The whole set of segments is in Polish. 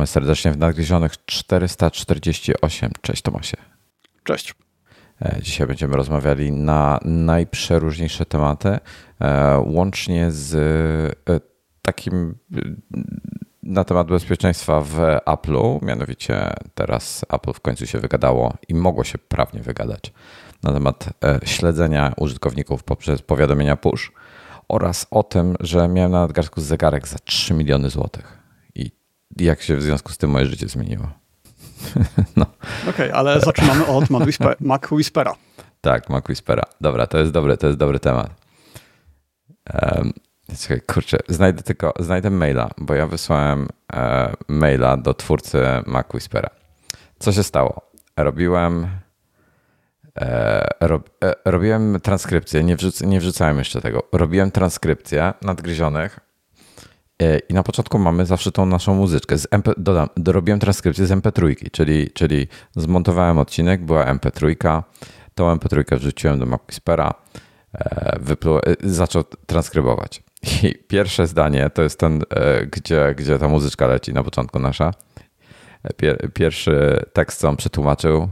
Witamy serdecznie w Nadgryzionych 448. Cześć Tomasie. Cześć. E, dzisiaj będziemy rozmawiali na najprzeróżniejsze tematy, e, łącznie z e, takim na temat bezpieczeństwa w Apple'u. Mianowicie teraz Apple w końcu się wygadało i mogło się prawnie wygadać na temat śledzenia użytkowników poprzez powiadomienia push oraz o tym, że miałem na nadgarstku zegarek za 3 miliony złotych jak się w związku z tym moje życie zmieniło. no. Okej, okay, ale zaczynamy od Mac Whispera. Tak, Mac Whispera. Dobra, to jest dobry, to jest dobry temat. Um, czekaj, kurczę, znajdę tylko, znajdę maila, bo ja wysłałem e, maila do twórcy Mac Whispera. Co się stało? Robiłem e, rob, e, robiłem transkrypcję, nie, wrzuc, nie wrzucałem jeszcze tego. Robiłem transkrypcję nadgryzionych I na początku mamy zawsze tą naszą muzyczkę. Z MP, dodam, dorobiłem transkrypcję z MP3, czyli, czyli zmontowałem odcinek, była MP3, tą MP3 wrzuciłem do MacWhispera, e, e, zaczął transkrybować. I pierwsze zdanie to jest ten, gdzie, gdzie ta muzyczka leci na początku nasza. Pier, pierwszy tekst, co on przetłumaczył,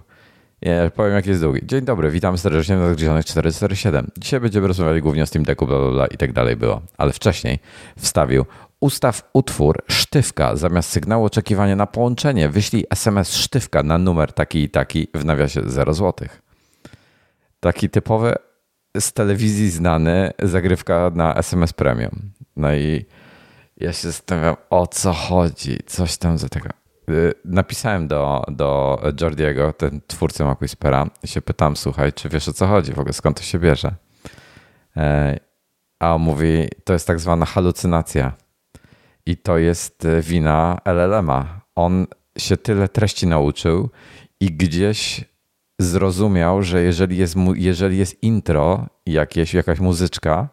ja powiem, jaki jest długi. Dzień dobry, witam serdecznie na Zagrzeszonych 447. Dzisiaj będziemy rozmawiali głównie o Steam Decku, bla, bla, bla i tak dalej było. Ale wcześniej wstawił Ustaw utwór sztywka zamiast sygnału oczekiwania na połączenie. Wyślij SMS sztywka na numer taki i taki w nawiasie 0 zł. Taki typowy z telewizji znany zagrywka na SMS Premium. No i ja się zastanawiam, o co chodzi, coś tam za tego. Y, napisałem do, do Jordiego, ten twórcy MacWhispera i się pytam, słuchaj, czy wiesz o co chodzi w ogóle, skąd to się bierze? E, a on mówi, to jest tak zwana halucynacja i to jest e, wina LLM-a. On się tyle treści nauczył i gdzieś zrozumiał, że jeżeli jest, jeżeli jest intro jakieś, jakaś muzyczka,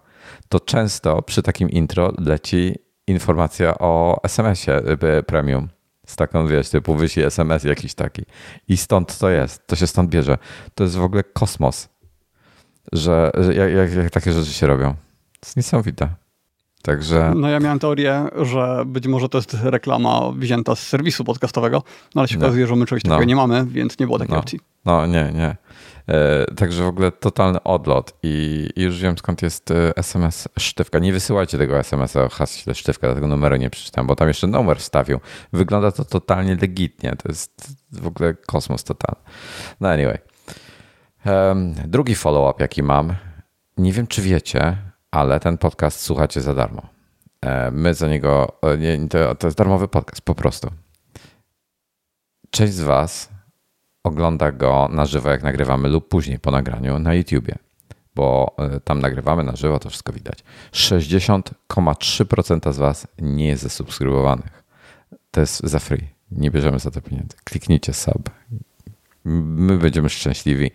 to często przy takim intro leci informacja o SMS-ie e, premium. Z taką, wiesz, typu wyślij SMS jakiś taki. I stąd to jest, to się stąd bierze. To jest w ogóle kosmos, że, że jak, jak, jak takie rzeczy się robią. To jest niesamowite. Także... No ja miałem teorię, że być może to jest reklama wzięta z serwisu podcastowego, no ale się no. okazuje, że my czegoś no. takiego nie mamy, więc nie było takiej no. opcji. No nie, nie. E, także w ogóle totalny odlot i, i, już wiem skąd jest SMS e, sztywka. Nie wysyłajcie tego SMS-a o haśle sztywka, dlatego numeru nie przeczytam, bo tam jeszcze numer wstawił. Wygląda to totalnie legitnie. To jest w ogóle kosmos totalny. No anyway. Um, drugi follow-up jaki mam. Nie wiem czy wiecie, ale ten podcast słuchacie za darmo. E, my za niego, nie, to, to jest darmowy podcast po prostu. Część z Was ogląda go na żywo, jak nagrywamy, lub później po nagraniu na YouTubie, bo e, tam nagrywamy na żywo, to wszystko widać. 60,3% z Was nie jest zasubskrybowanych. To jest za free. Nie bierzemy za to pieniędzy. Kliknijcie sub. My będziemy szczęśliwi.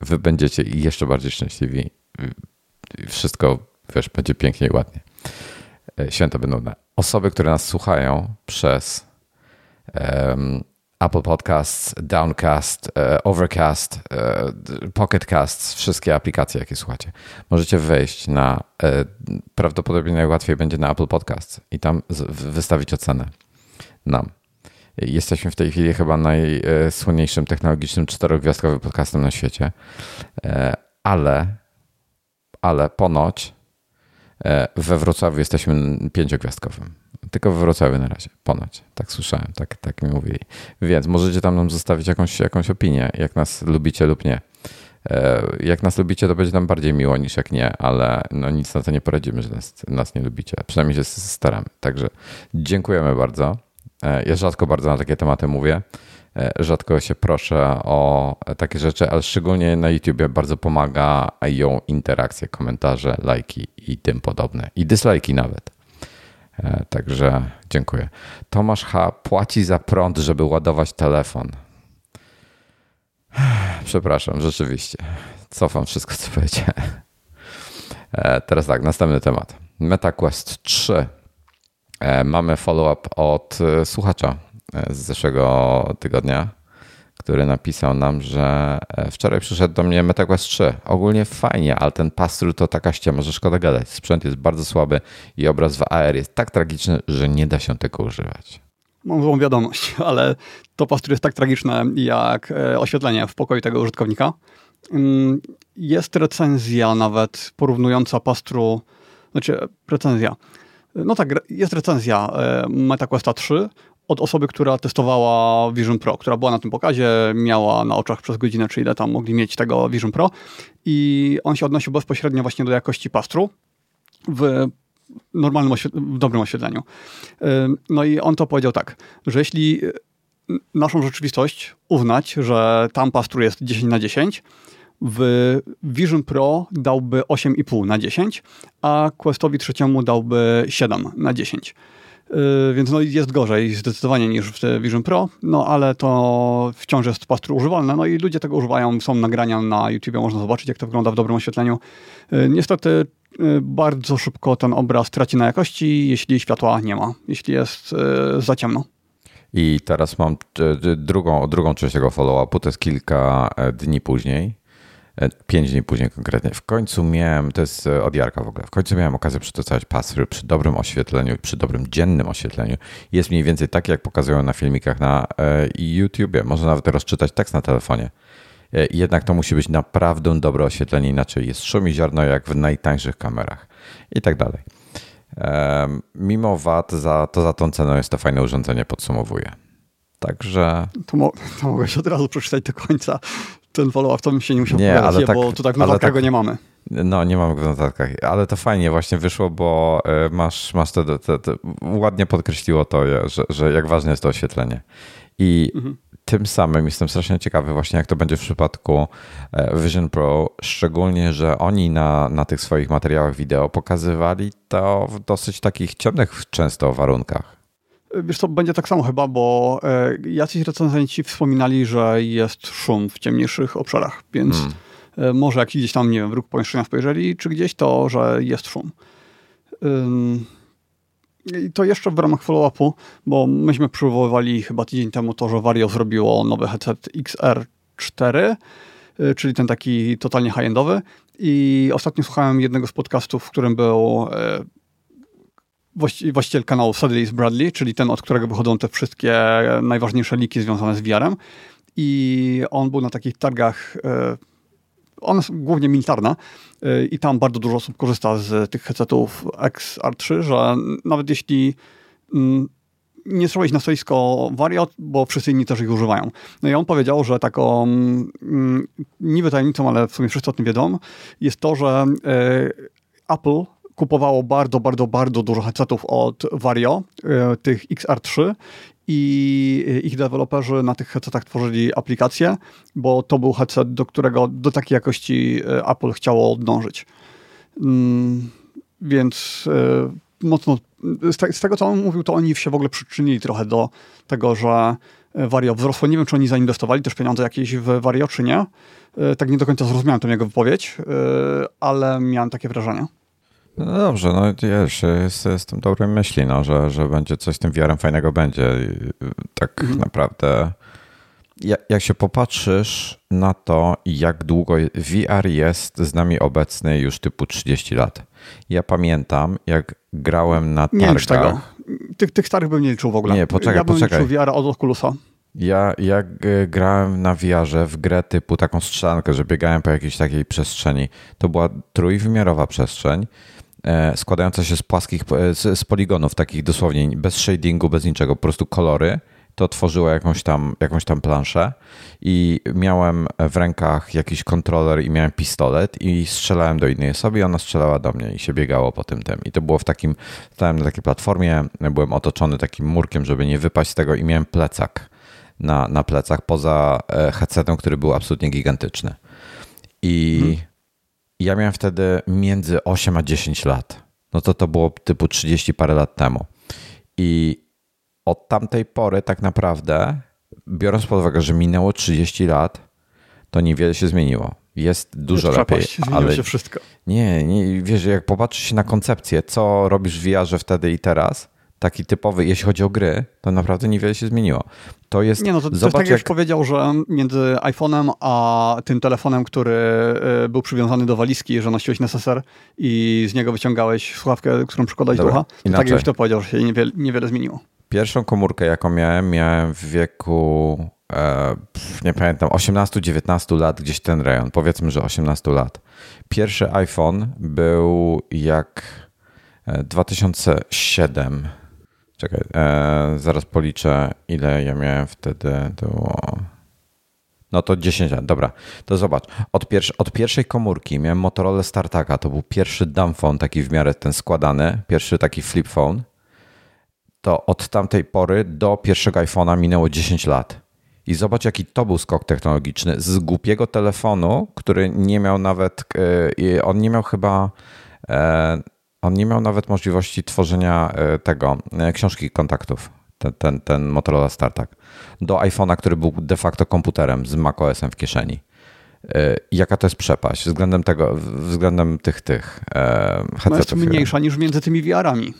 Wy będziecie jeszcze bardziej szczęśliwi. Wszystko wiesz, będzie pięknie i ładnie. E, święta będą na osoby, które nas słuchają przez um, Apple Podcasts, Downcast, uh, Overcast, uh, Pocket Casts, wszystkie aplikacje, jakie słuchacie. Możecie wejść na, prawdopodobnie najłatwiej będzie na Apple Podcasts i tam wystawić ocenę nam. Jesteśmy w tej chwili chyba najsłynniejszym technologicznym czterogwiazdkowym podcastem na świecie, ale, ale ponoć E, we Wrocławiu jesteśmy pięciogwiazdkowym. Tylko we Wrocławiu na razie, ponoć. Tak słyszałem, tak, tak mi mówili. Więc możecie tam nam zostawić jakąś, jakąś opinię, jak nas lubicie lub nie. E, jak nas lubicie, to będzie nam bardziej miło niż jak nie, ale no nic na to nie poradzimy, że nas, nas nie lubicie. Przynajmniej się staramy. Także dziękujemy bardzo. E, ja rzadko bardzo na takie tematy mówię. E, rzadko się proszę o takie rzeczy, ale szczególnie na YouTubie bardzo pomaga ją interakcje, komentarze, lajki i tym podobne. I dyslajki nawet. E, także dziękuję. Tomasz H. płaci za prąd, żeby ładować telefon. Przepraszam, rzeczywiście. Cofam wszystko, co powiedziałem. E, teraz tak, następny temat. MetaQuest 3. Mamy follow-up od słuchacza z zeszłego tygodnia, który napisał nam, że e, wczoraj przyszedł do mnie MetaQuest 3. Ogólnie fajnie, ale ten pastru to taka ściema, że szkoda gadać. Sprzęt jest bardzo słaby i obraz w AR jest tak tragiczny, że nie da się tego używać. Mam złą wiadomość, ale to pastry jest tak tragiczne jak e, oświetlenie w pokoju tego użytkownika. Mm, jest recenzja nawet porównująca pastru, znaczy recenzja. No tak, jest recenzja e, MetaQuesta 3 od osoby, która testowała Vision Pro, która była na tym pokazie, miała na oczach przez godzinę, czy ile tam mogli mieć tego Vision Pro i on się odnosił bezpośrednio właśnie do jakości pastru w normalnym, w dobrym oświetleniu. No i on to powiedział tak, że jeśli naszą rzeczywistość uznać, że tam pastru jest 10 na 10, w Vision Pro dałby 8,5 na 10, a Questowi trzeciemu dałby 7 na 10. Yy, więc no jest gorzej zdecydowanie niż w Vision Pro, no ale to wciąż jest pastru używalne, no i ludzie tego używają, są nagrania na YouTube, można zobaczyć jak to wygląda w dobrym oświetleniu. Yy, niestety yy, bardzo szybko ten obraz traci na jakości, jeśli światła nie ma, jeśli jest za ciemno. I teraz mam drugą, drugą część tego follow-upu, to jest kilka e, dni później. E, pięć dni później konkretnie. W końcu miałem, to jest e, od Jarka w ogóle, w końcu miałem okazję przetestować pass przy dobrym oświetleniu, przy dobrym dziennym oświetleniu. Jest mniej więcej tak, jak pokazują na filmikach na e, YouTubie. Można nawet rozczytać tekst na telefonie. Jednak to musi być naprawdę dobre oświetlenie, inaczej jest szum i ziarno jak w najtańszych kamerach i tak dalej. Mimo wad, za, to za tą ceną jest to fajne urządzenie, podsumowuje. Także. To, mo to mogłeś od razu przeczytać do końca ten follow-up, to bym się nie musiał nie, ale tak, bo tu tak w notatkach tak, nie mamy. No, nie mamy go w notatkach, ale to fajnie właśnie wyszło, bo e, masz, masz te, te, te ładnie podkreśliło to, że, że jak ważne jest to oświetlenie. I mhm. tym samym jestem strasznie ciekawy właśnie, jak to będzie w przypadku e, Vision Pro, szczególnie, że oni na, na tych swoich materiałach wideo pokazywali to w dosyć takich ciemnych często warunkach. Wiesz co, będzie tak samo chyba, bo e, jacyś recenzenci wspominali, że jest szum w ciemniejszych obszarach, więc hmm. e, może jak gdzieś tam, nie wiem, w róg pomieszczenia spojrzeli, czy gdzieś, to, że jest szum. Ym, I to jeszcze w ramach follow-upu, bo myśmy przywoływali chyba tydzień temu to, że Vario zrobiło nowy headset XR4, y, czyli ten taki totalnie high-endowy. I ostatnio słuchałem jednego z podcastów, w którym był y, właściciel kanału Sudley's Bradley, czyli ten, od którego wychodzą te wszystkie najważniejsze liki związane z VR-em. I on był na takich targach, e, ona jest głównie militarna e, i tam bardzo dużo osób korzysta z tych headsetów XR3, że nawet jeśli mm, nie trzeba iść na stoisko Wariot, bo wszyscy inni też ich używają. No i on powiedział, że taką mm, niby tajemnicą, ale w sumie wszyscy o tym wiedzą, jest to, że e, Apple kupowało bardzo, bardzo, bardzo dużo headsetów od Vario, e, tych XR3 i ich deweloperzy na tych headsetach tworzyli aplikacje, bo to był headset, do którego do takiej jakości e, Apple chciało dążyć. Mm, więc e, mocno z, tego, co on mówił, to oni się w ogóle przyczynili trochę do tego, że Vario wzrosło. Nie wiem, czy oni zainwestowali też pieniądze jakieś w Vario, czy nie. Tak nie do końca zrozumiałem tę jego wypowiedź, ale miałem takie wrażenie. No dobrze, no wiesz, jest, jestem dobrej myśli, no, że, że będzie coś z tym wiarem fajnego będzie. Tak mhm. naprawdę jak, się popatrzysz na to, jak długo VR jest z nami obecny już typu 30 lat. Ja pamiętam, jak grałem na targach. Nie licz tego. Tych, tych starych bym nie liczył w ogóle. Nie, poczekaj, ja bym poczekaj. liczył VR od Oculusa. Ja jak grałem na VR w grę typu taką strzelankę, że biegałem po jakiejś takiej przestrzeni, to była trójwymiarowa przestrzeń składająca się z płaskich, e, z, z poligonów, takich dosłownie bez shadingu, bez niczego, po prostu kolory to tworzyło jakąś tam, jakąś tam planszę i miałem w rękach jakiś kontroler i miałem pistolet i strzelałem do innej osoby i ona strzelała do mnie i się biegało po tym tym. I to było w takim, stałem na takiej platformie, byłem otoczony takim murkiem, żeby nie wypaść z tego i miałem plecak na, na plecach poza e, headsetem, który był absolutnie gigantyczny. I hmm ja miałem wtedy między 8 a 10 lat. No to to było typu 30 parę lat temu. I od tamtej pory tak naprawdę, biorąc pod uwagę, że minęło 30 lat, to niewiele się zmieniło. Jest dużo Jest lepiej. ale się wszystko. Nie, nie, wiesz, jak popatrzysz się na koncepcję, co robisz w VR wtedy i teraz, taki typowy, jeśli chodzi o gry, to naprawdę niewiele się zmieniło. To jest. Nie, no to, to zobacz, tak, jak... powiedział, że między iPhone'em a tym telefonem, który y, był przywiązany do walizki, że nosiłeś neseser i z niego wyciągałeś słuchawkę, którą przykładałeś do ucha, to tak jakbyś to powiedział, że się niewiele, niewiele zmieniło. Pierwszą komórkę, jaką miałem, miałem w wieku, e, nie pamiętam, 18-19 lat, gdzieś ten rejon, powiedzmy, że 18 lat. Pierwszy iPhone był jak 2007. E, Czekaj, e, zaraz policzę, ile ja miałem wtedy. Było... No to 10 lat, dobra. To zobacz, od, od pierwszej komórki miałem Motorola StarTACa, to był pierwszy dumb phone, taki w miarę ten składany, pierwszy taki flip phone. To od tamtej pory do pierwszego iPhone'a minęło 10 lat. I zobacz, jaki to był skok technologiczny. Z głupiego telefonu, który nie miał nawet, yy, on nie miał chyba, yy, on nie miał nawet możliwości tworzenia yy, tego, książki kontaktów ten, ten, ten Motorola StarTAC, do iPhone'a, który był de facto komputerem z macOSem w kieszeni. Y, jaka to jest przepaść względem tego, względem tych, tych headsetów? No jest mniejsza niż między tymi VR-ami.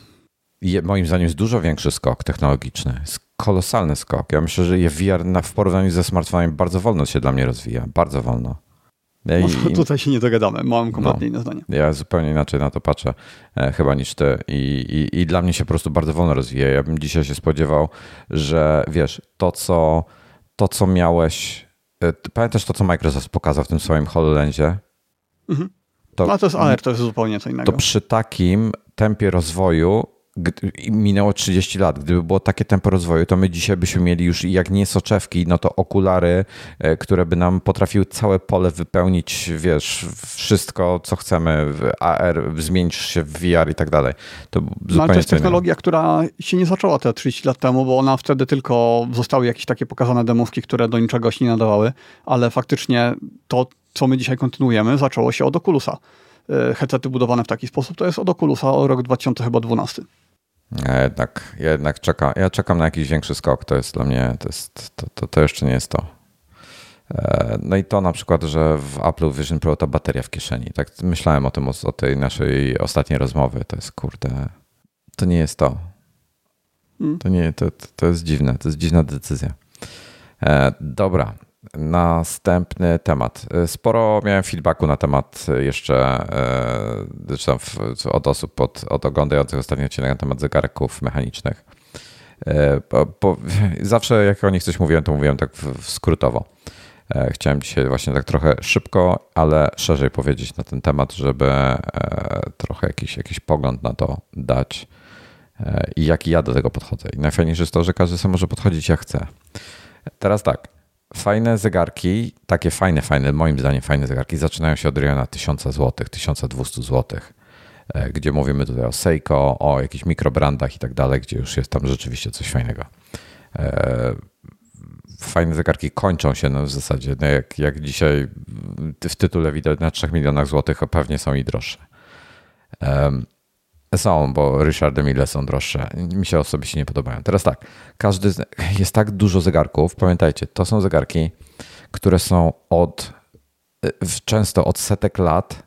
Je, moim zdaniem jest dużo większy skok technologiczny. Jest kolosalny skok. Ja myślę, że VR na, w porównaniu ze smartfonem bardzo wolno się dla mnie rozwija. Bardzo wolno. I, no, tutaj się nie dogadamy, mam kompletnie no, inne zdanie. Ja zupełnie inaczej na to patrzę e, chyba niż ty I, i, i dla mnie się po prostu bardzo wolno rozwija. Ja bym dzisiaj się spodziewał, że wiesz, to co, to, co miałeś, e, pamiętasz to, co Microsoft pokazał w tym swoim HoloLensie? Mhm. To, no to jest AR, to jest zupełnie co innego. To przy takim tempie rozwoju minęło 30 lat. Gdyby było takie tempo rozwoju, to my dzisiaj byśmy mieli już jak nie soczewki, no to okulary, e, które by nam potrafiły całe pole wypełnić, wiesz, wszystko, co chcemy, AR, zmienić się w VR i tak dalej. To no, ale to jest technologia, która się nie zaczęła te 30 lat temu, bo ona wtedy tylko zostały jakieś takie pokazane demowski, które do niczego się nie nadawały, ale faktycznie to, co my dzisiaj kontynuujemy, zaczęło się od Oculusa headsety budowane w taki sposób, to jest od Oculusa o rok 2012. Ja jednak, ja jednak czekam, ja czekam na jakiś większy skok. To jest dla mnie, to, jest, to, to, to jeszcze nie jest to. E, no i to na przykład, że w Apple Vision Pro ta bateria w kieszeni. Tak myślałem o tym, o tej naszej ostatniej rozmowy. To jest kurde, to nie jest to. Hmm. To nie, to, to jest dziwne, to jest dziwna decyzja. E, dobra, Następny temat. Sporo miałem feedbacku na temat jeszcze zresztą od osób pod, od oglądających ostatnio odcinek na temat zegarków mechanicznych. Po, po, zawsze jak o nich coś mówiłem, to mówiłem tak w, w skrótowo. Chciałem dzisiaj właśnie tak trochę szybko, ale szerzej powiedzieć na ten temat, żeby trochę jakiś, jakiś pogląd na to dać i jak ja do tego podchodzę. I najfajniejsze jest to, że każdy sobie może podchodzić jak chce. Teraz tak, fajne zegarki, takie fajne, fajne, moim zdaniem fajne zegarki zaczynają się od rejona 1000 zł, 1200 zł, gdzie mówimy tutaj o Seiko, o jakichś mikrobrandach i tak dalej, gdzie już jest tam rzeczywiście coś fajnego. E, fajne zegarki kończą się no w zasadzie, no jak, jak dzisiaj w tytule widać na 3 milionach złotych, a pewnie są i droższe. Są, bo Richard Mille są droższe. Mi się osobiście nie podobają. Teraz tak, każdy jest tak dużo zegarków. Pamiętajcie, to są zegarki, które są od często od setek lat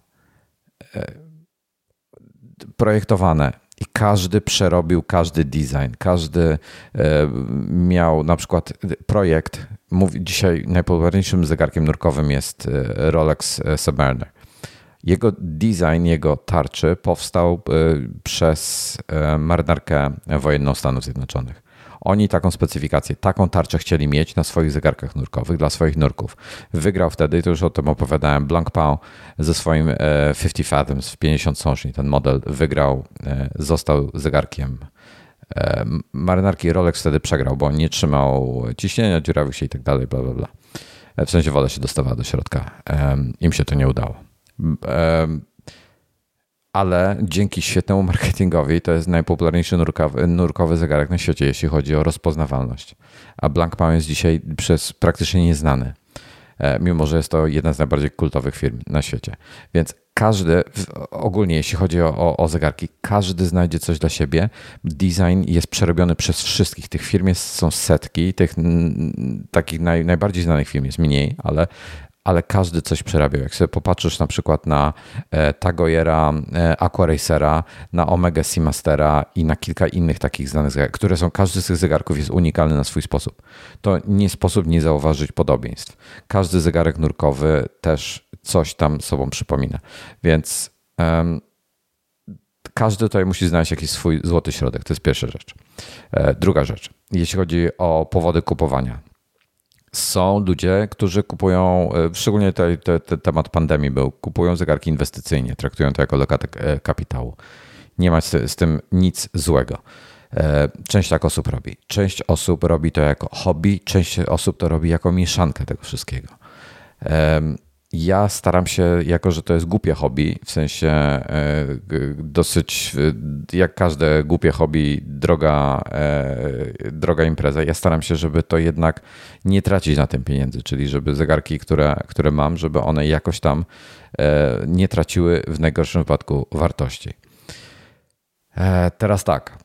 e, projektowane i każdy przerobił każdy design, każdy e, miał na przykład projekt. Mówi, dzisiaj najpopularniejszym zegarkiem nurkowym jest Rolex Submariner. Jego design, jego tarczy powstał e, przez e, marynarkę wojenną Stanów Zjednoczonych. Oni taką specyfikację, taką tarczę chcieli mieć na swoich zegarkach nurkowych dla swoich nurków. Wygrał wtedy, to już o tym opowiadałem, Blanc Pau ze swoim 50 e, Fathoms w 50 sążni. Ten model wygrał, został zegarkiem. Marynarki Rolex wtedy przegrał, bo nie trzymał ciśnienia, dziurawił się i tak dalej, bla, bla, bla. W sensie woda się dostawała do środka. Im się to nie udało ale dzięki świetnemu marketingowi to jest najpopularniejszy nurkowy, nurkowy zegarek na świecie, jeśli chodzi o rozpoznawalność. A Blancpain jest dzisiaj przez praktycznie nieznany, e, mimo że jest to jedna z najbardziej kultowych firm na świecie. Więc każdy, ogólnie jeśli chodzi o, o, o, zegarki, każdy znajdzie coś dla siebie. Design jest przerobiony przez wszystkich. Tych firm jest, są setki, tych takich naj, najbardziej znanych firm jest mniej, ale ale każdy coś przerabiał. Jak sobie popatrzysz na przykład na e, Tagoyera, e, Aquaracera, na Omega Seamastera i na kilka innych takich znanych zegarków, które są, każdy z tych zegarków jest unikalny na swój sposób. To nie sposób nie zauważyć podobieństw. Każdy zegarek nurkowy też coś tam sobą przypomina. Więc um, każdy tutaj musi znaleźć jakiś swój złoty środek. To jest pierwsza rzecz. Druga rzecz, jeśli chodzi o powody kupowania są ludzie, którzy kupują, szczególnie te, te, te temat pandemii był, kupują zegarki inwestycyjnie, traktują to jako lokatę kapitału. Nie ma z, z tym nic złego. E, część tak osób robi. Część osób robi to jako hobby, część osób to robi jako mieszankę tego wszystkiego. Ja staram się, jako że to jest głupie hobby, w sensie e, dosyć, jak każde głupie hobby, droga, e, droga impreza, ja staram się, żeby to jednak nie tracić na tym pieniędzy, czyli żeby zegarki, które, które mam, żeby one jakoś tam nie traciły w najgorszym wypadku wartości. Teraz tak,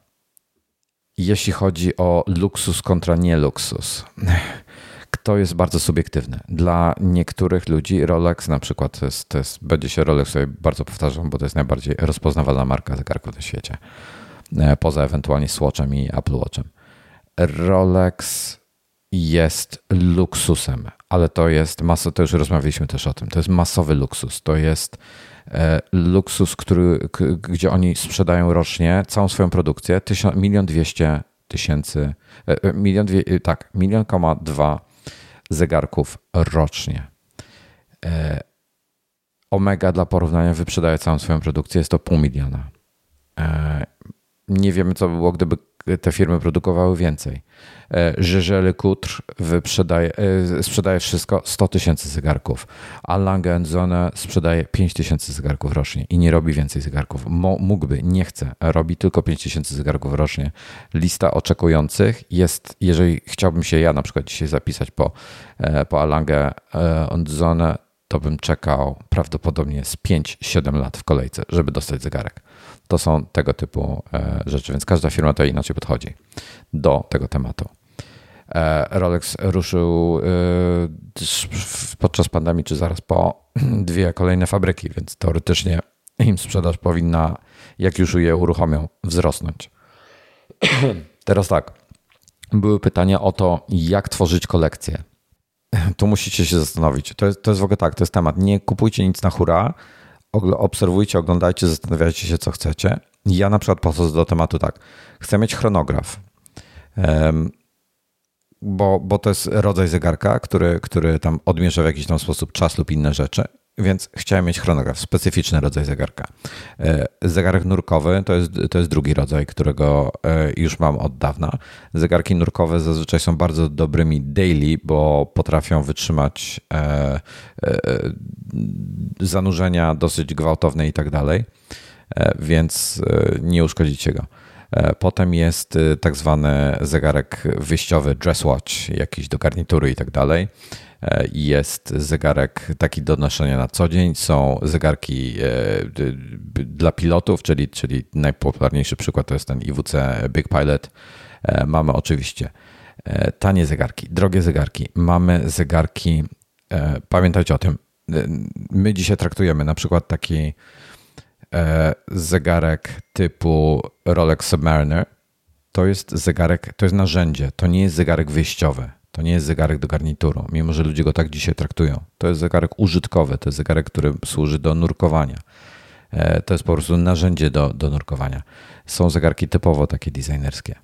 jeśli chodzi o luksus kontra nie luksus. To jest bardzo subiektywne. Dla niektórych ludzi Rolex na przykład to jest, to jest będzie się Rolex sobie bardzo powtarzam, bo to jest najbardziej rozpoznawalna marka zegarków na świecie. E, poza ewentualnie Swatchem i Apple Watchem. Rolex jest luksusem, ale to jest masa, to już rozmawialiśmy też o tym, to jest masowy luksus. To jest E, luksus, który, gdzie oni sprzedają rocznie całą swoją produkcję, milion dwieście tysięcy, e, e, milion tak, milion koma dwa zegarków rocznie. Omega dla porównania wyprzedaje całą swoją produkcję, jest to pół miliona. Nie wiemy, co by było, gdyby te firmy produkowały więcej. Żyżeli Kutr wyprzedaje, sprzedaje wszystko 100 tysięcy zegarków, a Lange Zone sprzedaje 5 tysięcy zegarków rocznie i nie robi więcej zegarków. mógłby, nie chce, robi tylko 5 tysięcy zegarków rocznie. Lista oczekujących jest, jeżeli chciałbym się ja na przykład dzisiaj zapisać po, e, po Alange Zone, to bym czekał prawdopodobnie z 5-7 lat w kolejce, żeby dostać zegarek. To są tego typu e, rzeczy, więc każda firma to inaczej podchodzi do tego tematu. E, Rolex ruszył e, podczas pandemii, czy zaraz po, dwie kolejne fabryki, więc teoretycznie im sprzedaż powinna, jak już je uruchomią, wzrosnąć. Teraz tak. Były pytania o to, jak tworzyć kolekcję. Tu musicie się zastanowić. To jest, to jest w ogóle tak, to jest temat. Nie kupujcie nic na hura, obserwujcie, oglądajcie, zastanawiajcie się, co chcecie. Ja na przykład podchodzę do tematu tak. Chcę mieć chronograf, bo, bo to jest rodzaj zegarka, który, który tam odmierza w jakiś tam sposób czas lub inne rzeczy. Więc chciałem mieć chronograf, specyficzny rodzaj zegarka. E, zegarek nurkowy to jest, to jest drugi rodzaj, którego e, już mam od dawna. Zegarki nurkowe zazwyczaj są bardzo dobrymi daily, bo potrafią wytrzymać e, zanurzenia dosyć gwałtowne i tak dalej, więc nie uszkodzicie go. Potem jest tak zwany zegarek wyjściowy, dress watch, jakiś do garnitury i tak dalej. E, jest zegarek taki do noszenia na co dzień, są zegarki e, dla pilotów, czyli, czyli najpopularniejszy przykład to jest ten IWC Big Pilot. E, mamy oczywiście tanie zegarki, drogie zegarki, mamy zegarki, pamiętajcie o tym, my dzisiaj traktujemy na przykład taki zegarek typu Rolex Submariner, to jest zegarek, to jest narzędzie, to nie jest zegarek wyjściowy. To nie jest zegarek do garnituru, mimo że ludzie go tak dzisiaj traktują. To jest zegarek użytkowy, to jest zegarek, który służy do nurkowania. E, to jest po prostu narzędzie do, do nurkowania. Są zegarki typowo takie designerskie.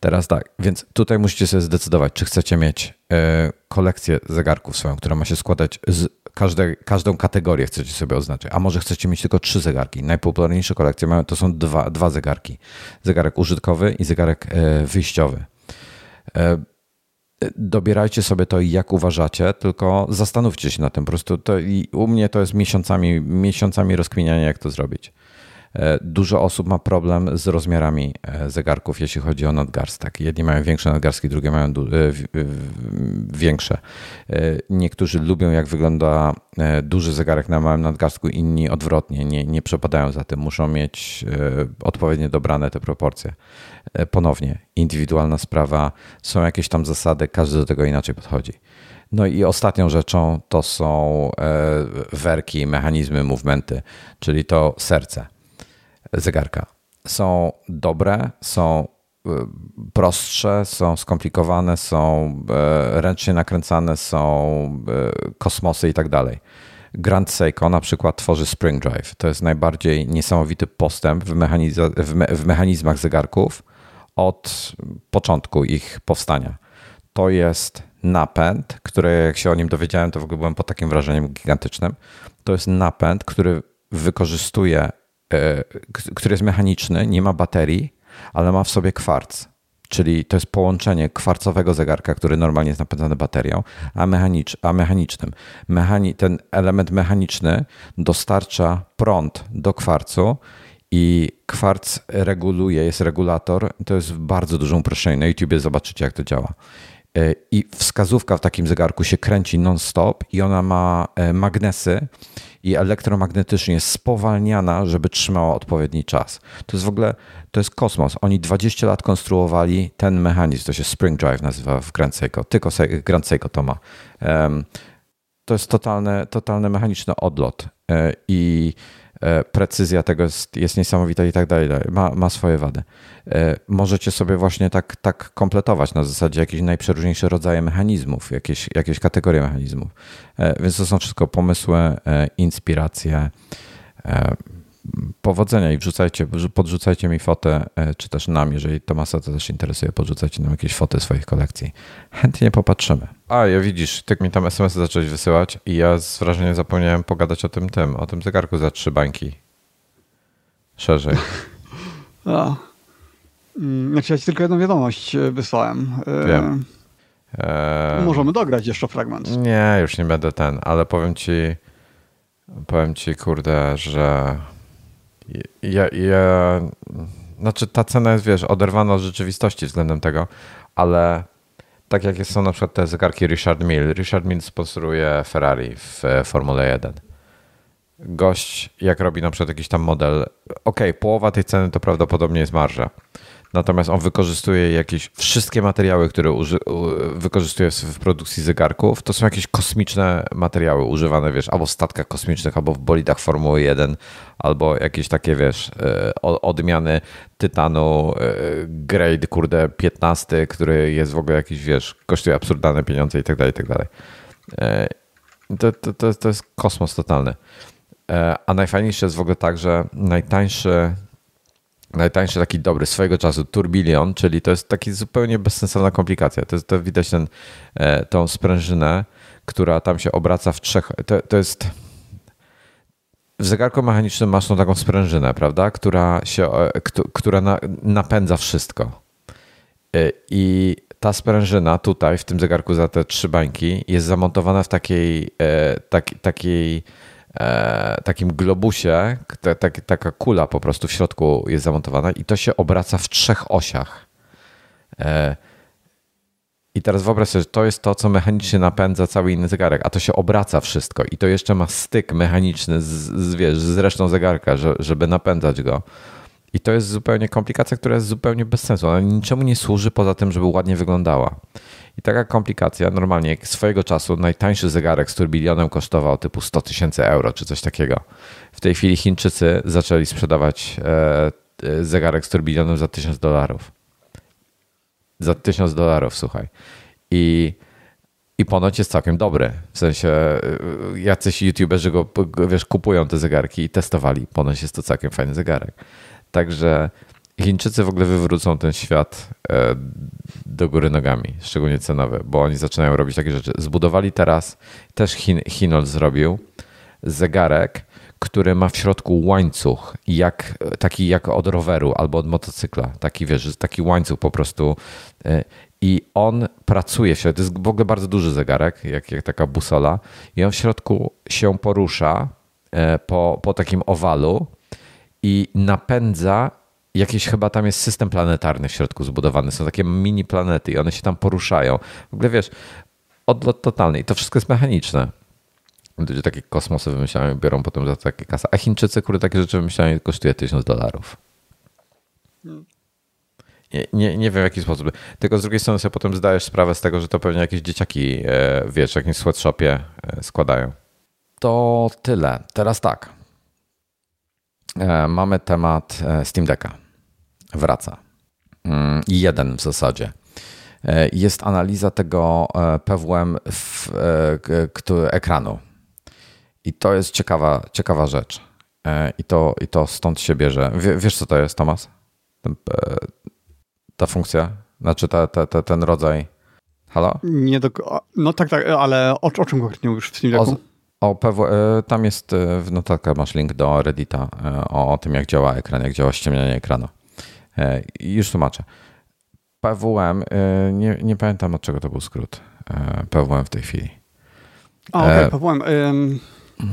Teraz tak, więc tutaj musicie sobie zdecydować, czy chcecie mieć e, kolekcję zegarków swoją, która ma się składać z każdej, każdą kategorię chcecie sobie oznaczyć, a może chcecie mieć tylko trzy zegarki. Najpopularniejsze kolekcje mają to są dwa, dwa zegarki. Zegarek użytkowy i zegarek e, wyjściowy dobierajcie sobie to jak uważacie, tylko zastanówcie się na tym. Po prostu to, i u mnie to jest miesiącami, miesiącami rozkminiania, jak to zrobić. E, dużo osób ma problem z rozmiarami e, zegarków, jeśli chodzi o nadgarstek. Jedni mają większe nadgarstki, drugie mają e, większe. Niektórzy lubią, jak wygląda duży zegarek na małym nadgarstku, inni odwrotnie, nie, nie przepadają za tym. Muszą mieć odpowiednio dobrane te proporcje. Ponownie, indywidualna sprawa, są jakieś tam zasady, każdy do tego inaczej podchodzi. No i ostatnią rzeczą to są werki, mechanizmy, movementy, czyli to serce zegarka. Są dobre, są y, prostsze, są skomplikowane, są e, ręcznie nakręcane, są e, kosmosy i tak dalej. Grand Seiko na przykład tworzy Spring Drive. To jest najbardziej niesamowity postęp w, mechaniz- w, me- w mechanizmach zegarków od początku ich powstania. To jest napęd, który jak się o nim dowiedziałem, to w ogóle byłem pod takim wrażeniem gigantycznym. To jest napęd, który wykorzystuje, e, który jest mechaniczny, nie ma baterii, ale ma w sobie kwarc. Czyli to jest połączenie kwarcowego zegarka, który normalnie jest napędzany baterią, a, mechanicz, a mechanicznym. Mechani ten element mechaniczny dostarcza prąd do kwarcu i kwarc reguluje, jest regulator. To jest bardzo duże uproszczenie. Na YouTubie zobaczycie, jak to działa. E, I wskazówka w takim zegarku się kręci non-stop i ona ma e, magnesy i elektromagnetycznie jest spowalniana, żeby trzymała odpowiedni czas. To jest w ogóle, to jest kosmos. Oni 20 lat konstruowali ten mechanizm, to się Spring Drive nazywa w Grand Seiko, tylko Grand Seiko to ma. To jest totalny, totalny mechaniczny odlot e, i precyzja tego jest, jest niesamowita i tak dalej, ma, ma swoje wady. E, możecie sobie właśnie tak, tak kompletować na zasadzie jakieś najprzeróżniejsze rodzaje mechanizmów, jakieś, jakieś kategorie mechanizmów. E, więc to są wszystko pomysły, inspiracje, powodzenia i wrzucajcie, podrzucajcie mi fotę, czy też nam, jeżeli Tomasa to też interesuje, podrzucajcie nam jakieś foty swoich kolekcji. Chętnie popatrzymy. A, ja widzisz, tak mi tam SMS-y zacząłeś wysyłać i ja z wrażenia zapomniałem pogadać o tym tym, o tym zegarku za trzy bańki. Szerzej. A. Mm, znaczy ja ci tylko jedną wiadomość e, wysłałem. E, Wiem. Eee, możemy dograć jeszcze fragment. Nie, już nie będę ten, ale powiem ci, powiem ci, kurde, że ja, ja, znaczy ta cena jest, wiesz, oderwana od rzeczywistości względem tego, ale tak jak są na przykład te zegarki Richard Mill. Richard Mill sponsoruje Ferrari w e, Formule 1. Gość, jak robi na przykład jakiś tam model, ok, połowa tej ceny to prawdopodobnie jest marża. Natomiast on wykorzystuje jakieś wszystkie materiały, które uży, wykorzystuje w produkcji zegarków. To są jakieś kosmiczne materiały używane, wiesz, albo w statkach kosmicznych, albo w bolidach Formuły 1, albo jakieś takie, wiesz, e, odmiany tytanu e, grade, kurde, 15, który jest w ogóle jakiś, wiesz, kosztuje absurdalne pieniądze i tak dalej, i tak dalej. E, to, to, to, jest kosmos totalny. A najfajniejsze jest w ogóle tak, że najtańszy najtańszy taki dobry swojego czasu Turbilion, czyli to jest taki zupełnie bezsensowna komplikacja. To, jest, to widać ten, e, tą sprężynę, która tam się obraca w trzech. To, to jest. W zegarku mechanicznym masz tą taką sprężynę, prawda, która, się, e, która na, napędza wszystko. E, I ta sprężyna tutaj w tym zegarku za te trzy bańki jest zamontowana w takiej, tak, takiej takim globusie, ta, ta, taka kula po prostu w środku jest zamontowana i to się obraca w trzech osiach. E, i teraz wyobraź sobie, że to jest to, co mechanicznie napędza cały inny zegarek, a to się obraca wszystko i to jeszcze ma styk mechaniczny z, z, wiesz, z resztą zegarka, że, żeby napędzać go. I to jest zupełnie komplikacja, która jest zupełnie bez sensu. Ona niczemu nie służy poza tym, żeby ładnie wyglądała. I taka komplikacja, normalnie swojego czasu najtańszy zegarek z turbilionem kosztował typu 100 tysięcy euro czy coś takiego. W tej chwili Chińczycy zaczęli sprzedawać e, e, zegarek z turbilionem za 1000 dolarów. Za 1000 dolarów, słuchaj. I, I ponoć jest całkiem dobry. W sensie e, jacyś youtuberzy go, wiesz, kupują te zegarki i testowali. Ponoć jest to całkiem fajny zegarek. Także Chińczycy w ogóle wywrócą ten świat e, do góry nogami, szczególnie cenowy, bo oni zaczynają robić takie rzeczy. Zbudowali teraz, też Chin, Chinol zrobił zegarek, który ma w środku łańcuch, jak, taki jak od roweru albo od motocykla. Taki wiesz, taki łańcuch po prostu. E, I on pracuje się, to jest w ogóle bardzo duży zegarek, jak, jak taka busola, i on w środku się porusza e, po, po takim owalu i napędza jakiś chyba tam jest system planetarny w środku zbudowany. Są takie mini planety i one się tam poruszają. W ogóle wiesz, odlot totalny i to wszystko jest mechaniczne. Ludzie takie kosmosy wymyślają biorą potem za takie kasy. A Chińczycy, które takie rzeczy wymyślają, kosztuje tysiąc dolarów. Nie, nie, nie wiem w jaki sposób. Tylko z drugiej strony sobie potem zdajesz sprawę z tego, że to pewnie jakieś dzieciaki, e, wiesz, w jakimś sweatshopie e, składają. To tyle. Teraz tak. E, mamy temat Steam Decka wraca. Mm, jeden w zasadzie. E, jest analiza tego e, PWM w, e, ekranu. I to jest ciekawa, ciekawa rzecz. I to, I to stąd się bierze. wiesz, co to jest, Tomas? Ta funkcja? Znaczy ta, ta, ta, ten rodzaj. Halo? Nie do, no tak, tak, ale o, o czym konkretnie mówisz w Steam Decku? O, PW, e, tam jest e, w notatkach masz link do Reddita e, o, tym, jak działa ekran, jak działa ściemnianie ekranu. Już tłumaczę. PWM, nie, nie pamiętam od czego to był skrót. PWM w tej chwili. A, okej, okay, PWM.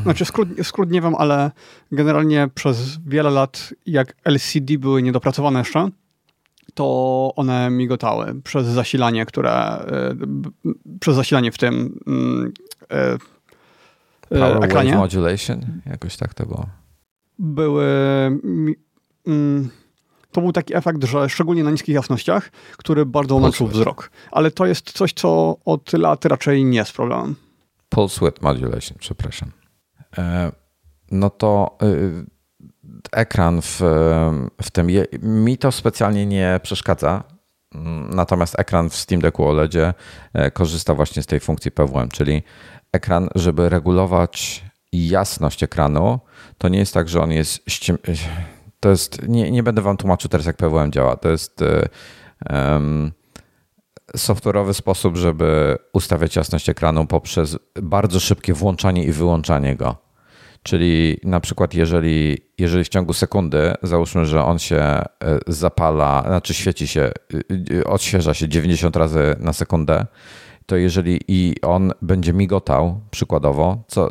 Znaczy skrót, skrót nie wiem, ale generalnie przez wiele lat, jak LCD były niedopracowane jeszcze, to one migotały przez zasilanie, które przez zasilanie w tym mm, Power ekranie. Wave Modulation, jakoś tak to było. Były... Mm, to był taki efekt, że szczególnie na niskich jasnościach, który bardzo męczył wzrok. Ale to jest coś, co od lat raczej nie jest problemem. Pulse Width Modulation, przepraszam. E, no to y, ekran w, w tym, mi to specjalnie nie przeszkadza, mm, natomiast ekran w Steam Decku OLEDzie e, korzysta właśnie z tej funkcji PWM, czyli ekran, żeby regulować jasność ekranu, to nie jest tak, że on jest. To jest. Nie, nie będę wam tłumaczył teraz, jak PWM działa. To jest um, software'owy sposób, żeby ustawiać jasność ekranu poprzez bardzo szybkie włączanie i wyłączanie go. Czyli na przykład, jeżeli, jeżeli w ciągu sekundy, załóżmy, że on się e, zapala, znaczy świeci się, odświeża się 90 razy na sekundę, to jeżeli i on będzie migotał przykładowo, co,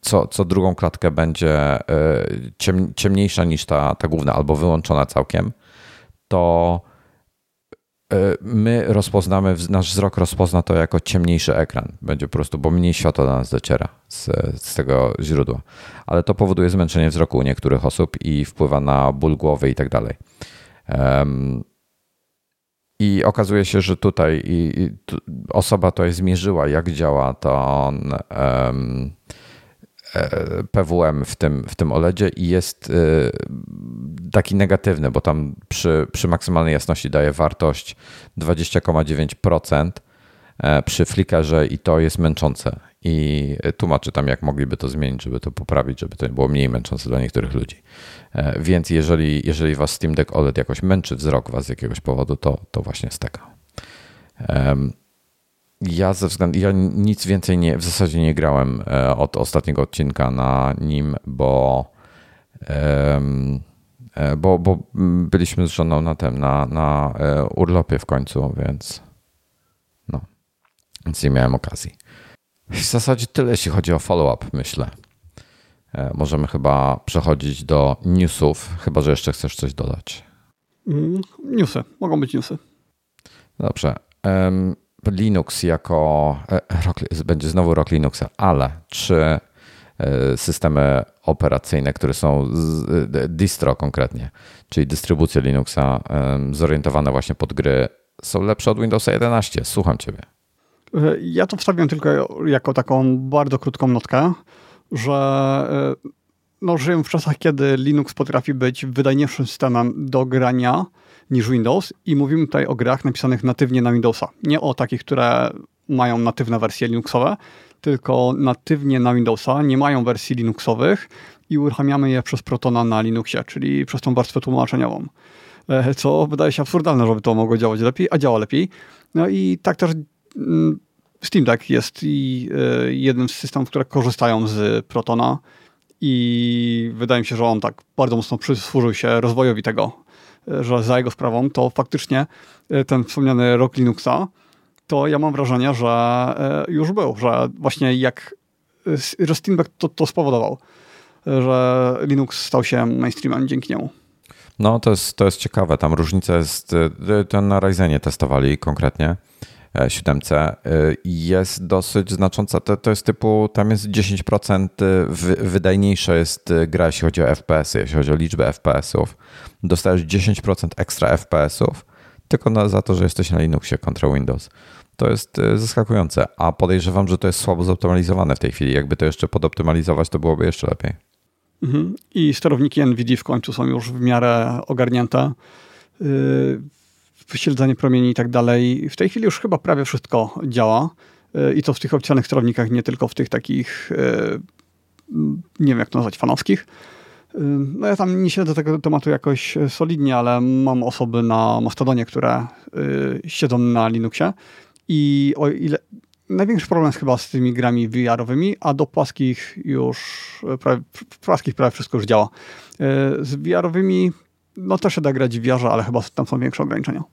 co, co drugą klatkę będzie e, ciem, ciemniejsza niż ta, ta główna albo wyłączona całkiem, to e, my rozpoznamy, nasz wzrok rozpozna to jako ciemniejszy ekran. Będzie po prostu, bo mniej światła do nas dociera z, z tego źródła. Ale to powoduje zmęczenie wzroku u niektórych osób i wpływa na ból głowy i tak dalej. I okazuje się, że tutaj osoba to zmierzyła, jak działa to um, PWM w tym, w tym OLEDzie i jest e, taki negatywny, bo tam przy, przy maksymalnej jasności daje wartość 20,9% e, przy flickerze i to jest męczące. I tłumaczy tam, jak mogliby to zmienić, żeby to poprawić, żeby to było mniej męczące dla niektórych ludzi. E, więc jeżeli, jeżeli was Steam Deck OLED jakoś męczy wzrok was z jakiegoś powodu, to, to właśnie z tego. Ja ze względu, ja nic więcej nie, w zasadzie nie grałem e, od ostatniego odcinka na nim, bo, e, bo, bo byliśmy z żoną na na, na urlopie w końcu, więc no, więc nie miałem okazji. W zasadzie tyle, jeśli chodzi o follow-up, myślę. E, możemy chyba przechodzić do newsów, chyba że jeszcze chcesz coś dodać. Mm, newsy, mogą być newsy. Dobrze. Linux jako e, będzie znowu rok Linuxa, ale czy e, systemy operacyjne, które są distro konkretnie, czyli dystrybucje Linuxa zorientowane właśnie pod gry, są lepsze od Windowsa 11. Słucham Ciebie. Ja to wstawiam tylko jako taką bardzo krótką notkę że e, no, żyjemy w czasach, kiedy Linux potrafi być wydajniejszym systemem do grania niż Windows i mówimy tutaj o grach napisanych natywnie na Windowsa. Nie o takich, które mają natywne wersje Linuxowe, tylko natywnie na Windowsa, nie mają wersji Linuxowych i uruchamiamy je przez Protona na Linuxie, czyli przez tą warstwę tłumaczeniową. E, co wydaje się absurdalne, żeby to mogło działać lepiej, a działa lepiej. No i tak też Steam Deck jest i, y, jednym z systemów, które korzystają z Protona i wydaje mi się, że on tak bardzo mocno przysłużył się rozwojowi tego, y, że za jego sprawą to faktycznie y, ten wspomniany rok Linuxa, to ja mam wrażenie, że już był, że właśnie jak że Steam Deck to, to spowodował, że Linux stał się mainstreamem dzięki niemu. No, to jest, to jest ciekawe. Tam różnica jest, to na Ryzenie testowali konkretnie 7 e, jest dosyć znacząca. To, to jest typu, tam jest 10% wydajniejsza jest gra, jeśli chodzi o FPS, jeśli chodzi o liczbę FPS-ów. Dostajesz 10% ekstra FPS-ów tylko na, za to, że jesteś na Linuxie kontra Windows. To jest e, zaskakujące, a podejrzewam, że to jest słabo zoptymalizowane w tej chwili. Jakby to jeszcze podoptymalizować, to byłoby jeszcze lepiej. Mhm. I sterowniki NVIDIA w końcu są już w miarę ogarnięte. Wyśledzanie promieni i tak dalej. W tej chwili już chyba prawie wszystko działa. E, I to w tych opcjonalnych sterownikach, nie tylko w tych takich e, nie wiem jak to nazwać, fanowskich. No ja tam nie śledzę tego tematu jakoś solidnie, ale mam osoby na Mastodonie, które siedzą na Linuxie i o ile największy problem jest chyba z tymi grami VR-owymi, a do płaskich już prawie, płaskich prawie wszystko już działa. Z VR-owymi no też się da grać w VR, ale chyba tam są większe ograniczenia.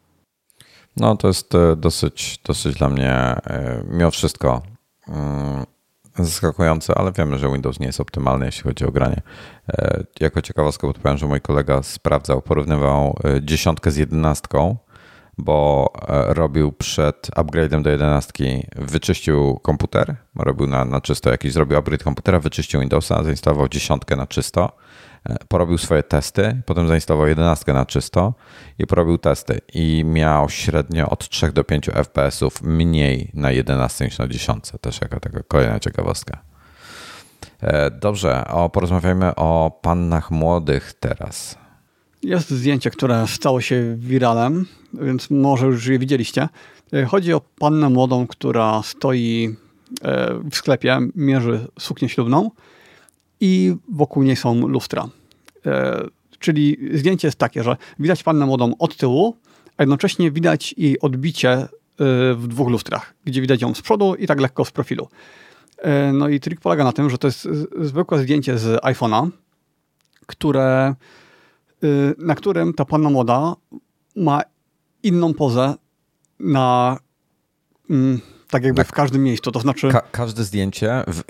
No to jest e, dosyć, dosyć dla mnie e, mimo wszystko mm, zaskakujące, ale wiemy, że Windows nie jest optymalny, jeśli chodzi o granie. E, jako ciekawostkę podpowiem, że mój kolega sprawdzał, porównywał dziesiątkę z jedenastką, bo robił przed upgrade'em do jedenastki, wyczyścił komputer, robił na, na czysto jakiś, zrobił upgrade komputera, wyczyścił Windowsa, zainstalował dziesiątkę na czysto porobił swoje testy, potem zainstalował 11 na czysto i porobił testy i miał średnio od 3 do 5 FPS-ów mniej na 11 niż na 10. Też jako taka kolejna ciekawostka. E, dobrze, o, porozmawiajmy o pannach młodych teraz. Jest zdjęcie, które stało się wiralem, więc może już je widzieliście. E, chodzi o pannę młodą, która stoi e, w sklepie, mierzy suknię ślubną i wokół niej są lustra. E, czyli zdjęcie jest takie, że widać pannę młodą od tyłu, a jednocześnie widać jej odbicie e, w dwóch lustrach, gdzie widać ją z przodu i tak lekko z profilu. E, no i trik polega na tym, że to jest zwykłe zdjęcie z iPhone'a, które, na którym ta panna młoda ma inną pozę na mm, tak jakby tak. w każdym miejscu, to znaczy... Ka każde zdjęcie w,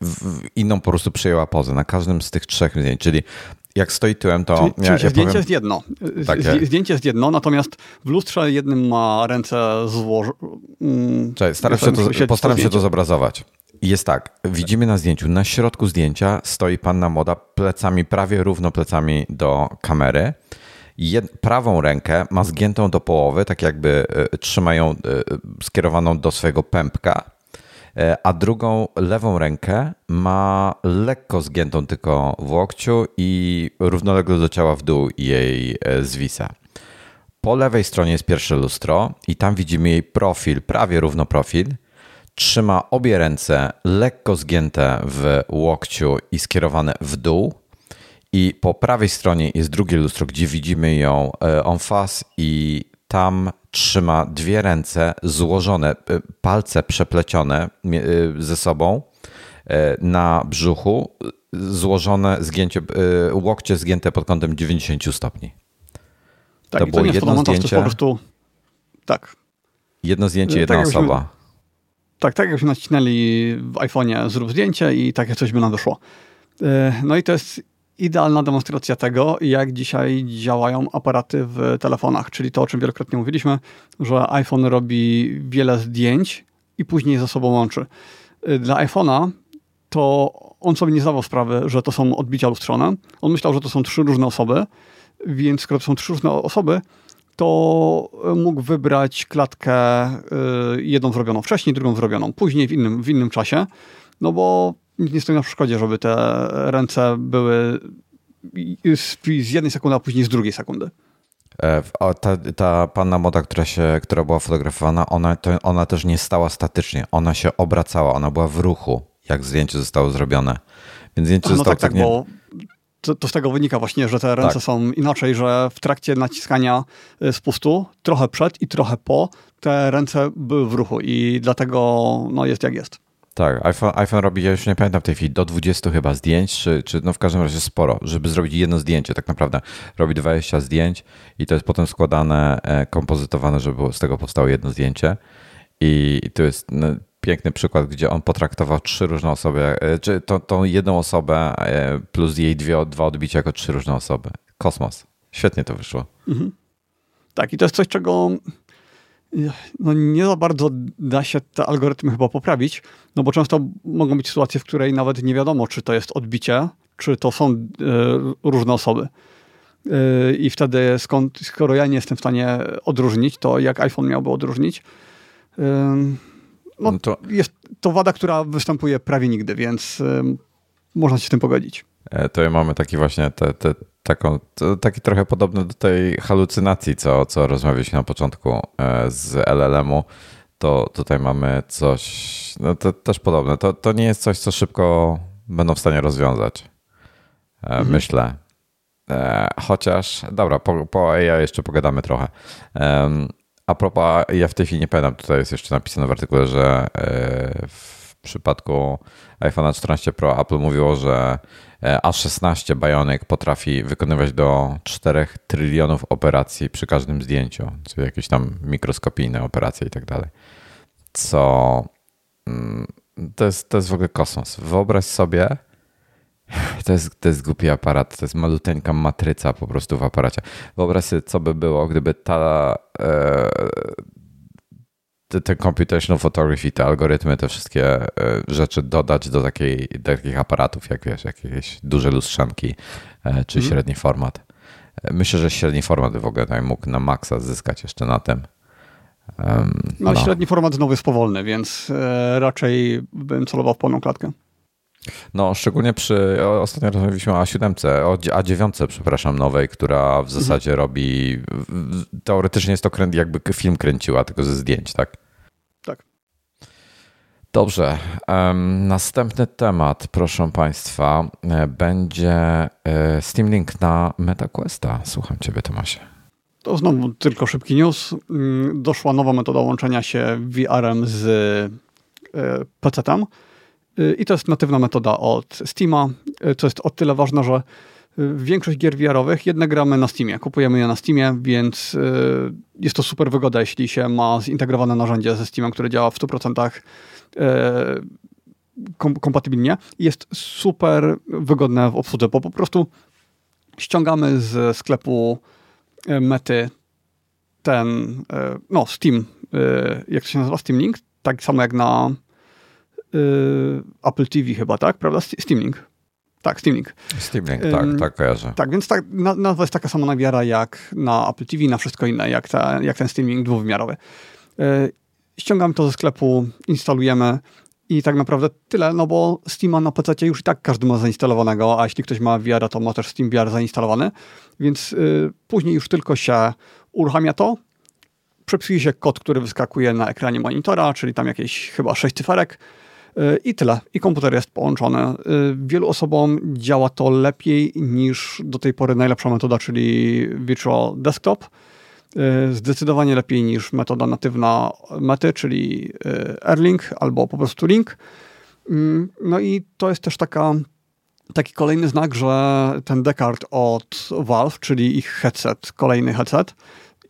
w, w inną po prostu przyjęła pozę, na każdym z tych trzech zdjęć, czyli jak stoi tyłem, to... Czyli, ja, ja zdjęcie powiem... jest jedno. Tak, zdjęcie jest jedno, natomiast w lustrze jednym ma ręce złożone... Mm, staram się to, postaram się to zobrazować. Jest tak, widzimy na zdjęciu, na środku zdjęcia stoi panna moda plecami, prawie równo plecami do kamery jed, prawą rękę ma zgiętą do połowy, tak jakby e, trzyma ją e, skierowaną do swojego pępka, e, a drugą lewą rękę ma lekko zgiętą tylko w łokciu i równolegle do ciała w dół jej zwisa. Po lewej stronie jest pierwsze lustro i tam widzimy jej profil, prawie równo profil. Trzyma obie ręce lekko zgięte w łokciu i skierowane w dół i po prawej stronie jest drugie lustro, gdzie widzimy ją en uh, face i tam trzyma dwie ręce złożone, e, palce przeplecione e, ze sobą e, na brzuchu, złożone zgięcie, łokcie zgięte pod kątem 90 stopni. Tak, to było to jedno zdjęcie. Po prostu... Tak. Jedno zdjęcie, jedna tak, osoba. tak, tak jakbyśmy nacisnęli w iPhone'ie zrób zdjęcie i takie coś by nam doszło. No i to jest idealna demonstracja tego, jak dzisiaj działają aparaty w telefonach, czyli to, o czym wielokrotnie mówiliśmy, że iPhone robi wiele zdjęć i później ze sobą łączy. Dla iPhone'a to on sobie nie zdawał sprawy, że to są odbicia lustrzone. On myślał, że to są trzy różne osoby, więc skoro to są trzy różne osoby, to mógł wybrać klatkę y, jedną zrobioną wcześniej, drugą zrobioną później, w innym, w innym czasie, no bo nic nie stoi na przeszkodzie, żeby te ręce były z jednej sekundy, a później z drugiej sekundy. E, ta, ta panna moda, która, się, która była fotografowana, ona, to ona też nie stała statycznie. Ona się obracała, ona była w ruchu, jak zdjęcie zostało zrobione. Więc zdjęcie no zostało tak, tak, nie... bo to, to, z tego wynika właśnie, że te ręce tak. są inaczej, że w trakcie naciskania y, spustu, trochę przed i trochę po, te ręce były w ruchu i dlatego no, jest jak jest. Tak, iPhone, iPhone robi, ja już nie pamiętam w tej chwili, do 20 chyba zdjęć, czy, czy no w każdym razie sporo, żeby zrobić jedno zdjęcie, tak naprawdę robi 20 zdjęć i to jest potem składane, e, kompozytowane, żeby z tego powstało jedno zdjęcie i to jest no, piękny przykład, gdzie on potraktował trzy różne osoby, e, czy tą, tą jedną osobę e, plus jej dwie, dwa odbicia jako trzy różne osoby. Kosmos. Świetnie to wyszło. Mhm. Tak, i to jest coś, czego no nie za bardzo da się te algorytmy chyba poprawić, no bo często mogą być sytuacje, w której nawet nie wiadomo, czy to jest odbicie, czy to są y, różne osoby. Y, I wtedy skąd, skoro ja nie jestem w stanie odróżnić, to jak iPhone miałby odróżnić? Y, no, no to... Jest to wada, która występuje prawie nigdy, więc można się z tym pogodzić. E, to mamy taki właśnie te, te, taką, taki trochę podobny do tej halucynacji, co, co rozmawialiśmy na początku e, z LLM-u. To tutaj mamy coś, no to też podobne. To, to nie jest coś, co szybko będą w stanie rozwiązać. E, mhm. Myślę. E, chociaż, dobra, po, po AI jeszcze pogadamy trochę. A propos, ja w tej chwili nie pamiętam, tutaj jest jeszcze napisane w artykule, że w przypadku iPhone 14 Pro Apple mówiło, że A16 Bionic potrafi wykonywać do 4 trylionów operacji przy każdym zdjęciu, czyli jakieś tam mikroskopijne operacje i tak dalej. Co mm, to jest, to jest w ogóle kosmos. Wyobraź sobie, to jest, to jest głupi aparat, to jest maluteńka matryca po prostu w aparacie. Wyobraź sobie, co by było, gdyby ta e, ten computational photography, te algorytmy, te wszystkie e, rzeczy dodać do, takiej, do takich aparatów, jak wiesz, jakieś duże lustrzanki e, czy mm. średni format. E, myślę, że średni format w ogóle mógł na maksa zyskać jeszcze na tym. Um, no, no, średni format znowu jest powolny, więc raczej bym celował w pełną klatkę. No, szczególnie przy, ostatnio rozmawialiśmy o A7, o A9, przepraszam, nowej, która w mhm. zasadzie mhm. robi, teoretycznie jest to kręt, jakby film kręciła, tylko ze zdjęć, tak? Tak. Dobrze. Następny temat, proszę Państwa, e, będzie e, Steam Link na MetaQuesta. Słucham Ciebie, Tomasie. To znowu tylko szybki news. Mm, doszła nowa metoda łączenia się VR-em z e, PC-tem i to jest natywna metoda od Steama, co jest o tyle ważne, że większość gier VR-owych jednak gramy na Steamie. Kupujemy je na Steamie, więc jest to super wygoda, jeśli się ma zintegrowane narzędzie ze Steamem, które działa w 100% kompatybilnie. Jest super wygodne w obsłudze, bo po prostu ściągamy z sklepu mety ten, no Steam, jak to się nazywa, Steam Link, tak samo jak na Apple TV chyba, tak? Prawda? Steam Link. Tak, Steam Link. Steam Link, tak, tak kojarzę. Tak, więc tak, nazwa jest taka sama nawiara jak na Apple TV, na wszystko inne, jak, ta, jak ten Steam Link dwuwymiarowy. Ściągamy to ze sklepu, instalujemy i tak naprawdę tyle, no bo Steama na PC już i tak każdy ma zainstalowanego, a jeśli ktoś ma VR, to ma też Steam VR zainstalowany, więc y, później już tylko się uruchamia to, przepisuje się kod, który wyskakuje na ekranie monitora, czyli tam jakieś chyba 6 cyferek y, i tyle. I komputer jest połączony. Y, wielu osobom działa to lepiej niż do tej pory najlepsza metoda, czyli Virtual Desktop, E, zdecydowanie lepiej niż metoda natywna mety, czyli e, Airlink albo po prostu Link. No i to jest też taka, taki kolejny znak, że ten Descartes od Valve, czyli ich headset, kolejny headset,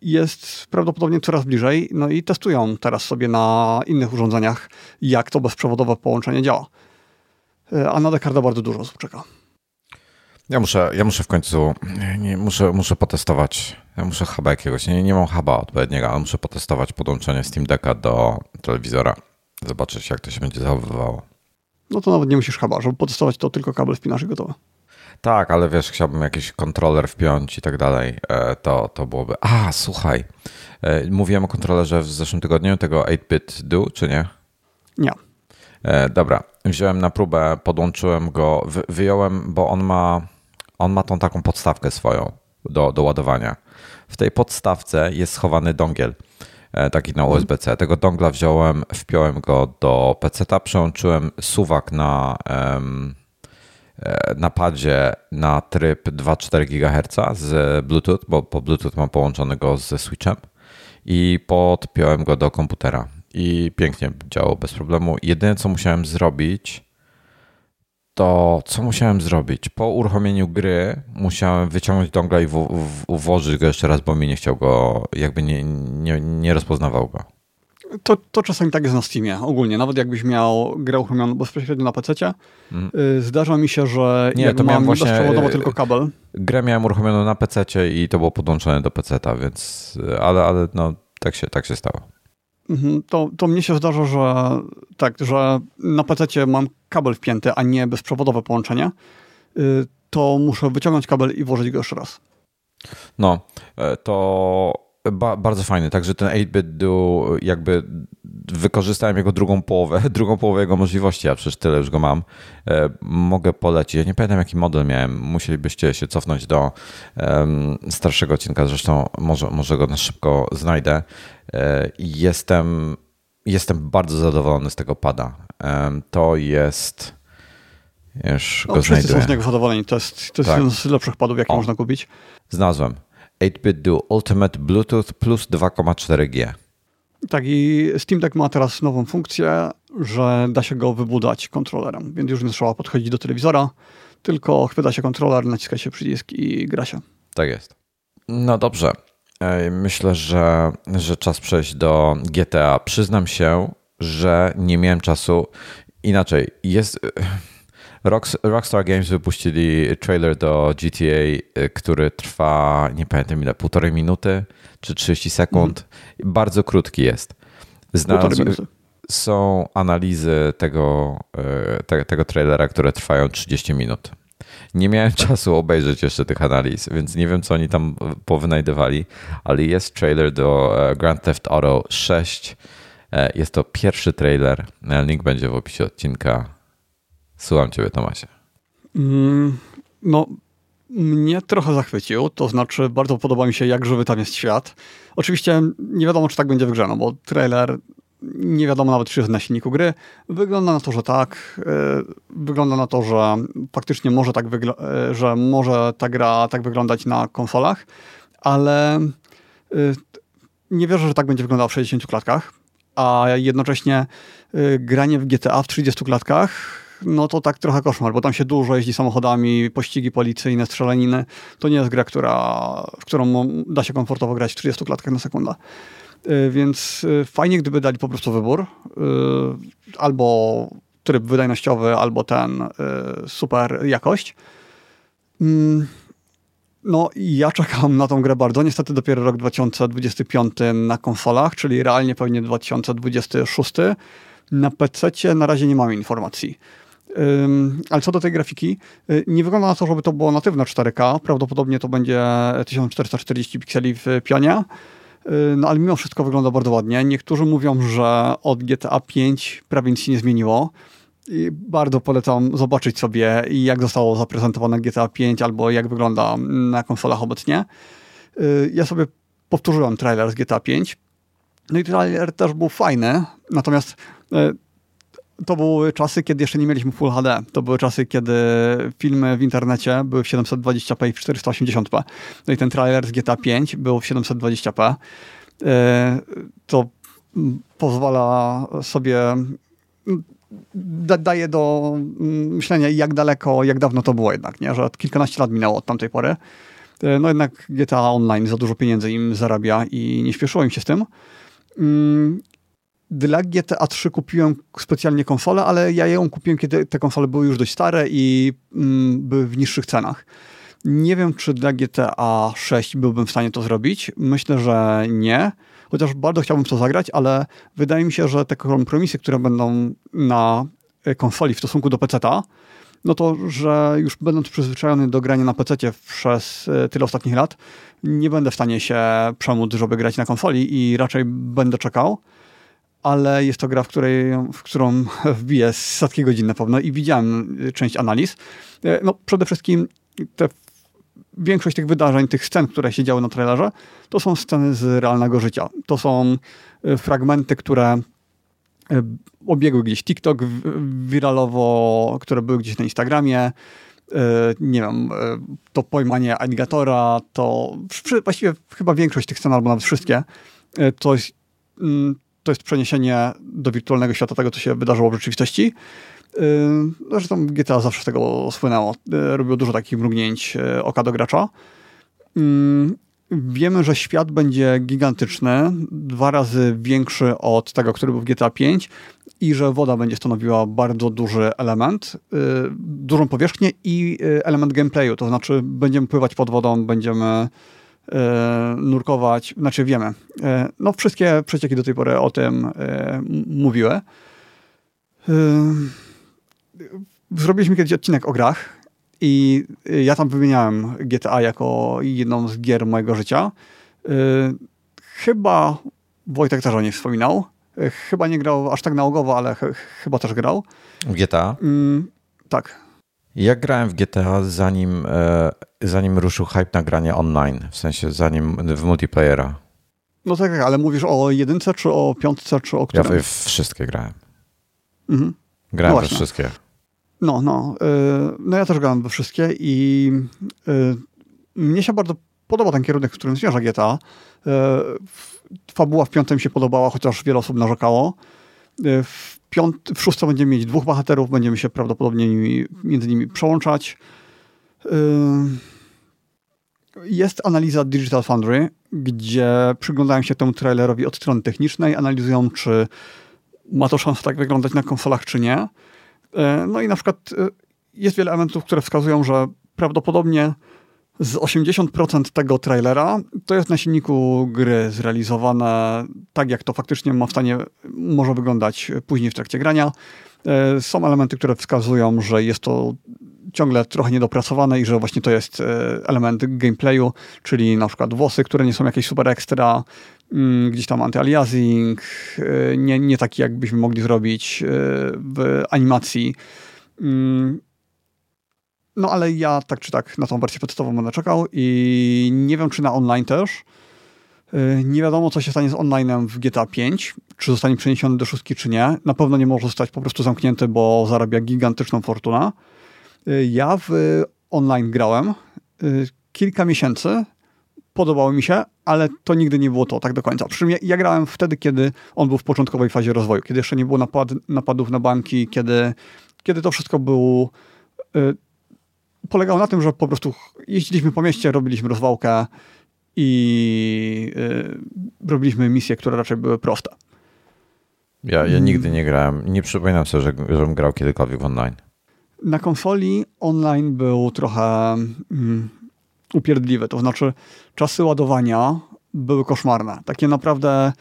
jest prawdopodobnie coraz bliżej. No i testują teraz sobie na innych urządzeniach, jak to bezprzewodowe połączenie działa. E, a na Descartes bardzo dużo osób czeka. Ja muszę, ja muszę w końcu, nie, muszę, muszę potestować, ja muszę huba jakiegoś, nie, nie mam huba odpowiedniego, ale muszę potestować podłączenie Steam Decka do telewizora, zobaczyć jak to się będzie zachowywało. No to nawet nie musisz huba, żeby potestować to tylko kabel wpinasz i gotowe. Tak, ale wiesz, chciałbym jakiś kontroler wpiąć i tak dalej, e, to, to byłoby... A, słuchaj, e, mówiłem o kontrolerze w zeszłym tygodniu, tego 8-bit do, czy nie? Nie. E, dobra, wziąłem na próbę, podłączyłem go, wyjąłem, bo on ma on ma tą taką podstawkę swoją do, do ładowania. W tej podstawce jest schowany dongiel, taki na USB-C. Tego dongla wziąłem, wpiąłem go do PC-a, przełączyłem suwak na, e, na padzie na tryb 2,4 GHz z Bluetooth, bo po Bluetooth mam połączony go ze switchem i podpiąłem go do komputera i pięknie działał bez problemu. Jedyne co musiałem zrobić to co musiałem zrobić? Po uruchomieniu gry musiałem wyciągnąć dongla i włożyć go jeszcze raz, bo mi nie chciał go, jakby nie, nie, nie rozpoznawał go. To, to czasami tak jest na Steamie, ogólnie. Nawet jakbyś miał grę uruchomioną bezpośrednio na PC, mm. zdarza mi się, że nie, to mam właśnie, bezprzewodowo tylko kabel. Grę miałem uruchomioną na PC i to było podłączone do PC, więc ale, ale no, tak, się, tak się stało. Mhm, to, to mnie się zdarza, że tak, że na PC mam kabel wpięty, a nie bezprzewodowe połączenie, y, to muszę wyciągnąć kabel i włożyć go jeszcze raz. No, e, to ba bardzo fajny. Także ten 8-bit do jakby wykorzystałem jego drugą połowę, drugą połowę jego możliwości, ja przecież tyle już go mam. E, mogę polecić. Ja nie pamiętam jaki model miałem. Musielibyście się cofnąć do um, starszego odcinka, zresztą może, może go na szybko znajdę. E, jestem, jestem bardzo zadowolony z tego pada. To jest Już no, go znajduję. są z niego zadowoleni. To jest, to jest Tak. jeden z lepszych padów, jakie O. można kupić. Znalazłem. 8-bit Duo Ultimate Bluetooth plus 2,4G. Tak, i Steam Deck ma teraz nową funkcję, że da się go wybudać kontrolerem, więc już nie trzeba podchodzić do telewizora, tylko chwyta się kontroler, naciska się przycisk i gra się. Tak jest. No dobrze. Myślę, że, że czas przejść do GTA. Przyznam się, że nie miałem czasu. Inaczej, jest. Rocks- Rockstar Games wypuścili trailer do GTA, y, który trwa, nie pamiętam ile, półtorej minuty czy 30 sekund. Bardzo krótki jest. Minuty. są analizy tego, e, te, tego trailera, które trwają 30 minut. Nie miałem czasu obejrzeć jeszcze tych analiz, więc nie wiem, co oni tam powynajdywali, ale jest trailer do e, Grand Theft Auto 6. E, Jest to pierwszy trailer. E, Link będzie w opisie odcinka. Słucham Ciebie, Tomasie. Mm, No, mnie trochę zachwycił, to znaczy bardzo podoba mi się, jak żywy tam jest świat. Oczywiście nie wiadomo, czy tak będzie w grze, no bo trailer nie wiadomo nawet, czy jest na silniku gry. Wygląda na to, że tak. Yy, Wygląda na to, że faktycznie może tak yy, że może ta gra tak wyglądać na konsolach, ale yy, nie wierzę, że tak będzie wyglądał w 60 klatkach, a jednocześnie granie w GTA w 30 klatkach no to tak trochę koszmar, bo tam się dużo jeździ samochodami, pościgi policyjne, strzelaniny. To nie jest gra, która, w którą da się komfortowo grać w 30 klatkach na sekundę. Y, Więc y, fajnie, gdyby dali po prostu wybór. y, Albo tryb wydajnościowy, albo ten super jakość. Mm, No i ja czekam na tą grę bardzo. Niestety dopiero rok 2025 na konsolach, czyli realnie pewnie 2026. Na PC na razie nie mamy informacji. Ale co do tej grafiki, y, nie wygląda na to, żeby to było natywne 4K. Prawdopodobnie to będzie 1440 pikseli w pionie. Y, No ale mimo wszystko wygląda bardzo ładnie. Niektórzy mówią, że od GTA 5 prawie nic się nie zmieniło. I bardzo polecam zobaczyć sobie, jak zostało zaprezentowane GTA 5 albo jak wygląda na konsolach obecnie. Y, Ja sobie powtórzyłem trailer z GTA 5. No i trailer też był fajny, natomiast to były czasy, kiedy jeszcze nie mieliśmy Full HD. To były czasy, kiedy filmy w internecie były w 720p i w 480p. No i ten trailer z GTA 5 był w 720p. Y, To mm, pozwala sobie mm, da, daje do mm, myślenia, jak daleko, jak dawno to było jednak, nie? że kilkanaście lat minęło od tamtej pory. E, No jednak GTA Online za dużo pieniędzy im zarabia i nie śpieszyło im się z tym. Dla GTA 3 kupiłem specjalnie konsolę, ale ja ją kupiłem, kiedy te konsole były już dość stare i mm, były w niższych cenach. Nie wiem, czy dla GTA 6 byłbym w stanie to zrobić. Myślę, że nie. Chociaż bardzo chciałbym to zagrać, ale wydaje mi się, że te kompromisy, które będą na e, konsoli w stosunku do PC-ta, no to, że już będąc przyzwyczajony do grania na PC przez e, tyle ostatnich lat, nie będę w stanie się przemóc, żeby grać na konsoli i raczej będę czekał. Ale jest to gra, w, której, w którą wbiję setki godzin na pewno i widziałem część analiz. E, No przede wszystkim te większość tych wydarzeń, tych scen, które się działy na trailerze, to są sceny z realnego życia. To są e, fragmenty, które e, obiegły gdzieś TikTok wiralowo, które były gdzieś na Instagramie. Nie wiem, to pojmanie aligatora, to właściwie chyba większość tych scen, albo nawet wszystkie, to jest, mm, to jest przeniesienie do wirtualnego świata tego, co się wydarzyło w rzeczywistości. Zresztą GTA zawsze z tego słynęło. Yy, Robiło dużo takich mrugnięć yy, oka do gracza. Wiemy, że świat będzie gigantyczny, dwa razy większy od tego, który był w GTA V i że woda będzie stanowiła bardzo duży element, dużą powierzchnię i element gameplayu, to znaczy będziemy pływać pod wodą, będziemy nurkować, znaczy wiemy. Yy, No wszystkie przecieki do tej pory o tym m- mówiły. Zrobiliśmy kiedyś odcinek o grach i ja tam wymieniałem GTA jako jedną z gier mojego życia. Chyba Wojtek też o niej wspominał. Chyba nie grał aż tak nałogowo, ale ch chyba też grał. GTA? Mm, tak. Ja grałem w GTA zanim, e, zanim ruszył hype na granie online, w sensie zanim w multiplayera. No tak, tak, ale mówisz o jedynce, czy o piątce, czy o Ja którym? w wszystkie grałem. Mhm. Grałem No we wszystkie. No, no. No ja też grałem we wszystkie i mnie się bardzo podoba ten kierunek, w którym zmierza GTA. Fabuła w piątym się podobała, chociaż wiele osób narzekało. W, piąt, w szóstym będziemy mieć dwóch bohaterów, będziemy się prawdopodobnie nimi, między nimi przełączać. Jest analiza Digital Foundry, gdzie przyglądają się temu trailerowi od strony technicznej, analizują, czy ma to szansę tak wyglądać na konsolach, czy nie. E, no i na przykład e, jest wiele elementów, które wskazują, że prawdopodobnie z 80% tego trailera to jest na silniku gry zrealizowane tak, jak to faktycznie ma w stanie, może wyglądać później w trakcie grania. E, są elementy, które wskazują, że jest to ciągle trochę niedopracowane i że właśnie to jest element gameplayu, czyli na przykład włosy, które nie są jakieś super ekstra, mm, gdzieś tam anti-aliasing, nie, nie taki jakbyśmy mogli zrobić w animacji. No ale ja tak czy tak na tą wersję podstawową będę czekał i nie wiem, czy na online też. Y, nie wiadomo, co się stanie z onlinem w GTA 5, czy zostanie przeniesiony do szóstki, czy nie. Na pewno nie może zostać po prostu zamknięty, bo zarabia gigantyczną fortunę. Y, ja w online grałem y, kilka miesięcy, podobało mi się, ale to nigdy nie było to tak do końca. Przy czym ja, ja grałem wtedy, kiedy on był w początkowej fazie rozwoju, kiedy jeszcze nie było napad, napadów na banki, kiedy, kiedy to wszystko było polegało na tym, że po prostu jeździliśmy po mieście, robiliśmy rozwałkę i y, robiliśmy misje, które raczej były proste. Ja, ja nigdy nie grałem. Nie przypominam sobie, że, żebym grał kiedykolwiek online. Na konsoli online był trochę mm, upierdliwy. To znaczy, czasy ładowania były koszmarne. Takie naprawdę.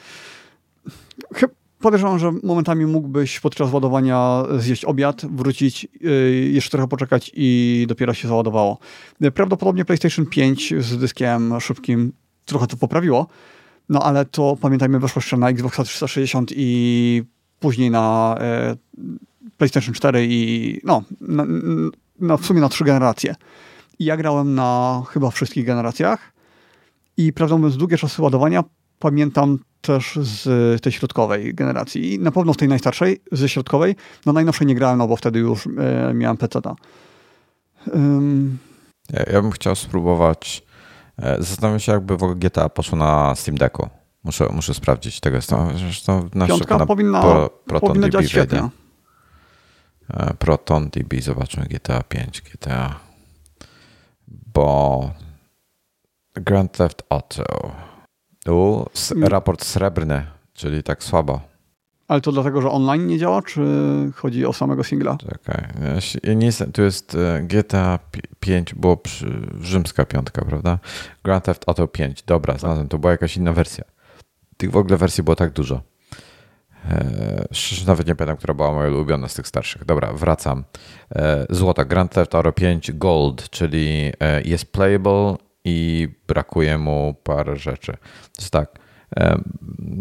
Podejrzewam, że momentami mógłbyś podczas ładowania zjeść obiad, wrócić, yy, jeszcze trochę poczekać i dopiero się załadowało. Prawdopodobnie PlayStation 5 z dyskiem szybkim trochę to poprawiło, no ale to pamiętajmy, weszło jeszcze na Xbox 360 i później na yy, PlayStation 4 i no, na, na, w sumie na trzy generacje. I ja grałem na chyba wszystkich generacjach i prawdę mówiąc, długie czasy ładowania pamiętam też z tej środkowej generacji. I na pewno z tej najstarszej, ze środkowej. No najnowszej nie grałem, no bo wtedy już e, miałem PC-ta. Um. Ja, ja, bym chciał spróbować. E, zastanawiam się, jakby w ogóle GTA poszło na Steam Decku. Muszę, muszę sprawdzić tego. Zresztą na Piątka powinna, pro, Proton powinna działać świetnie. E, Proton DB, zobaczmy GTA 5, GTA. Bo Grand Theft Auto. Tu raport srebrny, czyli tak słabo. Ale to dlatego, że online nie działa, czy chodzi o samego singla? Czekaj, ja nie jestem, tu jest e, GTA 5, było przy, rzymska piątka, prawda? Grand Theft Auto 5, dobra, tak. znalazłem, to była jakaś inna wersja. Tych w ogóle wersji było tak dużo. E, szczerze nawet nie pamiętam, która była moja ulubiona z tych starszych. Dobra, wracam. E, złota, Grand Theft Auto 5 Gold, czyli jest playable i brakuje mu parę rzeczy. Jest tak.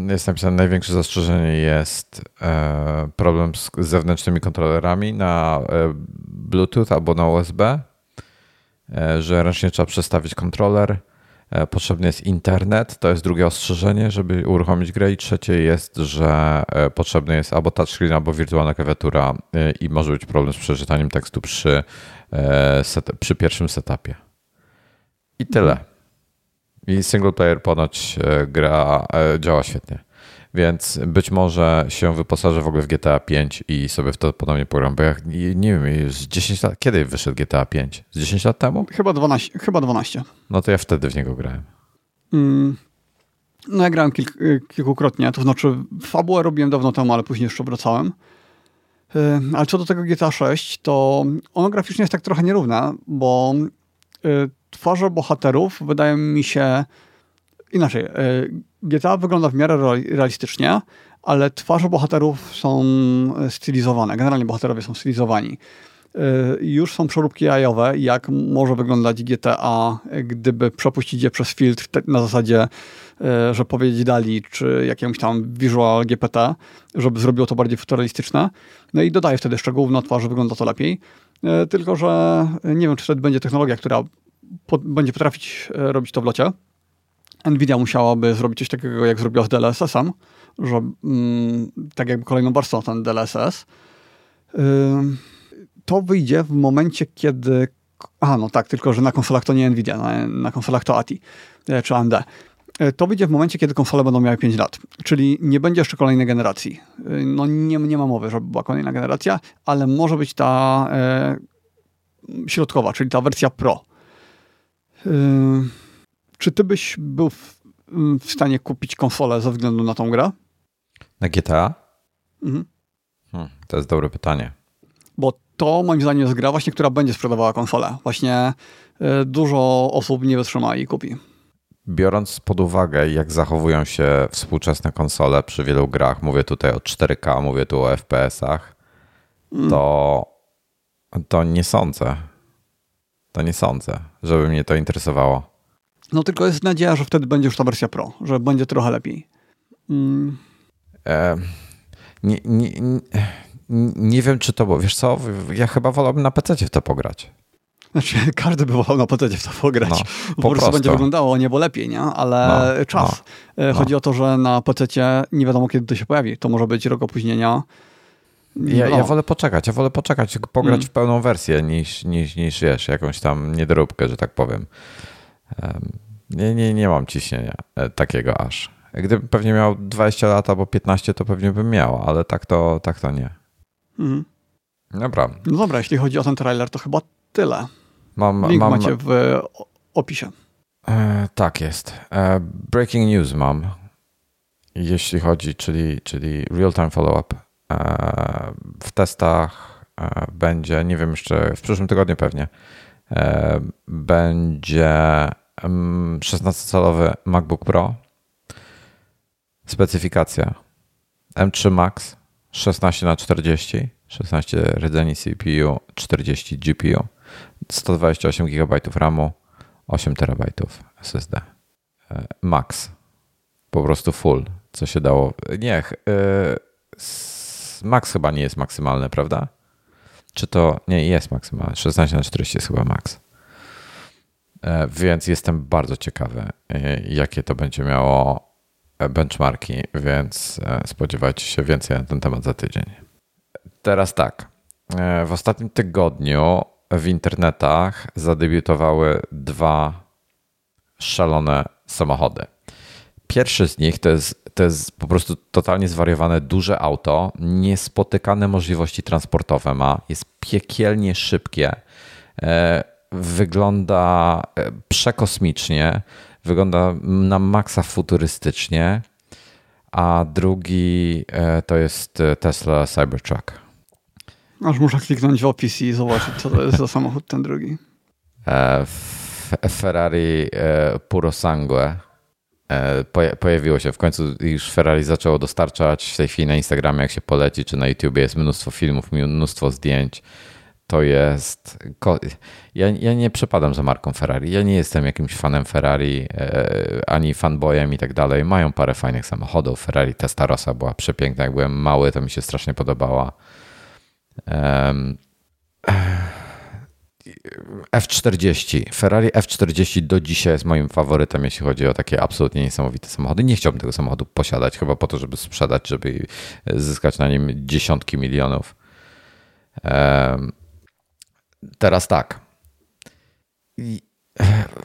Jest napisane, największe zastrzeżenie jest e, problem z zewnętrznymi kontrolerami na e, Bluetooth albo na USB, e, że ręcznie trzeba przestawić kontroler. Potrzebny jest internet, to jest drugie ostrzeżenie, żeby uruchomić grę. I trzecie jest, że potrzebny jest albo touchscreen, albo wirtualna klawiatura i może być problem z przeczytaniem tekstu przy, przy pierwszym setupie. I tyle. I single player ponoć e, gra e, działa świetnie. Więc być może się wyposażę w ogóle w GTA 5 i sobie w to ponownie pogram, bo ja nie wiem, już 10 lat, kiedy wyszedł GTA 5? Z 10 lat temu? Chyba 12. Chyba 12. No to ja wtedy w niego grałem. Mm. No ja grałem kilk, e, kilkukrotnie, to znaczy fabułę robiłem dawno temu, ale później jeszcze wracałem. Ale co do tego GTA 6, to ono graficznie jest tak trochę nierówne, bo twarze bohaterów wydają mi się inaczej. E, GTA wygląda w miarę realistycznie, ale twarze bohaterów są stylizowane. Generalnie bohaterowie są stylizowani. E, już są przeróbki jajowe, jak może wyglądać GTA, gdyby przepuścić je przez filtr na zasadzie, e, że powiedzieć dali, czy jakiemuś tam visual GPT, żeby zrobiło to bardziej futurystyczne. No i dodaje wtedy szczegółów na twarzy, wygląda to lepiej. Tylko, że nie wiem, czy wtedy będzie technologia, która będzie potrafić e, robić to w locie. Nvidia musiałaby zrobić coś takiego, jak zrobiła z DLSS-em, że mm, tak jakby kolejną warstwą ten DLSS. To wyjdzie w momencie, kiedy. A, no tak, tylko że na konsolach to nie Nvidia, na, na konsolach to ATI czy AMD. To wyjdzie w momencie, kiedy konsole będą miały 5 lat, czyli nie będzie jeszcze kolejnej generacji. No nie, nie ma mowy, żeby była kolejna generacja, ale może być ta e, środkowa, czyli ta wersja Pro. E, czy ty byś był w, w, stanie kupić konsolę ze względu na tą grę? Na GTA? Mhm. Hmm, to jest dobre pytanie. Bo to moim zdaniem jest gra właśnie, która będzie sprzedawała konsolę. Właśnie y, dużo osób nie wytrzyma i kupi. Biorąc pod uwagę, jak zachowują się współczesne konsole przy wielu grach, mówię tutaj o 4K, mówię tu o FPS-ach, mm. to, to nie sądzę. To nie sądzę, żeby mnie to interesowało. No tylko jest nadzieja, że wtedy będzie już ta wersja Pro, że będzie trochę lepiej. Mm. E, nie, nie, nie, nie, wiem, czy to, bo wiesz co, ja chyba wolałbym na PC w to pograć. Znaczy, każdy by wolał na PC w to pograć. No, po, po prostu będzie wyglądało niebo lepiej, nie? Ale no, czas. No, e, Chodzi no. o to, że na PC nie wiadomo, kiedy to się pojawi. To może być rok opóźnienia. Ja, ja, wolę poczekać, ja wolę poczekać, pograć mm. w pełną wersję niż, niż, niż wiesz, jakąś tam niedoróbkę, że tak powiem. Nie, nie, nie mam ciśnienia e, takiego aż. Gdybym pewnie miał 20 lat albo 15, to pewnie bym miał, ale tak to, tak to nie. Mhm. Dobra. No dobra, jeśli chodzi o ten trailer, to chyba tyle. Mam, Link mam... macie w opisie. E, tak jest. E, breaking news mam, jeśli chodzi, czyli, czyli real-time follow-up. E, w testach e, będzie, nie wiem jeszcze, w przyszłym tygodniu pewnie, e, będzie 16-calowy MacBook Pro. Specyfikacja M3 Max 16 na 40 16 rdzeni CPU, 40 GPU, 128 GB RAMu, 8 TB SSD. Max. Po prostu full, co się dało. Nie, Max chyba nie jest maksymalny, prawda? Czy to. Nie, jest maksymalny. 16 na 40 jest chyba max. E, więc jestem bardzo ciekawy, e, jakie to będzie miało e, benchmarki, więc spodziewajcie się więcej na ten temat za tydzień. Teraz tak. W ostatnim tygodniu w internetach zadebiutowały dwa szalone samochody. Pierwszy z nich to jest, to jest po prostu totalnie zwariowane duże auto, niespotykane możliwości transportowe ma, jest piekielnie szybkie wygląda e, przekosmicznie, wygląda na maksa futurystycznie, a drugi e, to jest e, Tesla Cybertruck. Aż muszę kliknąć w opis i zobaczyć, co to jest za samochód ten drugi. Ferrari Puro Sangue pojawiło się. W końcu już Ferrari zaczęło dostarczać w tej chwili na Instagramie, jak się poleci, czy na YouTubie jest mnóstwo filmów, mnóstwo zdjęć to jest. Ja, ja nie przepadam za marką Ferrari. Ja nie jestem jakimś fanem Ferrari e, ani fanboyem i tak dalej. Mają parę fajnych samochodów. Ferrari Testarossa była przepiękna. Jak byłem mały, to mi się strasznie podobała. F40. Ferrari F40 do dzisiaj jest moim faworytem, jeśli chodzi o takie absolutnie niesamowite samochody. Nie chciałbym tego samochodu posiadać, chyba po to, żeby sprzedać, żeby zyskać na nim dziesiątki milionów. Teraz tak.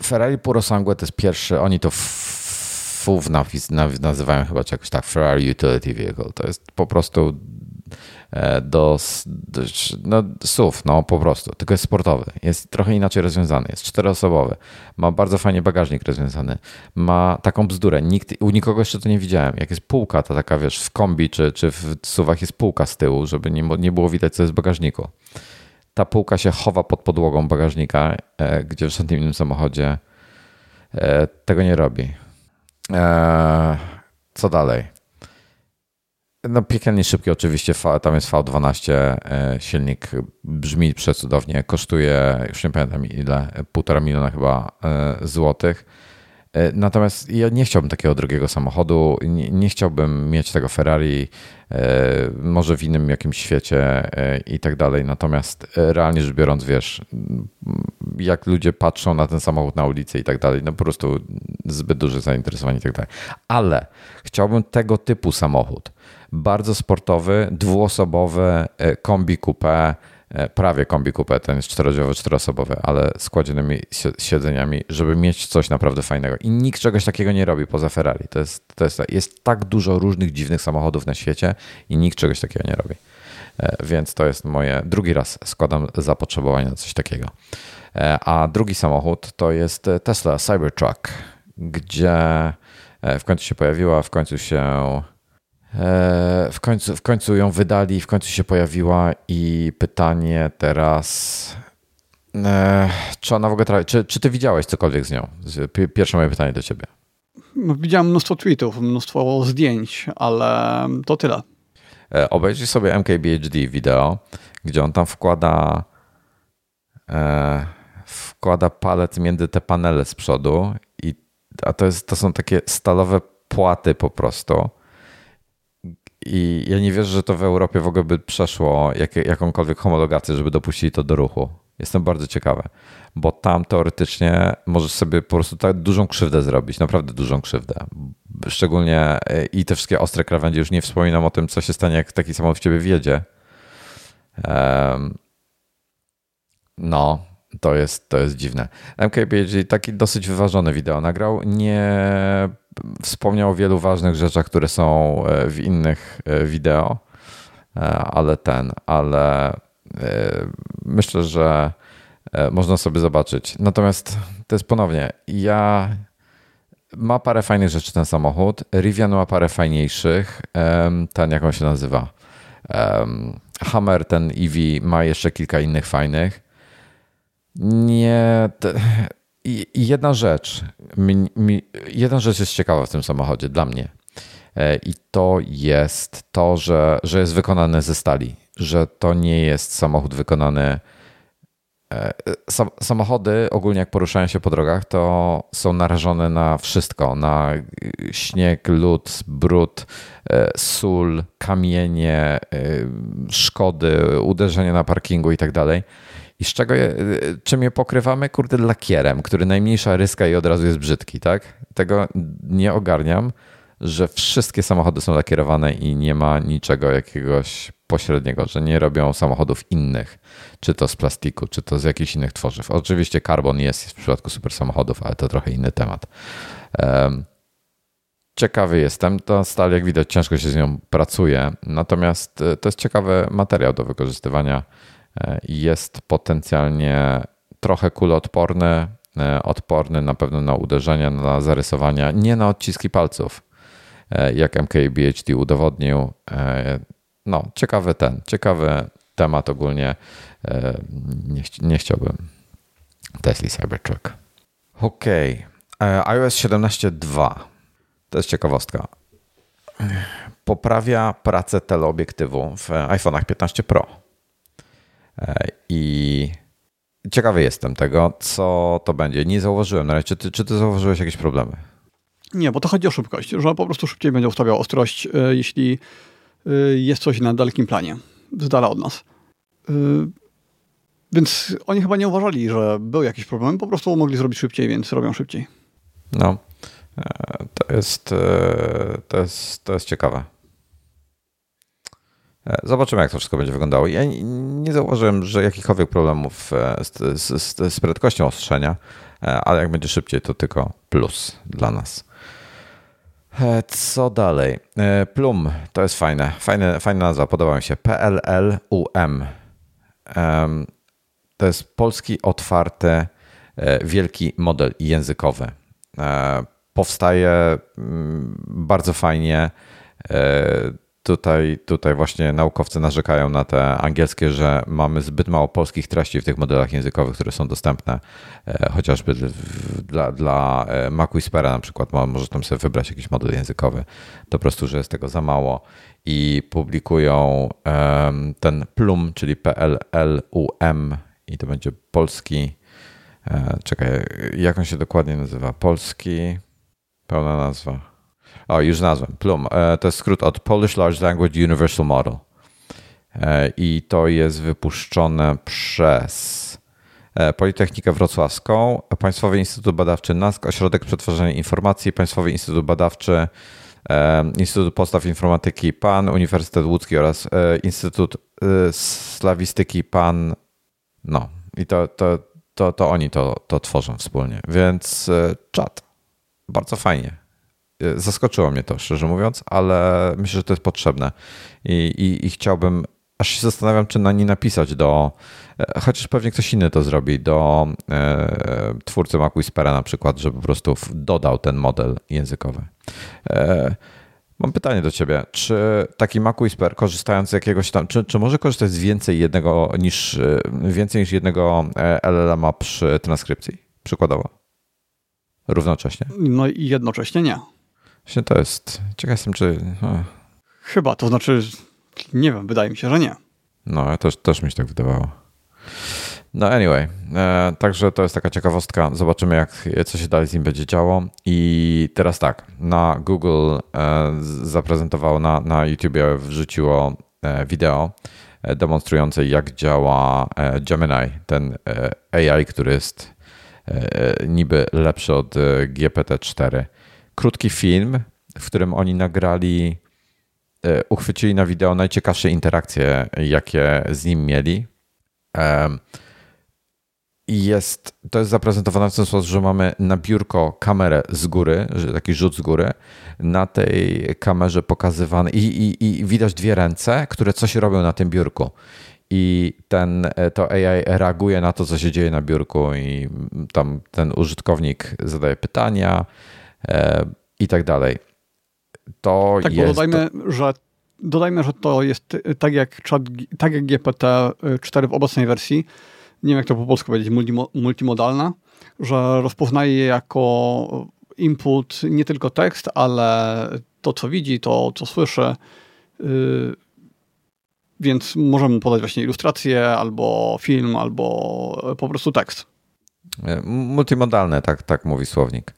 Ferrari Puro Sangue to jest pierwszy, oni to FUV nazywają chyba czy jakoś tak, Ferrari Utility Vehicle. To jest po prostu e, do, do no, SUV, no po prostu, tylko jest sportowy. Jest trochę inaczej rozwiązany, jest czteroosobowy. Ma bardzo fajnie bagażnik rozwiązany. Ma taką bzdurę, Nikt, u nikogo jeszcze to nie widziałem. Jak jest półka, to taka wiesz, w kombi czy, czy w suwach jest półka z tyłu, żeby nie, nie było widać, co jest w bagażniku ta półka się chowa pod podłogą bagażnika, e, gdzie w żadnym innym samochodzie e, tego nie robi. E, co dalej? No piekielnie szybki oczywiście, tam jest V12, silnik brzmi przecudownie, kosztuje, już nie pamiętam ile, półtora miliona chyba złotych E, natomiast ja nie chciałbym takiego drugiego samochodu, nie, nie, chciałbym mieć tego Ferrari, e, może w innym jakimś świecie e, i tak dalej. Natomiast realnie rzecz biorąc, wiesz, jak ludzie patrzą na ten samochód na ulicy i tak dalej, no po prostu zbyt duże zainteresowanie i tak dalej. Ale chciałbym tego typu samochód. Bardzo sportowy, dwuosobowy kombi coupé E, prawie kombi coupe, ten jest czterodrzwiowy, czteroosobowy, ale z kładzionymi siedzeniami, żeby mieć coś naprawdę fajnego. I nikt czegoś takiego nie robi poza Ferrari. To jest, to jest, jest tak dużo różnych dziwnych samochodów na świecie i nikt czegoś takiego nie robi. E, więc to jest moje, drugi raz składam zapotrzebowanie na coś takiego. E, a drugi samochód to jest Tesla Cybertruck, gdzie w końcu się pojawiła, w końcu się E, w końcu, w końcu ją wydali, w końcu się pojawiła i pytanie teraz, e, czy ona w ogóle trafi, czy, czy ty widziałeś cokolwiek z nią? Pierwsze moje pytanie do ciebie. No, widziałem mnóstwo tweetów, mnóstwo zdjęć, ale to tyle. E, obejrzyj sobie MKBHD wideo, gdzie on tam wkłada wkłada palec między te panele z przodu i a to, jest, to są takie stalowe płaty po prostu i ja nie wierzę, że to w Europie w ogóle by przeszło jak, jakąkolwiek homologację, żeby dopuścili to do ruchu. Jestem bardzo ciekawy, bo tam teoretycznie możesz sobie po prostu tak dużą krzywdę zrobić, naprawdę dużą krzywdę. Szczególnie e, i te wszystkie ostre krawędzie, już nie wspominam o tym, co się stanie, jak taki samochód w ciebie wjedzie. Um, no, to jest, to jest dziwne. MKBHD taki dosyć wyważony wideo nagrał. Nie wspomniał o wielu ważnych rzeczach, które są e, w innych e, wideo, e, ale ten, ale myślę, że można sobie zobaczyć. Natomiast to jest ponownie, ja ma parę fajnych rzeczy ten samochód. Rivian ma parę fajniejszych. Ten, jak on się nazywa? Hammer, ten EV ma jeszcze kilka innych fajnych. Nie. I jedna rzecz, mi, mi, jedna rzecz jest ciekawa w tym samochodzie dla mnie. E, I to jest to, że, że jest wykonany ze stali, że to nie jest samochód wykonany. E, samochody ogólnie, jak poruszają się po drogach, to są narażone na wszystko: na śnieg, lód, brud, e, sól, kamienie, szkody, uderzenie na parkingu i tak dalej. I z czego je, czym je pokrywamy? Kurde, lakierem, który najmniejsza ryska i od razu jest brzydki, tak? Tego nie ogarniam, że wszystkie samochody są lakierowane i nie ma niczego jakiegoś pośredniego, że nie robią samochodów innych, czy to z plastiku, czy to z jakichś innych tworzyw. Oczywiście karbon jest w przypadku super samochodów, ale to trochę inny temat. Ciekawy jestem. Ta stal, jak widać, ciężko się z nią pracuje, natomiast e, to jest ciekawy materiał do wykorzystywania jest potencjalnie trochę kuloodporny, e, odporny na pewno na uderzenia, na zarysowania, nie na odciski palców, e, jak MKBHD udowodnił. E, no, ciekawy ten, ciekawy temat ogólnie. Nie, nie chciałbym Tesla Cybertruck. OK. iOS 17.2. To jest ciekawostka. Poprawia pracę teleobiektywu w iPhone'ach 15 Pro. I ciekawy jestem tego, co to będzie. Nie zauważyłem na razie. Czy ty, czy ty zauważyłeś jakieś problemy? Nie, bo to chodzi o szybkość, że po prostu szybciej będzie ustawiał ostrość, e, jeśli e, jest coś na dalekim planie, z dala od nas. E, więc oni chyba nie uważali, że był jakiś problem, po prostu mogli zrobić szybciej, więc robią szybciej. No, to jest, to jest, to jest ciekawe. E, zobaczymy, jak to wszystko będzie wyglądało. Ja nie zauważyłem, że jakichkolwiek problemów e, z, z, z prędkością ostrzenia, e, ale jak będzie szybciej, to tylko plus dla nas. Co dalej? Plum to jest fajne. fajne fajna nazwa, podoba mi się. PLLUM. To jest polski otwarty, wielki model językowy. Powstaje mm, bardzo fajnie Tutaj, tutaj właśnie naukowcy narzekają na te angielskie, że mamy zbyt mało polskich treści w tych modelach językowych, które są dostępne, e, chociażby dla, dla e, Mac Whispera na przykład, może tam sobie wybrać jakiś model językowy. To po prostu, że jest tego za mało i publikują ten plum, czyli PLLUM i to będzie polski, e, czekaj, jak on się dokładnie nazywa? Polski, pełna nazwa. O, już nazwę. Plum. E, to jest skrót od Polish Large Language Universal Model. E, I to jest wypuszczone przez e, Politechnikę Wrocławską, Państwowy Instytut Badawczy NASK, Ośrodek Przetwarzania Informacji, Państwowy Instytut Badawczy, Instytut Podstaw Informatyki PAN, Uniwersytet Łódzki oraz Instytut slawistyki pan. No, i to, to, to, to oni to, to tworzą wspólnie. Więc czat. Bardzo fajnie. Zaskoczyło mnie to, szczerze mówiąc, ale myślę, że to jest potrzebne. I, i, i chciałbym, aż się zastanawiam, czy na nie napisać do, chociaż pewnie ktoś inny to zrobi, do e, twórcy MacWhispera na przykład, żeby po prostu dodał ten model językowy. E, Mam pytanie do ciebie. Czy taki Mac Whisper, korzystając z jakiegoś tam, czy, czy może korzystać z więcej jednego niż, więcej niż jednego e, LLM przy transkrypcji? Przykładowo. Równocześnie. No i jednocześnie nie. Właśnie to jest. Ciekaw jestem, czy. Chyba, to znaczy, nie wiem, wydaje mi się, że nie. No, też, też mi się tak wydawało. No anyway, e, także to jest taka ciekawostka. Zobaczymy, jak, co się dalej z nim będzie działo. I teraz tak, na Google e, zaprezentowało, na, na YouTubie wrzuciło e, wideo e, demonstrujące, jak działa e, Gemini, ten e, AI, który jest niby lepszy od GPT-4. Krótki film, w którym oni nagrali, uchwycili na wideo najciekawsze interakcje, jakie z nim mieli i jest, to jest zaprezentowane w ten sposób, że mamy na biurko kamerę z góry, taki rzut z góry. Na tej kamerze pokazywany i, i, i widać dwie ręce, które coś robią na tym biurku. I ten, to AI reaguje na to, co się dzieje na biurku, i tam ten użytkownik zadaje pytania e, i tak dalej. To tak, jest. Dodajmy, że dodajmy, że to jest tak jak, chat, tak jak GPT-4 w obecnej wersji nie wiem jak to po polsku powiedzieć, multimodalna, że rozpoznaje je jako input nie tylko tekst, ale to, co widzi, to, co słyszy. Y, więc możemy podać właśnie ilustrację, albo film, albo po prostu tekst. E, multimodalne, tak, tak mówi słownik.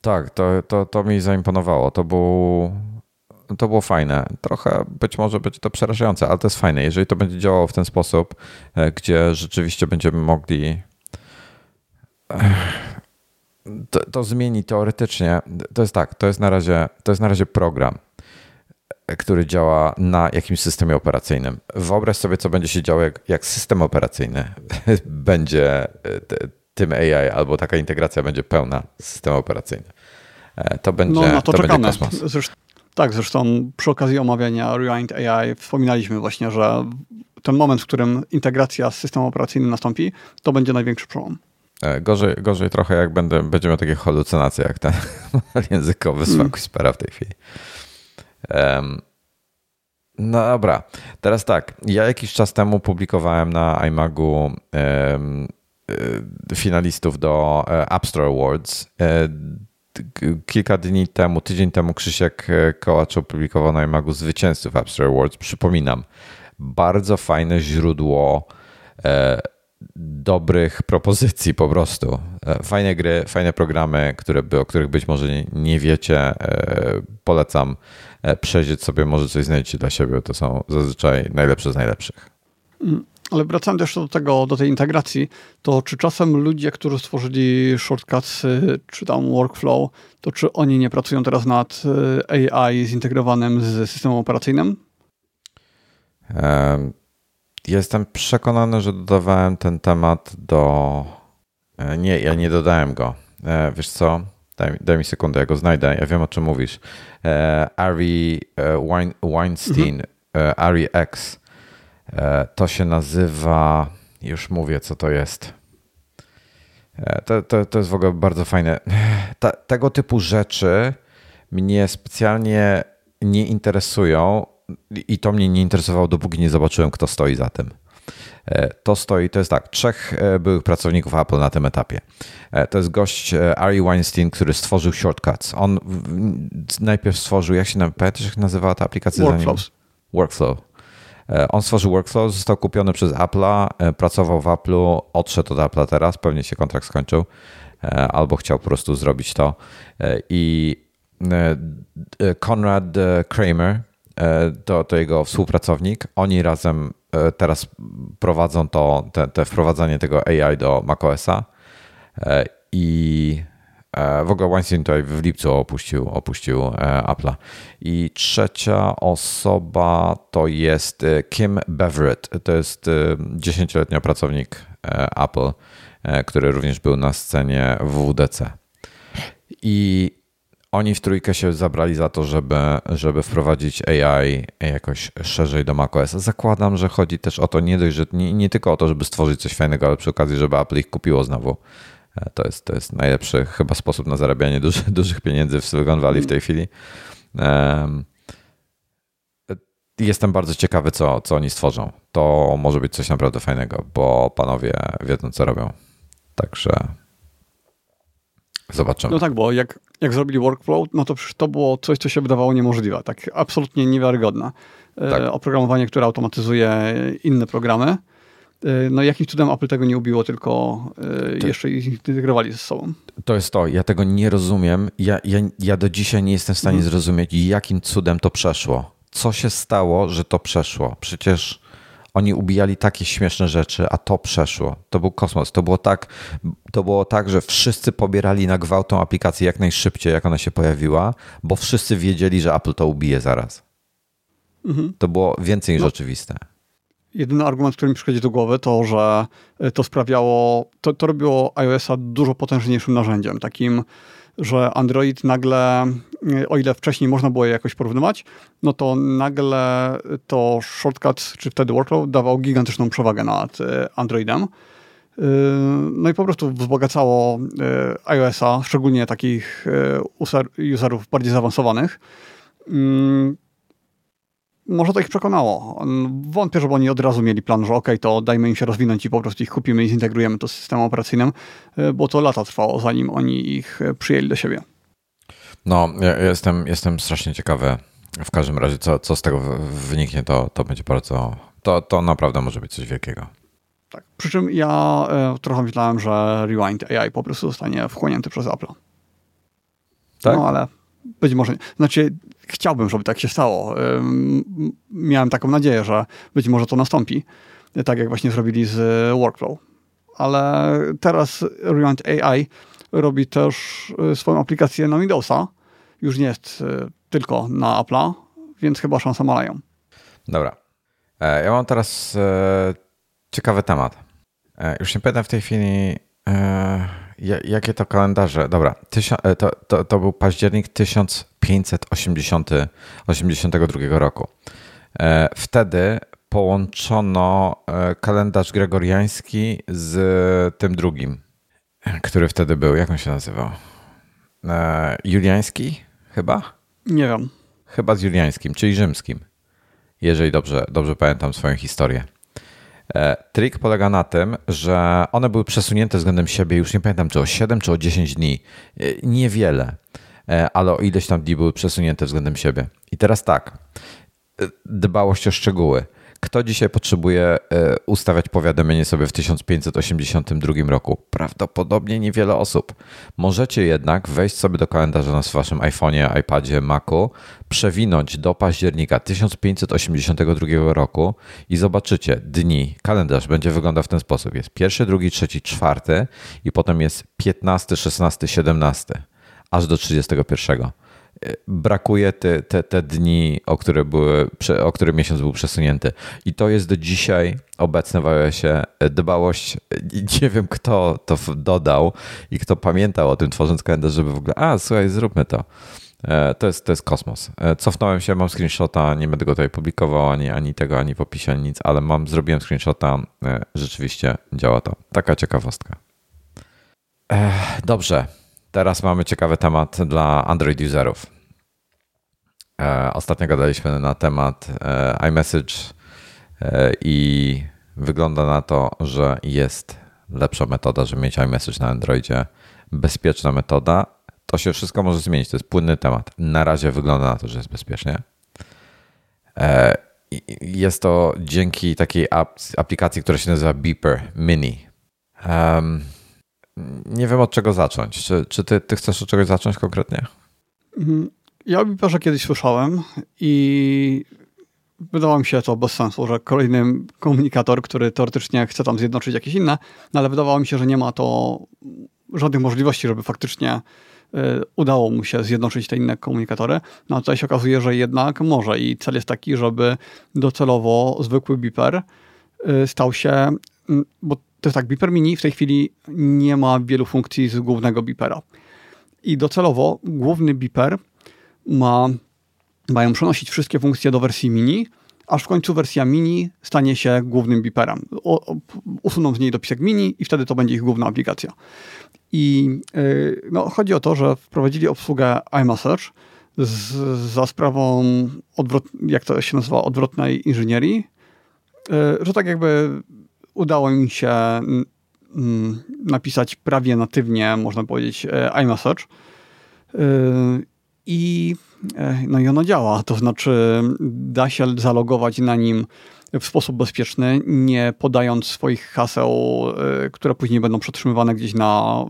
Tak, to, to, to mi zaimponowało. To był to było fajne. Trochę być może będzie to przerażające, ale to jest fajne. Jeżeli to będzie działało w ten sposób, e, gdzie rzeczywiście będziemy mogli. To, to zmieni teoretycznie. To jest tak, to jest na razie, to jest na razie program, e, który działa na jakimś systemie operacyjnym. Wyobraź sobie, co będzie się działo, jak, jak system operacyjny będzie e, tym AI, albo taka integracja będzie pełna systemu operacyjny. To będzie, no, na to, to czekamy. będzie kosmos. Zresztą tak, zresztą przy okazji omawiania Rewind AI wspominaliśmy właśnie, że ten moment, w którym integracja z systemem operacyjnym nastąpi, to będzie największy przełom. E, gorzej, gorzej trochę, jak będę, będzie miał takie halucynacje, jak ten językowy z mm. w tej chwili. Um, no dobra, teraz tak. Ja jakiś czas temu publikowałem na iMagu um, finalistów do e, App Store Awards kilka dni temu, tydzień temu Krzysiek e, Kołacz opublikował na iMagu zwycięzców App Store Awards. Przypominam, bardzo fajne źródło e, dobrych propozycji po prostu. E, fajne gry, fajne programy, które o których być może nie, wiecie. E, polecam e, przejrzeć sobie, może coś znajdziecie dla siebie. To są zazwyczaj najlepsze z najlepszych. Ale wracając jeszcze do tego, do tej integracji, to czy czasem ludzie, którzy stworzyli shortcuts, czy tam workflow, to czy oni nie pracują teraz nad e, AI zintegrowanym z systemem operacyjnym? Jestem przekonany, że dodawałem ten temat do. E, nie, ja nie dodałem go. E, wiesz co? Daj, daj mi sekundę, ja go znajdę. Ja wiem o czym mówisz. Ari Weinstein, mhm. Ari X E, to się nazywa, już mówię, co to jest. E, to, to, to jest w ogóle bardzo fajne. Ta, tego typu rzeczy mnie specjalnie nie interesują i to mnie nie interesowało, dopóki nie zobaczyłem, kto stoi za tym. E, to stoi, to jest tak, trzech byłych pracowników Apple na tym etapie. To jest gość Ari Weinstein, który stworzył Shortcuts. On najpierw stworzył, jak się pamiętasz, jak nazywała ta aplikacja? Workflows. Workflow. E, on stworzył workflow, został kupiony przez Apple'a, e, pracował w Apple'u, odszedł od Apple'a teraz, pewnie się kontrakt skończył, e, albo chciał po prostu zrobić to. I Konrad Kramer, to, to jego współpracownik, oni razem teraz prowadzą to, te, te wprowadzanie tego AI do macOSa i w ogóle Weinstein tutaj w lipcu opuścił, opuścił Apple'a. I trzecia osoba to jest Kim Beverett. To jest dziesięcioletni pracownik Apple, który również był na scenie WWDC. I oni w trójkę się zabrali za to, żeby, żeby wprowadzić AI jakoś szerzej do macOS. Zakładam, że chodzi też o to nie dość, że nie, nie tylko o to, żeby stworzyć coś fajnego, ale przy okazji, żeby Apple ich kupiło znowu. E, to jest, to jest najlepszy chyba sposób na zarabianie duży, dużych pieniędzy w Silicon Valley w tej chwili. Um, jestem bardzo ciekawy, co, co oni stworzą. To może być coś naprawdę fajnego, bo panowie wiedzą, co robią. Także zobaczymy. No tak, bo jak jak zrobili workflow, no to to było coś, co się wydawało niemożliwe, tak absolutnie niewiarygodne. E, tak. Oprogramowanie, które automatyzuje inne programy. E, no jakimś cudem Apple tego nie ubiło, tylko e, to, jeszcze ich integrowali ze sobą. To jest to, ja tego nie rozumiem. Ja, ja, ja do dzisiaj nie jestem w stanie hmm. zrozumieć, jakim cudem to przeszło. Co się stało, że to przeszło? Przecież oni ubijali takie śmieszne rzeczy, a to przeszło. To był kosmos. To było tak, to było tak, że wszyscy pobierali na gwałt tą aplikację jak najszybciej, jak ona się pojawiła, bo wszyscy wiedzieli, że Apple to ubije zaraz. Mhm. To było więcej niż no. oczywiste. Jedyny argument, który mi przychodzi do głowy, to że to sprawiało, to, to robiło iOS-a dużo potężniejszym narzędziem, takim że Android nagle, o ile wcześniej można było je jakoś porównywać, no to nagle to shortcut, czy wtedy workload dawał gigantyczną przewagę nad e, Androidem. E, no i po prostu wzbogacało e, iOS-a, szczególnie takich userów bardziej zaawansowanych. Mm, może to ich przekonało. Wątpię, żeby oni od razu mieli plan, że ok, to dajmy im się rozwinąć i po prostu ich kupimy i zintegrujemy to z systemem operacyjnym, e, bo to lata trwało, zanim oni ich e, przyjęli do siebie. No, ja jestem, jestem strasznie ciekawy w każdym razie, co, co z tego wyniknie, to, to będzie bardzo, to, to naprawdę może być coś wielkiego. Tak, przy czym ja e, trochę myślałem, że Rewind AI po prostu zostanie wchłonięty przez Apple. Tak? No, ale być może, znaczy chciałbym, żeby tak się stało. Miałem taką nadzieję, że być może to nastąpi, tak jak właśnie zrobili z Workflow. Ale teraz Rewind AI robi też y, swoją aplikację na Windowsa. Już nie jest y, tylko na Apple'a, więc chyba szanse malają. Dobra. E, ja mam teraz e, ciekawy temat. E, już nie pamiętam w tej chwili Jakie to kalendarze? Dobra, e, to, to, to był październik 1582 roku. E, wtedy połączono e, kalendarz gregoriański z tym drugim, który wtedy był. Jak on się nazywał? Juliański chyba? Nie wiem. Chyba z juliańskim, czyli rzymskim, jeżeli dobrze, dobrze pamiętam swoją historię. E, trik polega na tym, że one były przesunięte względem siebie, już nie pamiętam czy o 7 czy o 10 dni. E, niewiele, e, ale o ileś tam dni były przesunięte względem siebie. I teraz tak, dbałość o szczegóły. Kto dzisiaj potrzebuje e, ustawiać powiadomienie sobie w 1582 roku? Prawdopodobnie niewiele osób. Możecie jednak wejść sobie do kalendarza na waszym iPhone'ie, iPadzie, Macu, przewinąć do października 1582 roku i zobaczycie dni. Kalendarz będzie wyglądał w ten sposób. Jest pierwszy, drugi, trzeci, czwarty i potem jest 15, 16, 17 aż do 31 brakuje te, te, te dni, o które, były, o które miesiąc był przesunięty. I to jest do dzisiaj obecne w iOSie dbałość. Nie wiem, kto to dodał i kto pamiętał o tym, tworząc kalendarz, żeby w ogóle, a słuchaj, zróbmy to. E, to jest, to jest kosmos. E, cofnąłem się, mam screenshota, nie będę go tutaj publikował ani, ani tego, ani w opisie, ani nic, ale mam, zrobiłem screenshota, e, rzeczywiście działa to. Taka ciekawostka. Dobrze, Teraz mamy ciekawy temat dla Android userów. E, ostatnio gadaliśmy na temat e, iMessage e, i wygląda na to, że jest lepsza metoda, żeby mieć iMessage na Androidzie. Bezpieczna metoda. To się wszystko może zmienić. To jest płynny temat. Na razie wygląda na to, że jest bezpiecznie. Jest to dzięki takiej aplikacji, która się nazywa Beeper Mini. Nie wiem od czego zacząć. Czy, czy ty, ty chcesz od czegoś zacząć konkretnie? Mhm. Ja o Beeperze kiedyś słyszałem i wydawało mi się to bez sensu, że kolejny komunikator, który teoretycznie chce tam zjednoczyć jakieś inne, no ale wydawało mi się, że nie ma to żadnych możliwości, żeby faktycznie udało mu się zjednoczyć te inne komunikatory. No a tutaj się okazuje, że jednak może i cel jest taki, żeby docelowo zwykły beeper stał się, bo to jest tak, beeper mini w tej chwili nie ma wielu funkcji z głównego beepera. I docelowo główny beeper ma, mają przenosić wszystkie funkcje do wersji mini, aż w końcu wersja mini stanie się głównym beeperem. usuną z niej dopisek mini i wtedy to będzie ich główna aplikacja. I yy, no, chodzi o to, że wprowadzili obsługę iMessage z, za sprawą, odwrot, jak to się nazywa, odwrotnej inżynierii, yy, że tak jakby udało mi się mm, napisać prawie natywnie, można powiedzieć, e, iMessage. Yy, I E, no i ono działa, to znaczy da się zalogować na nim w sposób bezpieczny, nie podając swoich haseł, e, które później będą przetrzymywane gdzieś na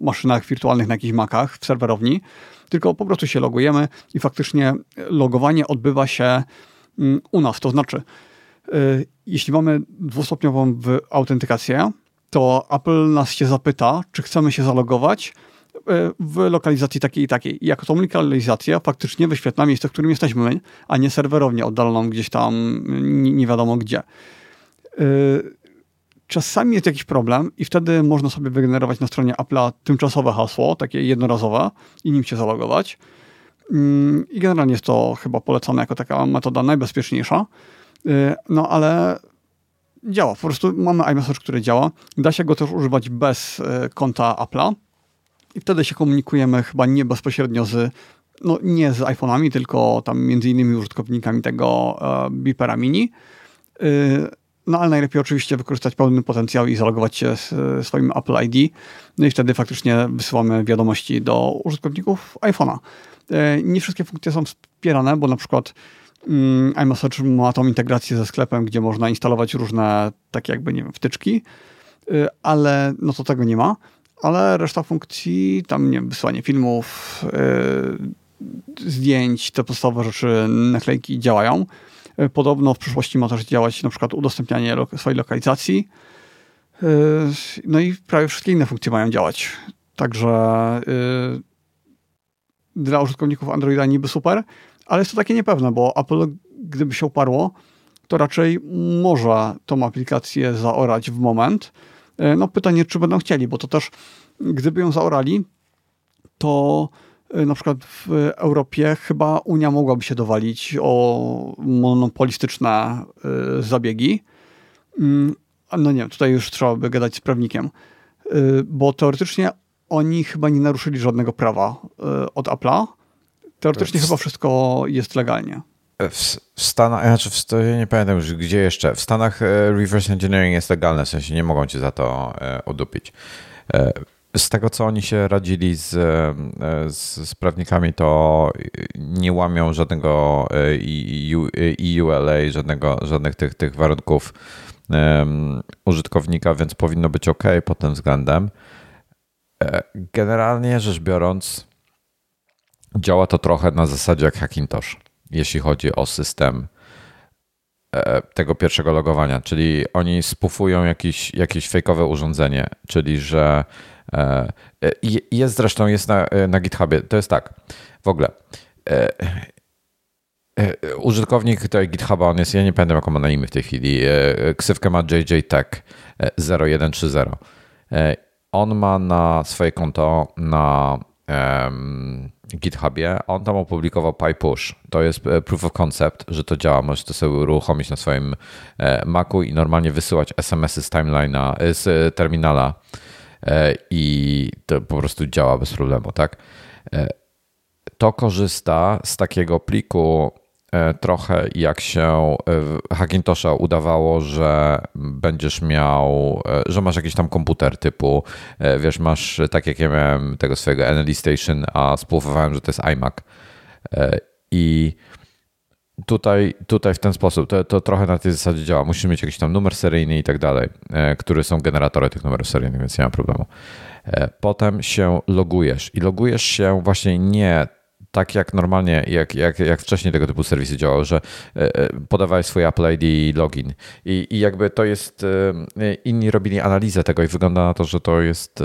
maszynach wirtualnych, na jakichś makach w serwerowni, tylko po prostu się logujemy i faktycznie logowanie odbywa się mm, u nas. To znaczy, e, jeśli mamy dwustopniową autentykację, to Apple nas się zapyta, czy chcemy się zalogować, E, w lokalizacji takiej i takiej. I jako tą lokalizacja faktycznie wyświetla miejsce, w którym jesteśmy, a nie serwerownie oddaloną gdzieś tam nie wiadomo gdzie. E, czasami jest jakiś problem i wtedy można sobie wygenerować na stronie Apple'a tymczasowe hasło, takie jednorazowe i nim się zalogować. Mm, I generalnie jest to chyba polecane jako taka metoda najbezpieczniejsza. E, no ale działa. Po prostu mamy iMessage, który działa. Da się go też używać bez konta Apple'a i wtedy się komunikujemy chyba nie bezpośrednio z, no nie z iPhone'ami, tylko tam między innymi użytkownikami tego e, Beepera Mini. E, no ale najlepiej oczywiście wykorzystać pełny potencjał i zalogować się z e, swoim Apple ID. No i wtedy faktycznie wysyłamy wiadomości do użytkowników iPhone'a. Nie wszystkie funkcje są wspierane, bo na przykład iMessage ma tą integrację ze sklepem, gdzie można instalować różne takie jakby, nie wiem, wtyczki, e, ale no to tego nie ma ale reszta funkcji, tam nie wiem, wysłanie filmów, yy, zdjęć, te podstawowe rzeczy, naklejki działają. Yy, podobno w przyszłości ma też działać na przykład udostępnianie lo swojej lokalizacji. No i prawie wszystkie inne funkcje mają działać. Także dla użytkowników Androida niby super, ale jest to takie niepewne, bo Apple gdyby się uparło, to raczej może tą aplikację zaorać w moment, E, no pytanie, czy będą chcieli, bo to też, gdyby ją zaorali, to e, na przykład w Europie chyba Unia mogłaby się dowalić o monopolistyczne e, zabiegi. Mm, no nie, tutaj już trzeba by gadać z prawnikiem, bo teoretycznie oni chyba nie naruszyli żadnego prawa od Apple'a. Teoretycznie chyba wszystko jest legalnie w, Stanach, znaczy w, ja nie pamiętam już gdzie jeszcze, w Stanach e, reverse engineering jest legalne, w sensie nie mogą cię za to e, udupić. E, z tego, co oni się radzili z, z, z prawnikami, to nie łamią żadnego EULA, żadnego, żadnych tych, tych warunków um, użytkownika, więc powinno być ok pod tym względem. Generalnie rzecz biorąc, działa to trochę na zasadzie jak Hackintosh jeśli chodzi o system e, tego pierwszego logowania, czyli oni spufują jakieś, jakieś fejkowe urządzenie, czyli że e, jest zresztą jest na, na GitHubie, to jest tak, w ogóle e, użytkownik tej GitHuba, on jest, ja nie pamiętam jaką ma na imię w tej chwili, ksywkę ma JJTech 0130. On ma na swoje konto na GitHubie, on tam opublikował PyPush. To jest e, proof of concept, że to działa. Możesz to sobie uruchomić na swoim e, Macu i normalnie wysyłać SMS-y z timeline'a, e, z terminala i to po prostu działa bez problemu, tak? To korzysta z takiego pliku trochę jak się e, Hackintosha udawało, że będziesz miał, e, że masz jakiś tam komputer typu, wiesz, masz tak jak ja miałem tego swojego NLE Station, a spływałem, że to jest iMac. I tutaj, tutaj w ten sposób, to, to trochę na tej zasadzie działa. Musisz mieć jakiś tam numer seryjny i tak dalej, które są generatory tych numerów seryjnych, więc nie ma problemu. Potem się logujesz i logujesz się właśnie nie tak jak normalnie, jak, jak, jak wcześniej tego typu serwisy działały, że e, e, podawałeś swój Apple ID i login. I, I jakby to jest, e, inni robili analizę tego i wygląda na to, że to jest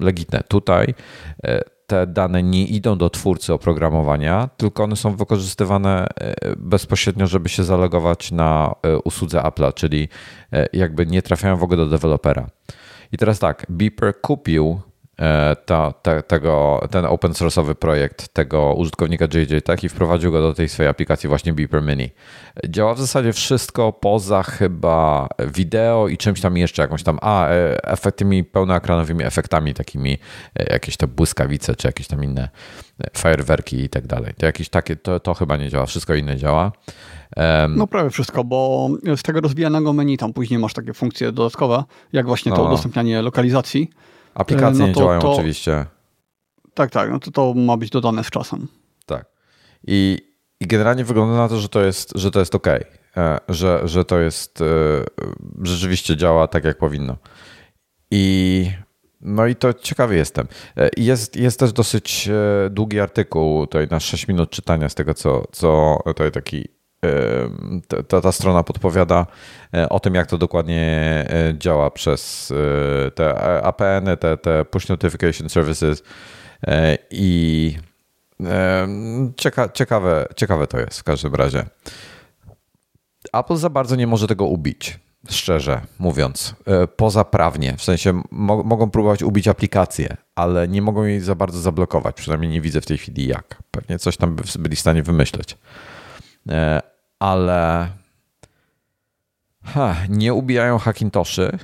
legitne. Tutaj te dane nie idą do twórcy oprogramowania, tylko one są wykorzystywane bezpośrednio, żeby się zalogować na usłudze Apple'a, czyli jakby nie trafiają w ogóle do dewelopera. I teraz tak, Beeper kupił ta, ta, tego, ten open source'owy projekt tego użytkownika JJ Tech i wprowadził go do tej swojej aplikacji właśnie Beeper Mini. Działa w zasadzie wszystko poza chyba wideo i czymś tam jeszcze, jakąś tam, a e, efektami pełnoekranowymi efektami, takimi e, jakieś to błyskawice, czy jakieś tam inne fajerwerki i tak dalej. To jakieś takie, to, to chyba nie działa, wszystko inne działa. No prawie wszystko, bo z tego rozwijanego menu tam później masz takie funkcje dodatkowe, jak właśnie to no. udostępnianie lokalizacji. Aplikacje no to, nie działają to, oczywiście. Tak, tak, no to to ma być dodane z czasem. Tak. I, i generalnie wygląda na to, że to jest, że to jest ok, e, że, że to jest, e, rzeczywiście działa tak, jak powinno. I no i to ciekawy jestem. E, jest, jest też dosyć długi artykuł, tutaj na 6 minut czytania z tego, co, co tutaj taki ta, ta strona podpowiada e, o tym, jak to dokładnie e, działa przez e, te APN, te, te push notification services i cieka, ciekawe, ciekawe to jest w każdym razie. Apple za bardzo nie może tego ubić, szczerze mówiąc, poza prawnie. W sensie mo mogą próbować ubić aplikację, ale nie mogą jej za bardzo zablokować. Przynajmniej nie widzę w tej chwili jak. Pewnie coś tam by byli w stanie wymyśleć ale ha, nie ubijają Hackintoszy.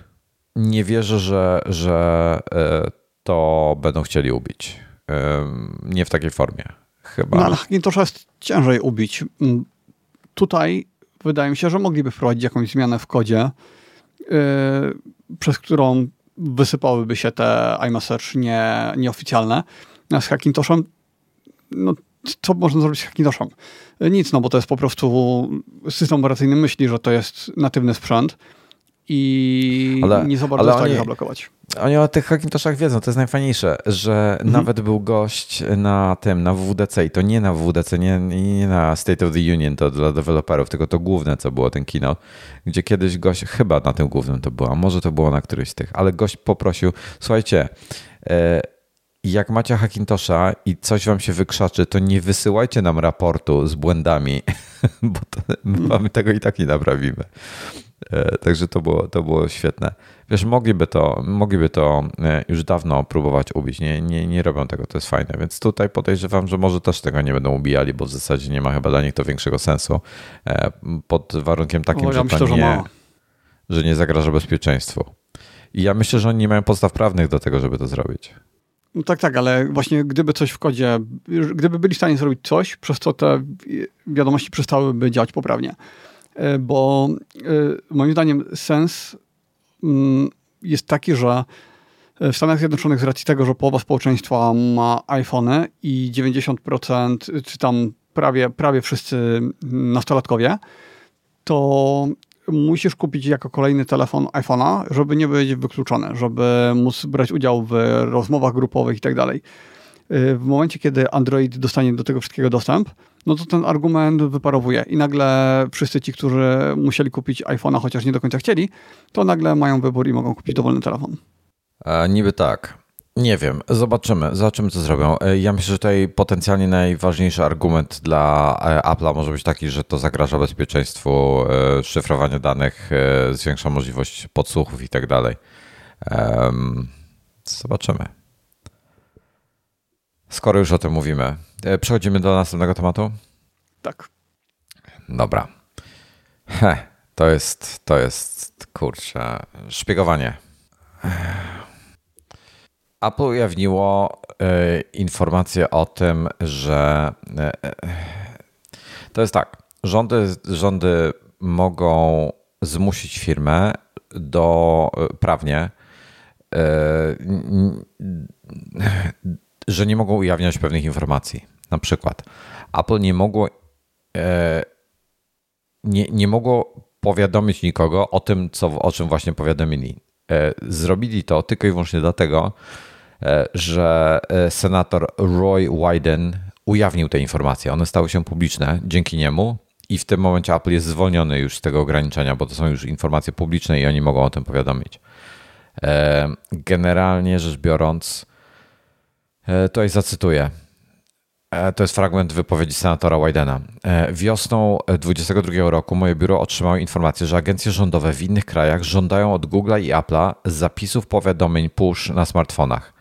Nie wierzę, że, że e, to będą chcieli ubić. Nie w takiej formie. Chyba. No, ale Hackintosha jest ciężej ubić. Mm, tutaj wydaje mi się, że mogliby wprowadzić jakąś zmianę w kodzie, yy, przez którą wysypałyby się te iMessage nie, nieoficjalne. Z Hackintoshem no, co można zrobić z Hackintoshem? Nic, no bo to jest po prostu system operacyjny myśli, że to jest natywny sprzęt i ale, nie za bardzo ale oni, zablokować. Oni o tych Hackintoshach wiedzą, to jest najfajniejsze, że mhm. nawet był gość na tym, na WWDC i to nie na WWDC, nie, nie na State of the Union, to dla deweloperów, tylko to główne, co było ten kino, gdzie kiedyś gość, chyba na tym głównym to było, a może to było na któryś z tych, ale gość poprosił, słuchajcie, e, jak macie Hackintosha i coś wam się wykrzaczy, to nie wysyłajcie nam raportu z błędami, bo to, mamy tego i tak nie naprawimy. E, także to było, to było świetne. Wiesz, mogliby to, mogliby to e, już dawno próbować ubić. Nie, nie, nie robią tego, to jest fajne. Więc tutaj podejrzewam, że może też tego nie będą ubijali, bo w zasadzie nie ma chyba dla nich to większego sensu. E, pod warunkiem takim, ja że, myślę, nie, że, że nie zagraża bezpieczeństwu. I ja myślę, że oni nie mają podstaw prawnych do tego, żeby to zrobić. No tak, tak, ale właśnie gdyby coś w kodzie, gdyby byli w stanie zrobić coś, przez co te wiadomości przestałyby działać poprawnie. E, bo e, moim zdaniem sens mm, jest taki, że w Stanach Zjednoczonych z racji tego, że połowa społeczeństwa ma iPhony i 90% czy tam prawie, prawie wszyscy nastolatkowie, to musisz kupić jako kolejny telefon iPhone'a, żeby nie być wykluczony, żeby móc brać udział w rozmowach grupowych i tak dalej. Y, w momencie, kiedy Android dostanie do tego wszystkiego dostęp, no to ten argument wyparowuje i nagle wszyscy ci, którzy musieli kupić iPhone'a, chociaż nie do końca chcieli, to nagle mają wybór i mogą kupić dowolny telefon. A niby tak. Nie wiem, zobaczymy, zobaczymy co zrobią. E, ja myślę, że tutaj potencjalnie najważniejszy argument dla e, Apple'a może być taki, że to zagraża bezpieczeństwu, e, szyfrowanie danych, zwiększa możliwość podsłuchów i tak dalej. Zobaczymy. Skoro już o tym mówimy, przechodzimy do następnego tematu? Tak. Dobra. He, to jest, to jest, kurczę, szpiegowanie. Apple ujawniło y, informację o tym, że y, to jest tak. Rządy, rządy mogą zmusić firmę do prawnie, że nie mogą ujawniać pewnych informacji. Na przykład Apple nie mogło nie, nie mogło powiadomić nikogo o tym, co, o czym właśnie powiadomili. Zrobili to tylko i wyłącznie dlatego, E, że e, senator Roy Wyden ujawnił te informacje. One stały się publiczne dzięki niemu i w tym momencie Apple jest zwolniony już z tego ograniczenia, bo to są już informacje publiczne i oni mogą o tym powiadomić. E, generalnie rzecz biorąc, E, tutaj zacytuję. To jest fragment wypowiedzi senatora Widena. E, wiosną 2022 roku moje biuro otrzymało informację, że agencje rządowe w innych krajach żądają od Google'a i Apple'a zapisów powiadomień push na smartfonach.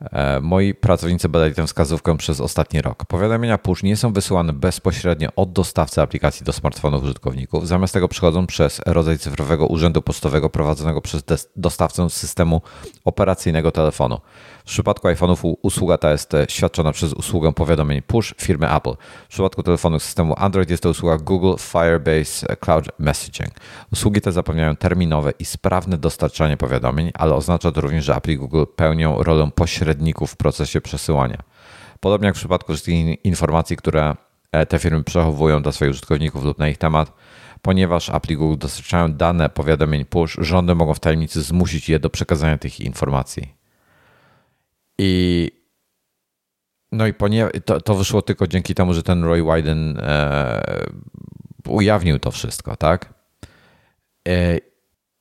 E, moi pracownicy badali tę wskazówkę przez ostatni rok. Powiadomienia push nie są wysyłane bezpośrednio od dostawcy aplikacji do smartfonów użytkowników. Zamiast tego przychodzą przez rodzaj cyfrowego urzędu pocztowego prowadzonego przez dostawcę systemu operacyjnego telefonu. W przypadku iPhone'ów usługa ta jest e, świadczona przez usługę powiadomień push firmy Apple. W przypadku telefonów systemu Android jest to usługa Google Firebase Cloud Messaging. Usługi te zapewniają terminowe i sprawne dostarczanie powiadomień, ale oznacza to również, że Apple i Google pełnią rolę pośredników w procesie przesyłania. Podobnie jak w przypadku wszystkich informacji, które e, te firmy przechowują dla swoich użytkowników lub na ich temat, ponieważ Apple i Google dostarczają dane powiadomień push, rządy mogą w tajemnicy zmusić je do przekazania tych informacji. I no i to, to wyszło tylko dzięki temu, że ten Roy Wyden e, ujawnił to wszystko, tak? E,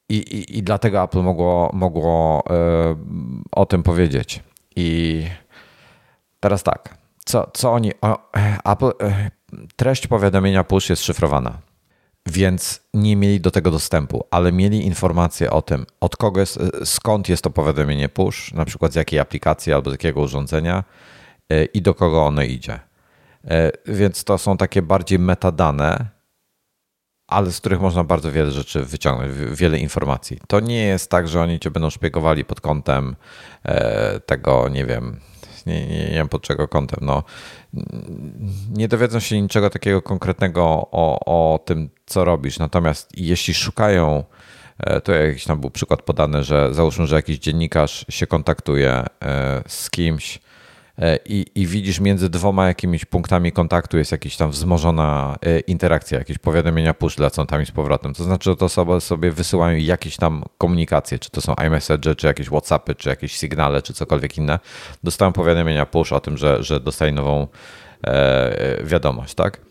i, i, I dlatego Apple mogło, mogło e, o tym powiedzieć. I teraz tak, co, co oni. O, Apple, e, treść powiadomienia push jest szyfrowana więc nie mieli do tego dostępu, ale mieli informację o tym, od kogo jest, skąd jest to powiadomienie push, na przykład z jakiej aplikacji albo z jakiego urządzenia e, i do kogo ono idzie. E, więc to są takie bardziej metadane, ale z których można bardzo wiele rzeczy wyciągnąć, wiele informacji. To nie jest tak, że oni cię będą szpiegowali pod kątem e, tego, nie wiem, nie, nie, nie wiem pod czego kątem. No, nie dowiedzą się niczego takiego konkretnego o, o tym, co robisz. Natomiast jeśli szukają, e, to jakiś tam był przykład podany, że załóżmy, że jakiś dziennikarz się kontaktuje e, z kimś, i, i widzisz między dwoma jakimiś punktami kontaktu jest jakaś tam wzmożona e, interakcja, jakieś powiadomienia push lecą tam i z powrotem. To znaczy, że to osoby sobie wysyłają jakieś tam komunikacje, czy to są iMessage, czy jakieś Whatsappy, czy jakieś sygnale, czy cokolwiek inne. Dostają powiadomienia push o tym, że, że dostają nową e, wiadomość, tak?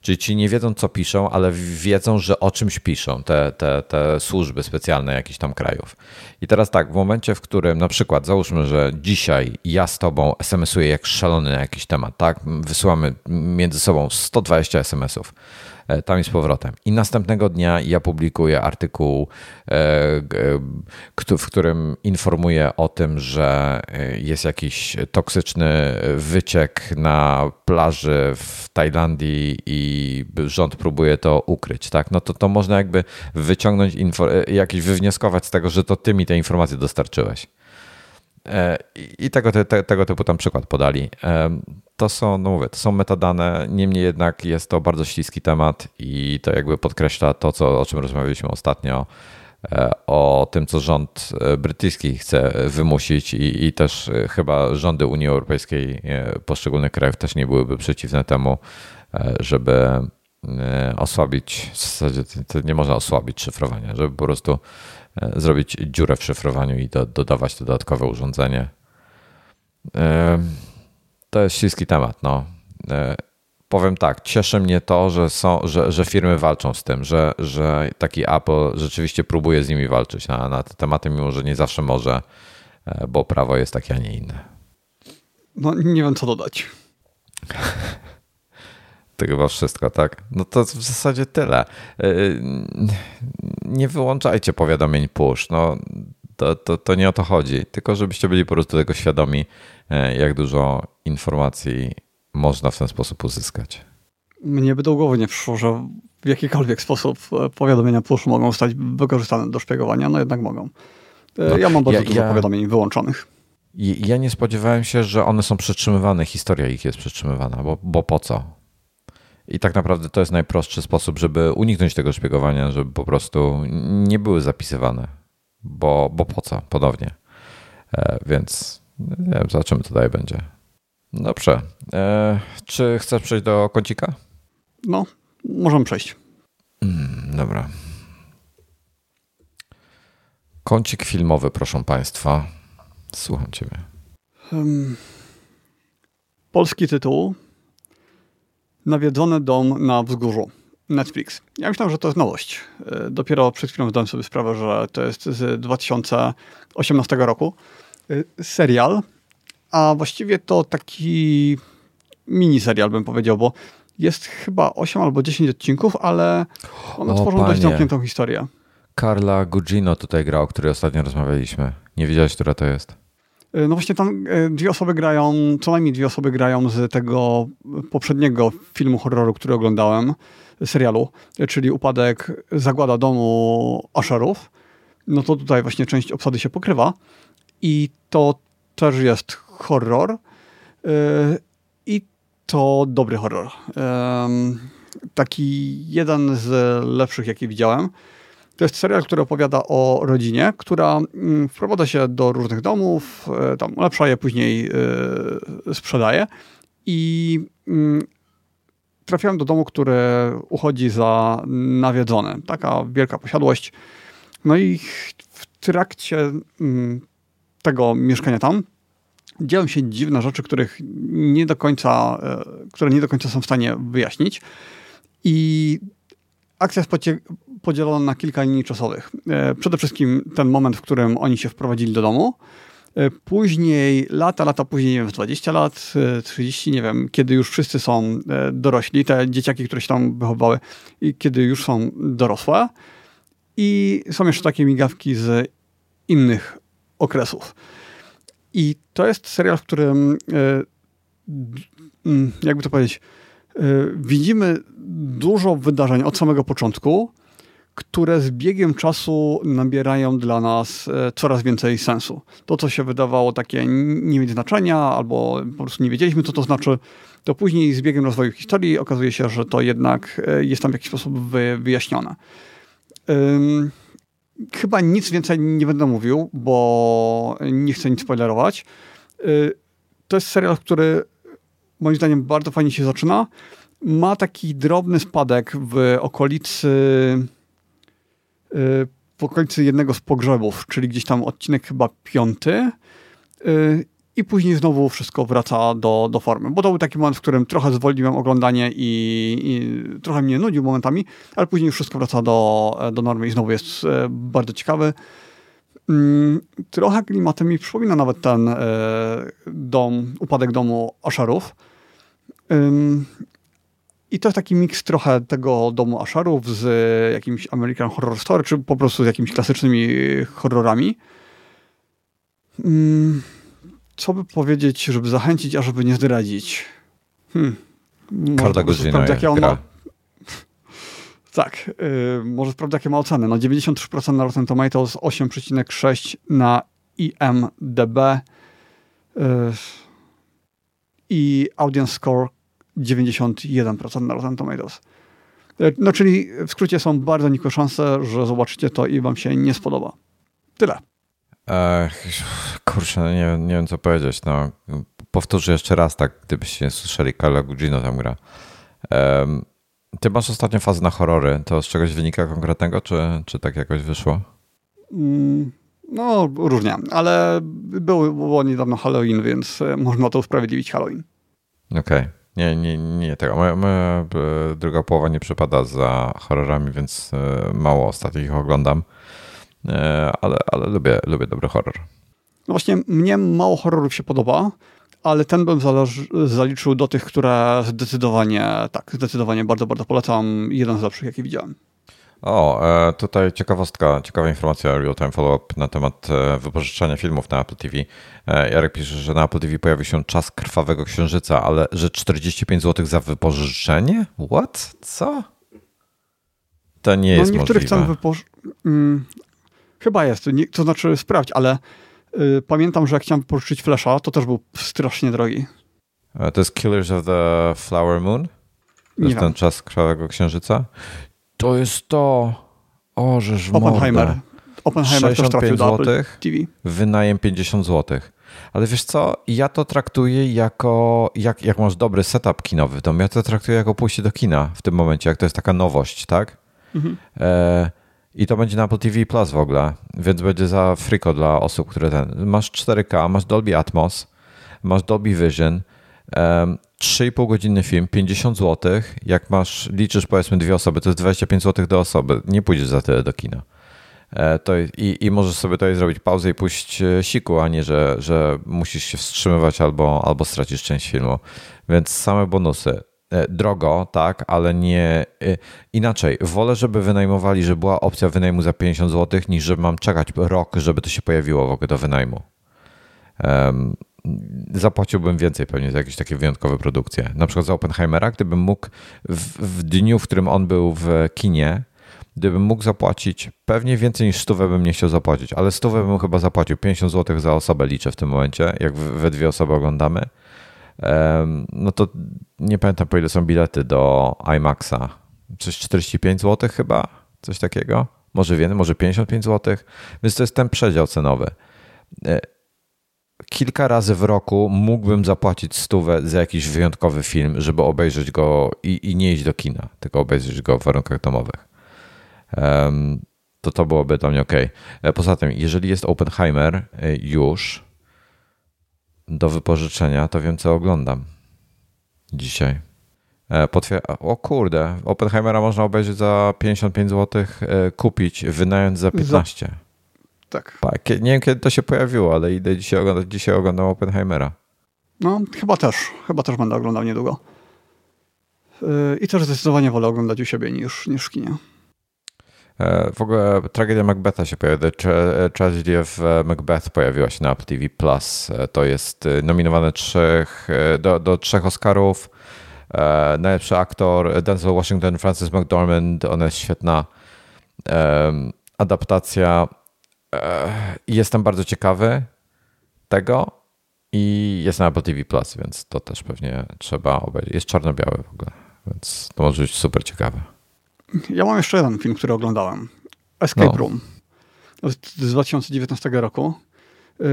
Czyli ci nie wiedzą, co piszą, ale wiedzą, że o czymś piszą te, te, te służby specjalne jakichś tam krajów. I teraz tak, w momencie, w którym na przykład załóżmy, że dzisiaj ja z tobą SMS-uję jak szalony na jakiś temat, tak? Wysyłamy między sobą 120 SMS-ów tam i z powrotem. I następnego dnia ja publikuję artykuł, e, w którym informuję o tym, że e, jest jakiś toksyczny wyciek na plaży w Tajlandii i rząd próbuje to ukryć, tak? No to, to można jakby wyciągnąć, jakieś wywnioskować z tego, że to ty mi te informacje dostarczyłeś. I tego, te, tego typu tam przykład podali to są, no mówię, to są metadane, niemniej jednak jest to bardzo śliski temat i to jakby podkreśla to, co, o czym rozmawialiśmy ostatnio, e, o tym, co rząd e, brytyjski chce wymusić i, i też e, chyba rządy Unii Europejskiej poszczególnych krajów też nie byłyby przeciwne temu, żeby osłabić, w zasadzie to nie można osłabić szyfrowania, żeby po prostu zrobić dziurę w szyfrowaniu i do, dodawać dodatkowe urządzenie to jest śliski temat. No. E, powiem tak, cieszy mnie to, że, są, że, że firmy walczą z tym, że, że taki Apple rzeczywiście próbuje z nimi walczyć na, na te tematy, mimo że nie zawsze może, e, bo prawo jest takie, a nie inne. No nie wiem, co dodać. To chyba wszystko, tak? No to w zasadzie tyle. E, nie wyłączajcie powiadomień push. No, to, to, to nie o to chodzi, tylko żebyście byli po prostu tego świadomi, jak dużo informacji można w ten sposób uzyskać. Mnie by do głowy nie przyszło, że w jakikolwiek sposób e, powiadomienia push mogą stać wykorzystane do szpiegowania, no jednak mogą. E, no, ja mam bardzo ja, dużo ja, powiadomień wyłączonych. Ja nie spodziewałem się, że one są przetrzymywane, historia ich jest przetrzymywana, bo, bo po co? I tak naprawdę to jest najprostszy sposób, żeby uniknąć tego szpiegowania, żeby po prostu nie były zapisywane. Bo, bo po co? Ponownie. E, więc nie wiem, zobaczymy, co dalej będzie. Dobrze. E, czy chcesz przejść do kącika? No, możemy przejść. Mm, dobra. Kącik filmowy, proszę Państwa. Słucham Ciebie. Polski tytuł. Nawiedzony dom na wzgórzu. Netflix. Ja myślałem, że to jest nowość. E, dopiero przed chwilą zdałem sobie sprawę, że to jest z 2018 roku. E, serial a właściwie to taki miniserial bym powiedział, bo jest chyba 8 albo 10 odcinków, ale one o, tworzą panie. dość zamkniętą historię. Carla Gugino tutaj grał, o której ostatnio rozmawialiśmy. Nie wiedziałeś, która to jest? Y, no właśnie tam y, dwie osoby grają, co najmniej dwie osoby grają z tego poprzedniego filmu horroru, który oglądałem, serialu, czyli Upadek Zagłada domu Asherów. No to tutaj właśnie część obsady się pokrywa i to też jest horror i to dobry horror. Taki jeden z lepszych, jaki widziałem. To jest serial, który opowiada o rodzinie, która mm, wprowadza się do różnych domów, e, tam ulepsza je, później e, sprzedaje i mm, trafiałem do domu, który uchodzi za nawiedzony. Taka wielka posiadłość. No i w trakcie mm, tego mieszkania tam dzieją się dziwne rzeczy, których nie do końca, e, które nie do końca są w stanie wyjaśnić. I akcja jest podzielona na kilka linii czasowych. E, przede wszystkim ten moment, w którym oni się wprowadzili do domu. E, później, lata, lata później, nie wiem, 20 lat, 30, nie wiem, kiedy już wszyscy są dorośli, te dzieciaki, które się tam wychowały, i kiedy już są dorosłe. I są jeszcze takie migawki z innych okresów. I to jest serial, w którym, e, jakby to powiedzieć, e, widzimy dużo wydarzeń od samego początku, które z biegiem czasu nabierają dla nas e, coraz więcej sensu. To, co się wydawało takie nie mieć znaczenia, albo po prostu nie wiedzieliśmy, co to znaczy, to później z biegiem rozwoju historii okazuje się, że to jednak jest tam w jakiś sposób wyjaśnione. Chyba nic więcej nie będę mówił, bo nie chcę nic spoilerować. Y, to jest serial, który moim zdaniem bardzo fajnie się zaczyna. Ma taki drobny spadek w okolicy y, w okolicy jednego z pogrzebów, czyli gdzieś tam odcinek chyba piąty. Y, i później znowu wszystko wraca do, do formy. Bo to był taki moment, w którym trochę zwolniłem oglądanie i, i trochę mnie nudził momentami, ale później już wszystko wraca do, do normy i znowu jest e, bardzo ciekawy. Mm, trochę klimatem mi przypomina nawet ten dom, upadek domu Asharów. I to jest taki miks trochę tego domu Asharów z jakimś American Horror Story, czy po prostu z jakimiś klasycznymi horrorami co by powiedzieć, żeby zachęcić, a żeby nie zdradzić? Hmm. Godzina jakie on ma... Tak, yy, może sprawdzę jakie ma oceny. No 93% na Rotten Tomatoes, 8,6 na IMDB yy, i audience score 91% na Rotten Tomatoes. Yy, no czyli w skrócie są bardzo nikłe szanse, że zobaczycie to i wam się nie spodoba. Tyle. Ech, kurczę, no nie, nie wiem co powiedzieć. No, powtórzę jeszcze raz, tak, gdybyście nie słyszeli, Carla Gugino tam gra. Um, ty masz ostatnio fazę na horrory. To z czegoś wynika konkretnego, czy, czy tak jakoś wyszło? Mm, no, różnie, ale było, było niedawno Halloween, więc e, można to usprawiedliwić Halloween. Okej. Okay. Nie, nie, nie tego. Moja, moja, e, druga połowa nie przypada za horrorami, więc e, mało ostatnich ich oglądam. E, ale, ale lubię, lubię dobry horror. No właśnie, mnie mało horrorów się podoba, ale ten bym zaliczył do tych, które zdecydowanie, tak, zdecydowanie bardzo, bardzo polecam. Jeden z lepszych, jaki widziałem. O, e, tutaj ciekawostka, ciekawa informacja, real-time follow-up na temat e, wypożyczania filmów na Apple TV. Jarek pisze, że na Apple TV pojawi się czas krwawego księżyca, ale że 45 zł za wypożyczenie? What? Co? To nie no, jest niektórych możliwe. Chcą wypoż... Mm, Chyba jest, nie, to znaczy sprawdź, ale y, pamiętam, że jak chciałem pożyczyć Flasha, to też był strasznie drogi. to jest Killers of the Flower Moon? To jest ten czas Krwawego Księżyca? To jest to... O, żeż Oppenheimer. Mordę. Oppenheimer też trafił do Apple TV. Wynajem 50 zł. Ale wiesz co, ja to traktuję jako, jak, jak masz dobry setup kinowy domu, ja to traktuję jako pójście do kina w tym momencie, jak to jest taka nowość, tak? Mhm. E, i to będzie na Apple TV Plus w ogóle, więc będzie za friko dla osób, które ten. Masz 4K, masz Dolby Atmos, masz Dolby Vision, 3,5 godziny film, 50 zł. Jak masz, liczysz powiedzmy dwie osoby, to jest 25 zł do osoby. Nie pójdziesz za tyle do kina. E, to, i, I możesz sobie tutaj zrobić pauzę i pójść e, siku, a nie, że, że musisz się wstrzymywać albo, albo stracisz część filmu. Więc same bonusy. E, drogo, tak, ale nie inaczej. Wolę, żeby wynajmowali, że była opcja wynajmu za 50 zł, niż żeby mam czekać rok, żeby to się pojawiło w ogóle do wynajmu. Um, zapłaciłbym więcej pewnie za jakieś takie wyjątkowe produkcje. Na przykład za Oppenheimera, gdybym mógł w, w dniu, w którym on był w kinie, gdybym mógł zapłacić, pewnie więcej niż stówę bym nie chciał zapłacić, ale stówę bym chyba zapłacił. 50 zł za osobę liczę w tym momencie, jak we dwie osoby oglądamy. No to nie pamiętam po ile są bilety do IMAXa. Coś 45 zł chyba? Coś takiego? Może więcej, może 55 zł. Więc to jest ten przedział cenowy. Kilka razy w roku mógłbym zapłacić stówę za jakiś wyjątkowy film, żeby obejrzeć go i, i nie iść do kina, tylko obejrzeć go w warunkach domowych to to byłoby dla mnie ok. E, poza tym, jeżeli jest Oppenheimer e, już do wypożyczenia, to wiem, co oglądam dzisiaj. E, potwier- o kurde, Oppenheimera można obejrzeć za 55 zł, kupić, wynająć za 15. Za... Tak. Nie wiem, kiedy to się pojawiło, ale idę dzisiaj oglądać. Dzisiaj oglądam Oppenheimera. No, chyba też. Chyba też będę oglądał niedługo. I też zdecydowanie wolę oglądać u siebie niż, niż w kinie. E, w ogóle tragedia Macbetha się pojawiła. Tragedy of e, Macbeth pojawiła się na Apple TV Plus. E, to jest nominowane trzech, do, do trzech Oscarów. Najlepszy aktor Denzel Washington, Francis McDormand. Ona jest świetna. Adaptacja. Jestem bardzo ciekawy tego i jest na Apple TV Plus, więc to też pewnie trzeba obejrzeć. Jest czarno-biały w ogóle, więc to może być super ciekawe. Ja mam jeszcze jeden film, który oglądałem. Escape no. Room z 2019 roku. Y,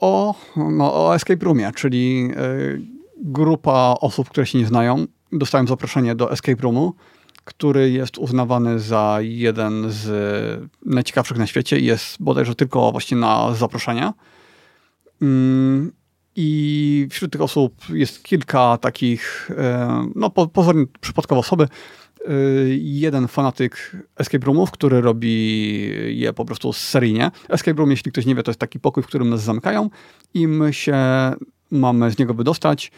o, no, o Escape Roomie, czyli y, grupa osób, które się nie znają, dostałem zaproszenie do Escape Roomu, który jest uznawany za jeden z najciekawszych na świecie i jest bodajże tylko właśnie na zaproszenia. Mm, I wśród tych osób jest kilka takich, y, no pozornie przypadkowe osoby, Y, jeden fanatyk escape roomów, który robi je po prostu seryjnie. Escape room, jeśli ktoś nie wie, to jest taki pokój, w którym nas zamykają i my się mamy z niego wydostać.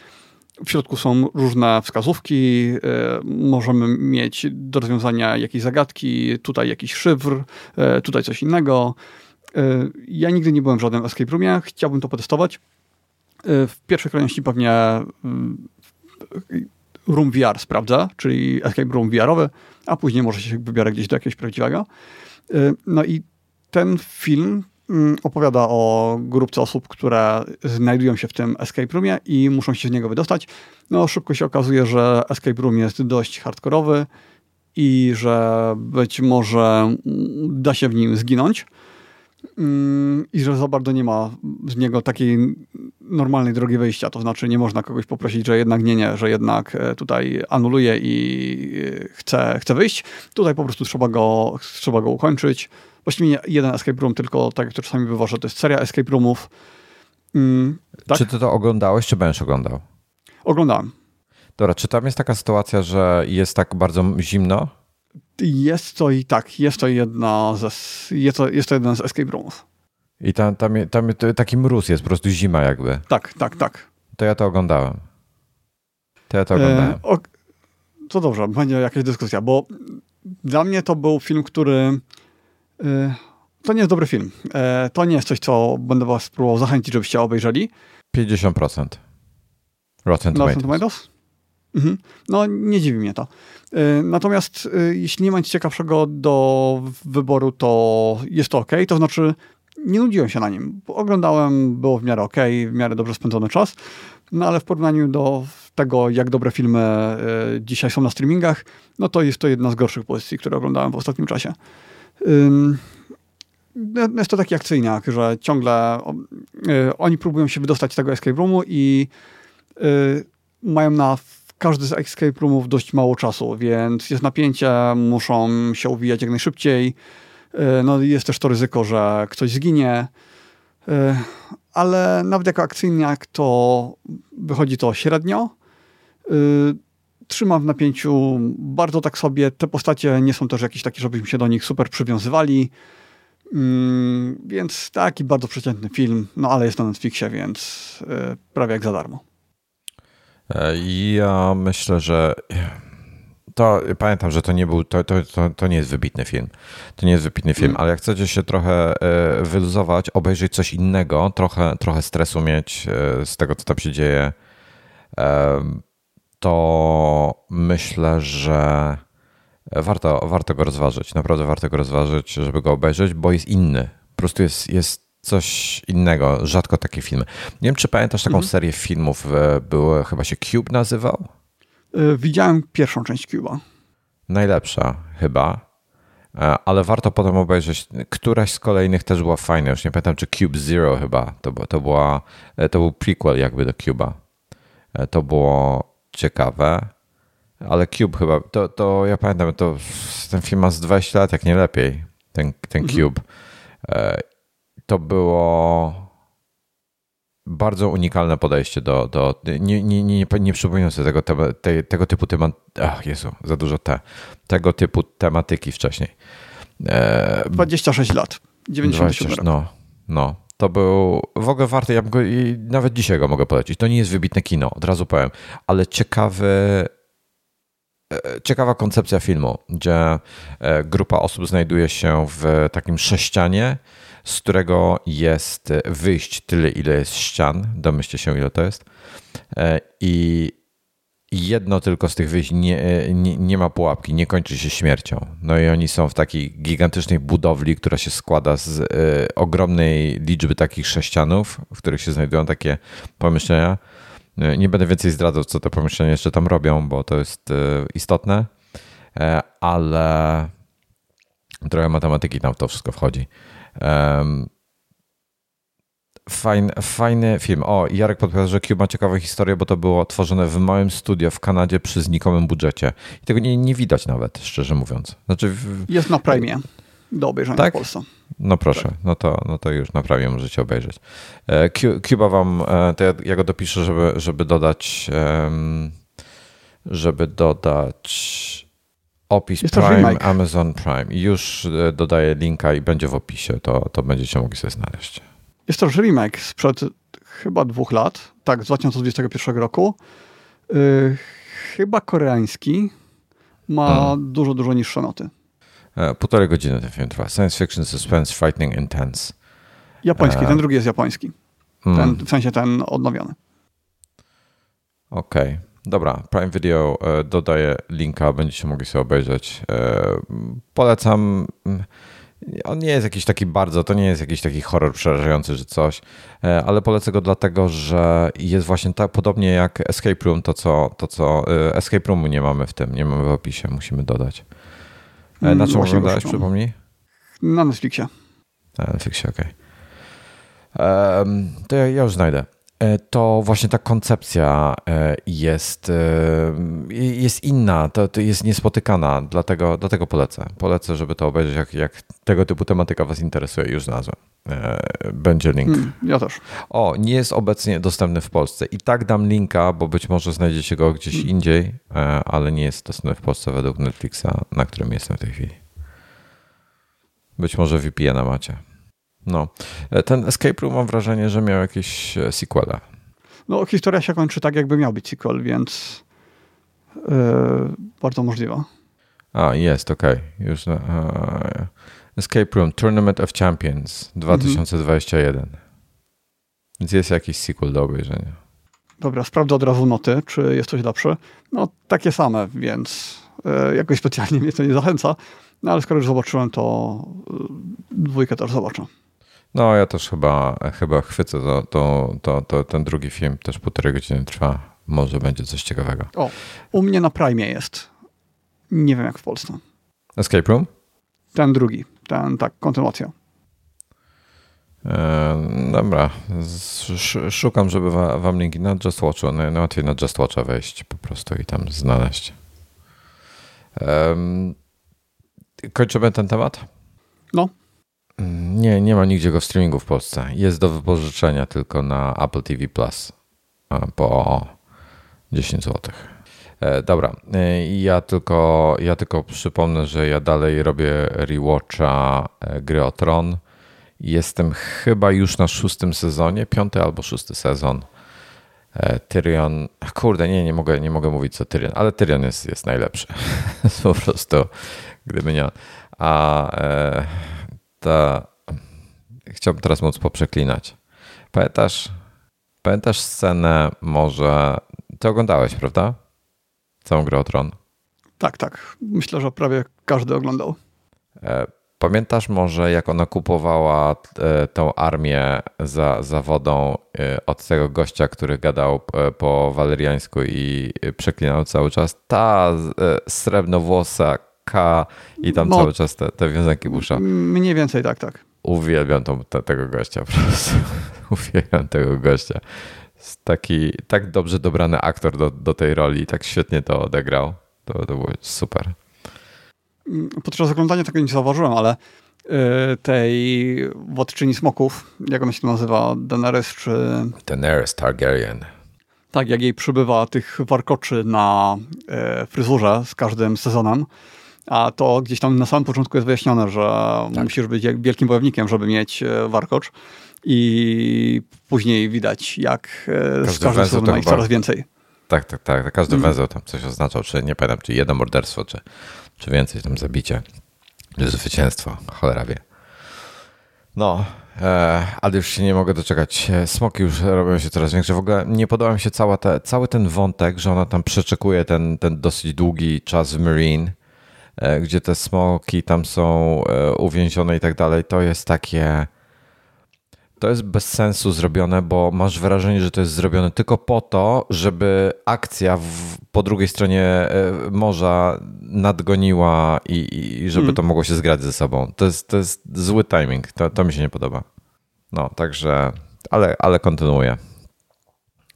W środku są różne wskazówki, y, możemy mieć do rozwiązania jakieś zagadki, tutaj jakiś szyfr, y, tutaj coś innego. Ja nigdy nie byłem w żadnym escape roomie, chciałbym to potestować. W pierwszej kolejności pewnie Room VR sprawdza, czyli escape room VR-owy, a później może się wybiorę gdzieś do jakiegoś prawdziwego. No i ten film mm, opowiada o grupce osób, które znajdują się w tym escape roomie i muszą się z niego wydostać. No szybko się okazuje, że escape room jest dość hardkorowy i że być może da się w nim zginąć. Mm, i że za bardzo nie ma z niego takiej normalnej drogi wyjścia. To znaczy nie można kogoś poprosić, że jednak nie, nie, że jednak e, tutaj anuluje i e, chce, chce wyjść. Tutaj po prostu trzeba go, trzeba go ukończyć. Właściwie nie jeden escape room, tylko tak jak to czasami bywa, że to jest seria escape roomów. Mm, tak? Czy ty to oglądałeś, czy będziesz oglądał? Oglądałem. Dobra, czy tam jest taka sytuacja, że jest tak bardzo zimno? Jest to i tak, jest to jedna ze, jest to, jest to jeden z escape roomów. I tam, tam, tam taki mróz jest, po prostu zima jakby. Tak, tak, tak. To ja to oglądałem. To ja to oglądałem. E, o, to dobrze, będzie jakaś dyskusja, bo dla mnie to był film, który... E, to nie jest dobry film. E, to nie jest coś, co będę was próbował zachęcić, żebyście obejrzeli. 50%. Rotten Tomatoes. Rotten Tomatoes? Mhm. No, nie dziwi mnie to. Y, natomiast y, jeśli nie ma nic ciekawszego do wyboru, to jest to ok. To znaczy, nie nudziłem się na nim. Oglądałem, było w miarę ok, w miarę dobrze spędzony czas. No ale w porównaniu do tego, jak dobre filmy y, dzisiaj są na streamingach, no to jest to jedna z gorszych pozycji, które oglądałem w ostatnim czasie. Jest to taki akcyjniak, że ciągle oni próbują się wydostać z tego escape roomu i mają na każdy z escape roomów dość mało czasu, więc jest napięcie, muszą się uwijać jak najszybciej. E, no jest też to ryzyko, że ktoś zginie, e, ale nawet jako akcyjniak to wychodzi to średnio. E, trzymam w napięciu bardzo tak sobie. Te postacie nie są też jakieś takie, żebyśmy się do nich super przywiązywali. Mm, więc taki bardzo przeciętny film, no ale jest na Netflixie, więc prawie jak za darmo. E, ja myślę, że to pamiętam, że to nie był, to, to, to, to, nie jest wybitny film. To nie jest wybitny film, mm. ale jak chcecie się trochę e, wyluzować, obejrzeć coś innego, trochę, trochę stresu mieć e, z tego, co tam się dzieje, to myślę, że warto, warto go rozważyć. Naprawdę warto go rozważyć, żeby go obejrzeć, bo jest inny. Po prostu jest, jest coś innego. Rzadko takie filmy. Nie wiem, czy pamiętasz taką mhm. serię filmów, e, były, chyba się Cube nazywał? E, widziałem pierwszą część Cube'a. Najlepsza chyba, e, ale warto potem obejrzeć. Któraś z kolejnych też była fajna. Już nie pamiętam, czy Cube Zero chyba. To, to, była, to był prequel jakby do Cube'a. To było ciekawe. Ale Cube chyba, to, to ja pamiętam, to ten film ma z 20 lat, jak nie lepiej, ten, ten mhm. To było bardzo unikalne podejście do, do nie, nie, nie, nie przypominam sobie tego, te, tego typu temat, ach Jezu, za dużo te, tego typu tematyki wcześniej. E, 26 lat, 97 20, No, no. To był w ogóle warty, ja go, i nawet dzisiaj go mogę polecić. To nie jest wybitne kino, od razu powiem, ale ciekawy, e, ciekawa koncepcja filmu, gdzie e, grupa osób znajduje się w takim sześcianie, z którego jest wyjść tyle, ile jest ścian. Domyślcie się, ile to jest. E, I jedno tylko z tych wyjść nie, nie, nie, ma pułapki, nie kończy się śmiercią. No i oni są w takiej gigantycznej budowli, która się składa z y, ogromnej liczby takich sześcianów, w których się znajdują takie pomieszczenia. E, nie będę więcej zdradzał, co te pomieszczenia jeszcze tam robią, bo to jest istotne, ale trochę matematyki tam w to wszystko wchodzi. Um, fajny, fajny film. O, Jarek podpowiada, że Cube ma ciekawą historię, bo to było tworzone w małym studio w Kanadzie przy znikomym budżecie. I tego nie, nie widać nawet, szczerze mówiąc. Znaczy, w... Jest na Prime do obejrzenia tak? w Polsce. No proszę, tak. no, to, no to już na Prime możecie obejrzeć. E, Cuba wam, e, to ja, ja, go dopiszę, żeby, żeby dodać żeby dodać Opis Jest Prime, Amazon Prime. Już e, dodaję linka i będzie w opisie, to, to będziecie mogli sobie znaleźć. Jest to remake sprzed chyba dwóch lat, tak, z 2021 roku. Yy, chyba koreański. Ma hmm. dużo, dużo niższe noty. E, półtorej godziny ten film trwa. Science fiction, suspense, frightening, intense. Japoński, e... ten drugi jest japoński. Hmm. Ten, w sensie ten odnowiony. Okej. Okay. Dobra, Prime Video e, dodaję linka, będziecie mogli sobie obejrzeć. E, polecam. Mm, on nie jest jakiś taki bardzo, to nie jest jakiś taki horror przerażający, że coś, e, ale polecę go dlatego, że jest właśnie tak podobnie jak Escape Room, to co, to co Escape Roomu nie mamy w tym, nie mamy w opisie, musimy dodać. Na czym oglądałeś, przypomnij? Na Netflixie. Na Netflixie, okej. Okay. Um, to ja, ja już znajdę. E, to właśnie ta koncepcja e, jest, e, jest inna, to, to jest niespotykana, dlatego, dlatego polecę. Polecę, żeby to obejrzeć, jak, jak tego typu tematyka Was interesuje, już znalazłem. Będzie link. Hmm, ja też. O, nie jest obecnie dostępny w Polsce. I tak dam linka, bo być może znajdziecie go gdzieś hmm. indziej, ale nie jest dostępny w Polsce według Netflixa, na którym jestem w tej chwili. Być może VPN-a macie. No. E, ten Escape Room mam wrażenie, że miał jakieś e, sequele. No, historia się kończy tak, jakby miał być sequel, więc yy, bardzo możliwe. A, jest, okej. Okay. Już uh, Escape Room Tournament of Champions 2021. Mhm. Więc jest jakiś sequel do obejrzenia. Dobra, sprawdzę od razu noty, czy jest coś lepsze. No, takie same, więc yy, jakoś specjalnie mnie to nie zachęca. No, ale skoro już zobaczyłem, to dwójkę też zobaczę. No, ja też chyba, chyba chwycę to, to, to, to, ten drugi film, też półtorej godziny trwa. Może będzie coś ciekawego. O, u mnie na Prime jest. Nie wiem jak w Polsce. Escape Room? Ten drugi, ten, tak, kontynuacja. E, dobra, szukam, żeby wam linki na Just Watchu. Najłatwiej na Just Watcha wejść po prostu i tam znaleźć. kończymy ten temat? No. Nie, nie ma nigdzie go w streamingu w Polsce. Jest do wypożyczenia tylko na Apple TV Plus po 10 zł. E, dobra, e, ja tylko, ja tylko przypomnę, że ja dalej robię rewatcha e, gry o Tron. Jestem chyba już na szóstym sezonie, piąty albo szósty sezon. Tyrion, kurde, nie, nie mogę, nie mogę mówić co Tyrion, ale Tyrion jest, jest najlepszy. po prostu, gdyby nie. A chciałbym teraz móc poprzeklinać. Pamiętasz, pamiętasz scenę może, ty oglądałeś, prawda? Całą grę o Tron. Tak, tak. Myślę, że prawie każdy oglądał. E, pamiętasz może, jak ona kupowała e, tą armię za, za wodą e, od tego gościa, który gadał po waleriańsku i przeklinał cały czas? Ta srebrnowłosa K i tam no, cały czas te, te wiązanki busza. Mniej więcej tak, tak. Uwielbiam tą, te, tego gościa po prostu. Uwielbiam tego gościa taki tak dobrze dobrany aktor do, do tej roli, tak świetnie to odegrał. To, to było super. Podczas oglądania tego nie zauważyłem, ale y, tej władczyni smoków, jak ona się nazywa, Daenerys czy... Daenerys Targaryen. Tak, jak jej przybywa tych warkoczy na y, fryzurze z każdym sezonem, a to gdzieś tam na samym początku jest wyjaśnione, że tak. musisz być wielkim wojownikiem, żeby mieć y, warkocz i później widać, jak e, każdy z każdym sezonu ma ich coraz więcej. Tak, tak, tak. Każdy mm. węzeł tam coś oznaczał, czy nie pamiętam, czy jedno morderstwo, czy, czy więcej, tam zabicie, czy zwycięstwo, cholera wie. No, e, ale już się nie mogę doczekać. E, smoki już robią się coraz większe. W ogóle nie podoba mi się cała cały ten wątek, że ona tam przeczekuje ten, ten dosyć długi czas w Marine, e, gdzie te smoki tam są e, uwięzione i tak dalej. To jest takie to jest bez sensu zrobione, bo masz wrażenie, że to jest zrobione tylko po to, żeby akcja w, po drugiej stronie e, morza nadgoniła i, i żeby mm. to mogło się zgrać ze sobą. To jest, to jest zły timing. To, to mi się nie podoba. No, także, ale, ale kontynuuję.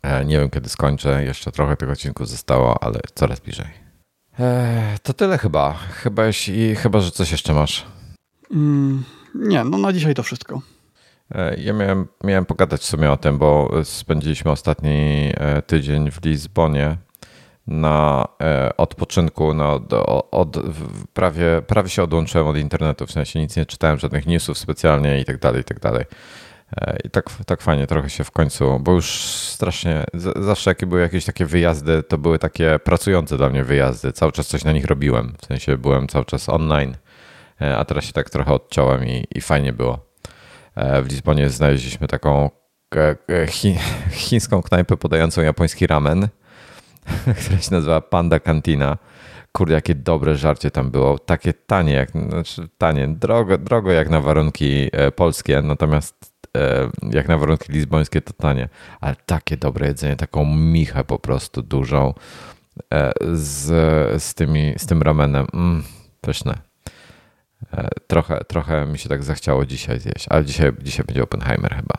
E, nie wiem, kiedy skończę. Jeszcze trochę tego odcinku zostało, ale coraz bliżej. E, to tyle chyba. Chyba, jeśli, chyba, że coś jeszcze masz. Mm, nie, no na dzisiaj to wszystko. E, ja miałem, miałem pogadać w sumie o tym, bo spędziliśmy ostatni e, tydzień w Lizbonie na odpoczynku. No, od, od, prawie, prawie się odłączyłem od internetu, w sensie nic nie czytałem, żadnych newsów specjalnie i tak dalej, i tak dalej. I tak, tak fajnie trochę się w końcu, bo już strasznie, zawsze jakie były jakieś takie wyjazdy, to były takie pracujące dla mnie wyjazdy. Cały czas coś na nich robiłem, w sensie byłem cały czas online, a teraz się tak trochę odciąłem i, i fajnie było. E, w Lizbonie znaleźliśmy taką e, e, chi, chińską knajpę podającą japoński ramen, która się nazywa Panda Cantina. Kurde, jakie dobre żarcie tam było. Takie tanie, jak, znaczy tanie, drogo, drogo jak na warunki polskie, natomiast jak na warunki lizbońskie to tanie. Ale takie dobre jedzenie, taką michę po prostu dużą z, z, tymi, z tym ramenem. Mm, pyszne. E, trochę, trochę mi się tak zachciało dzisiaj zjeść, ale dzisiaj, dzisiaj będzie Oppenheimer chyba.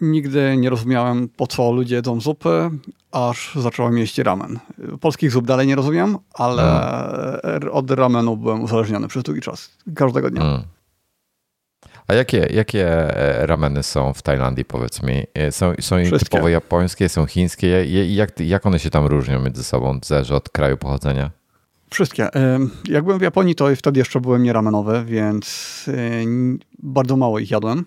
Nigdy nie rozumiałem, po co ludzie jedzą zupy, aż zacząłem jeść ramen. Polskich zup dalej nie rozumiem, ale mm. od ramenu byłem uzależniony przez długi czas. Każdego dnia. Mm. A jakie, jakie e, rameny są w Tajlandii, powiedz mi? E, są, są typowo japońskie, są chińskie? Jak, jak one się tam różnią między sobą? Zależy od kraju pochodzenia? Wszystkie. Jak byłem w Japonii, to wtedy jeszcze byłem nieramenowy, więc bardzo mało ich jadłem.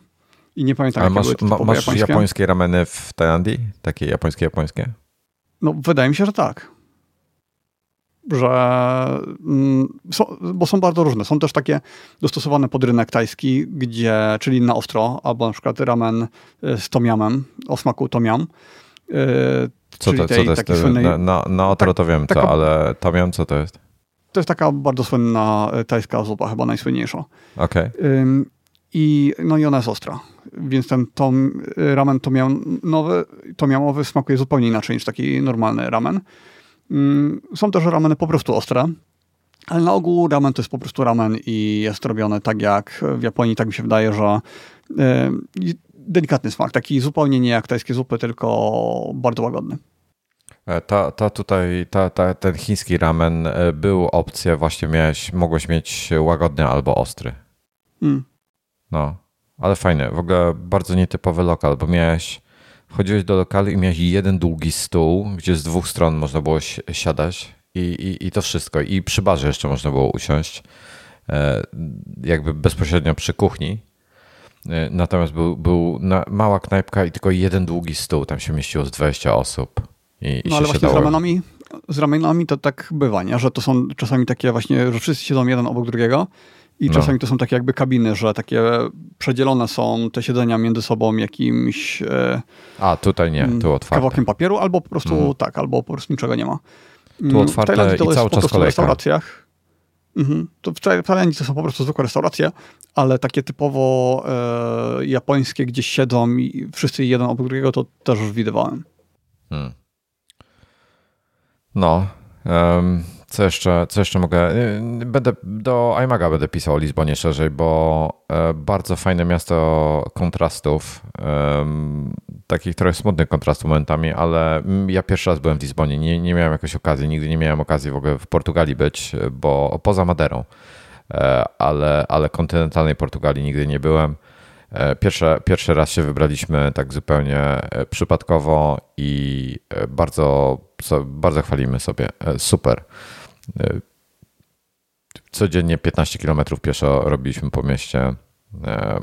I nie pamiętam, Ale jakie masz, były masz japońskie. japońskie rameny w Tajlandii? Takie japońskie, japońskie? No, wydaje mi się, że tak. Że, mm, są, bo są bardzo różne. Są też takie dostosowane pod rynek tajski, gdzie, czyli na ostro, albo na przykład ramen y, z tomiamem, o smaku tomiam. Y, co to, tej, co to jest? Słynnej, na, na, na tak, to wiem taka, co, ale tomiam co to jest? To jest taka bardzo słynna e, tajska zupa, chyba najsłynniejsza. Okay. I, no i ona jest ostra. Więc ten tom, e, ramen tomiamowy, tomiamowy smakuje zupełnie inaczej niż taki normalny ramen. Są też rameny po prostu ostre, ale na ogół ramen to jest po prostu ramen i jest robiony tak jak w Japonii, tak mi się wydaje, że delikatny smak, taki zupełnie nie jak tajskie zupy, tylko bardzo łagodny. E, ta, ta tutaj, ta, ta, ten chiński ramen e, był opcja, właśnie miałeś, mogłeś mieć łagodny albo ostry. Mm. No, ale fajne. W ogóle bardzo nietypowy lokal, bo miałeś wchodziłeś do lokalu i miałeś jeden długi stół, gdzie z dwóch stron można było siadać i, i, i to wszystko. I przy barze jeszcze można było usiąść, e, jakby bezpośrednio przy kuchni. E, natomiast był, był mała knajpka i tylko jeden długi stół. Tam się mieściło z 20 osób. I, no ale właśnie z ramenami, z ramenami to tak bywa, nie? że to są czasami takie właśnie, że wszyscy siedzą jeden obok drugiego i no. czasami to są takie jakby kabiny, że takie przedzielone są te siedzenia między sobą jakimś... E, A, tutaj nie, tu otwarte. Kawałkiem papieru, albo po prostu mm. tak, albo po prostu niczego nie ma. Tu mm, otwarte to i cały czas kolejka. w restauracjach. Mhm. To w Tajlandii to są po prostu zwykłe restauracje, ale takie typowo e, japońskie, gdzie siedzą i wszyscy jeden obok drugiego, to też już widywałem. Hmm. No. Um, co jeszcze, co jeszcze mogę? Y, będę do iMaga będę pisał o Lizbonie szerzej, bo e, bardzo fajne miasto kontrastów, takich trochę smutnych kontrastów momentami, ale ja pierwszy raz byłem w Lizbonie, nie, nie miałem jakiejś okazji, nigdy nie miałem okazji w ogóle w Portugalii być, bo poza Maderą, e, ale, ale kontynentalnej Portugalii nigdy nie byłem. E, pierwszy, pierwszy raz się wybraliśmy tak zupełnie przypadkowo i bardzo, bardzo chwalimy sobie. Super. E, codziennie 15 km pieszo robiliśmy po mieście. E,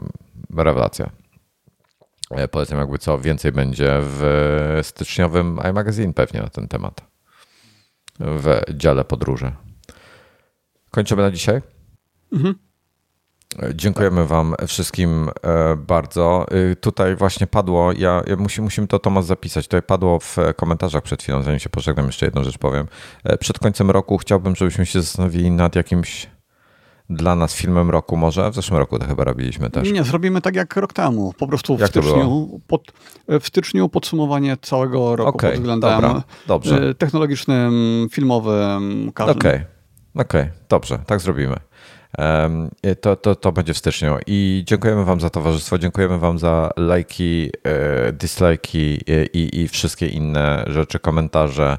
rewelacja. E, polecam jakby co więcej będzie w styczniowym iMagazine pewnie na ten temat. W dziale podróży. Kończymy na dzisiaj? Mhm. Dziękujemy Wam wszystkim e, bardzo. E, tutaj właśnie padło, ja, ja musimy, musimy to Tomasz zapisać. Tutaj padło w komentarzach przed chwilą, zanim się pożegnam, jeszcze jedną rzecz powiem. E, przed końcem roku chciałbym, żebyśmy się zastanowili nad jakimś dla nas filmem roku może. W zeszłym roku to chyba robiliśmy też. Nie, zrobimy tak jak rok temu. Po prostu w, styczniu, pod, w styczniu podsumowanie całego roku okay, pod względem dobra, dobrze. technologicznym, filmowym, każdym. Okej, okay, okay, dobrze, tak zrobimy. To, to, to będzie w styczniu. I dziękujemy Wam za towarzystwo, dziękujemy Wam za lajki, e, dislajki e, i, i wszystkie inne rzeczy, komentarze,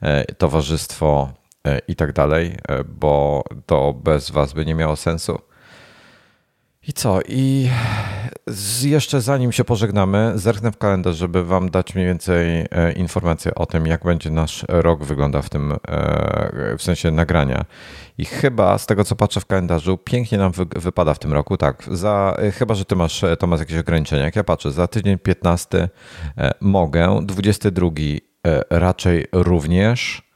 e, towarzystwo i tak dalej, bo to bez Was by nie miało sensu. I co? I jeszcze zanim się pożegnamy, zerknę w kalendarz, żeby Wam dać mniej więcej informacje o tym, jak będzie nasz rok wyglądał w tym, w sensie nagrania. I chyba z tego, co patrzę w kalendarzu, pięknie nam wy, wypada w tym roku. Tak, za, chyba, że ty masz, jakieś ograniczenia. Jak ja patrzę, za tydzień 15 e, mogę, 22 e, raczej również, e,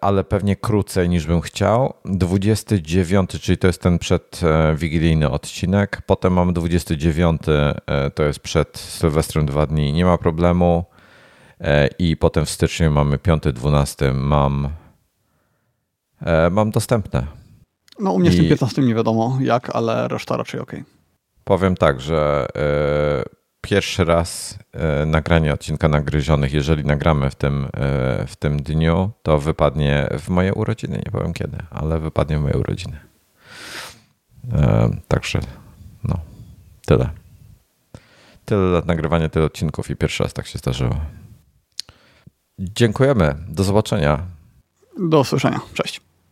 ale pewnie krócej niż bym chciał. 29, czyli to jest ten przedwigilijny odcinek. Potem mamy 29, to jest przed Sylwestrem dwa dni, nie ma problemu. I potem w styczniu mamy 5-12, mam E, mam dostępne. No u mnie I... z tym 15 nie wiadomo jak, ale reszta raczej ok. Powiem tak, że pierwszy raz y, nagranie odcinka nagryzionych, jeżeli nagramy w tym, y, w tym dniu, to wypadnie w moje urodziny. Nie powiem kiedy, ale wypadnie w moje urodziny. Także no, tyle. Tyle lat nagrywania, tyle odcinków i pierwszy raz tak się zdarzyło. Dziękujemy. Do zobaczenia. Do usłyszenia. Cześć.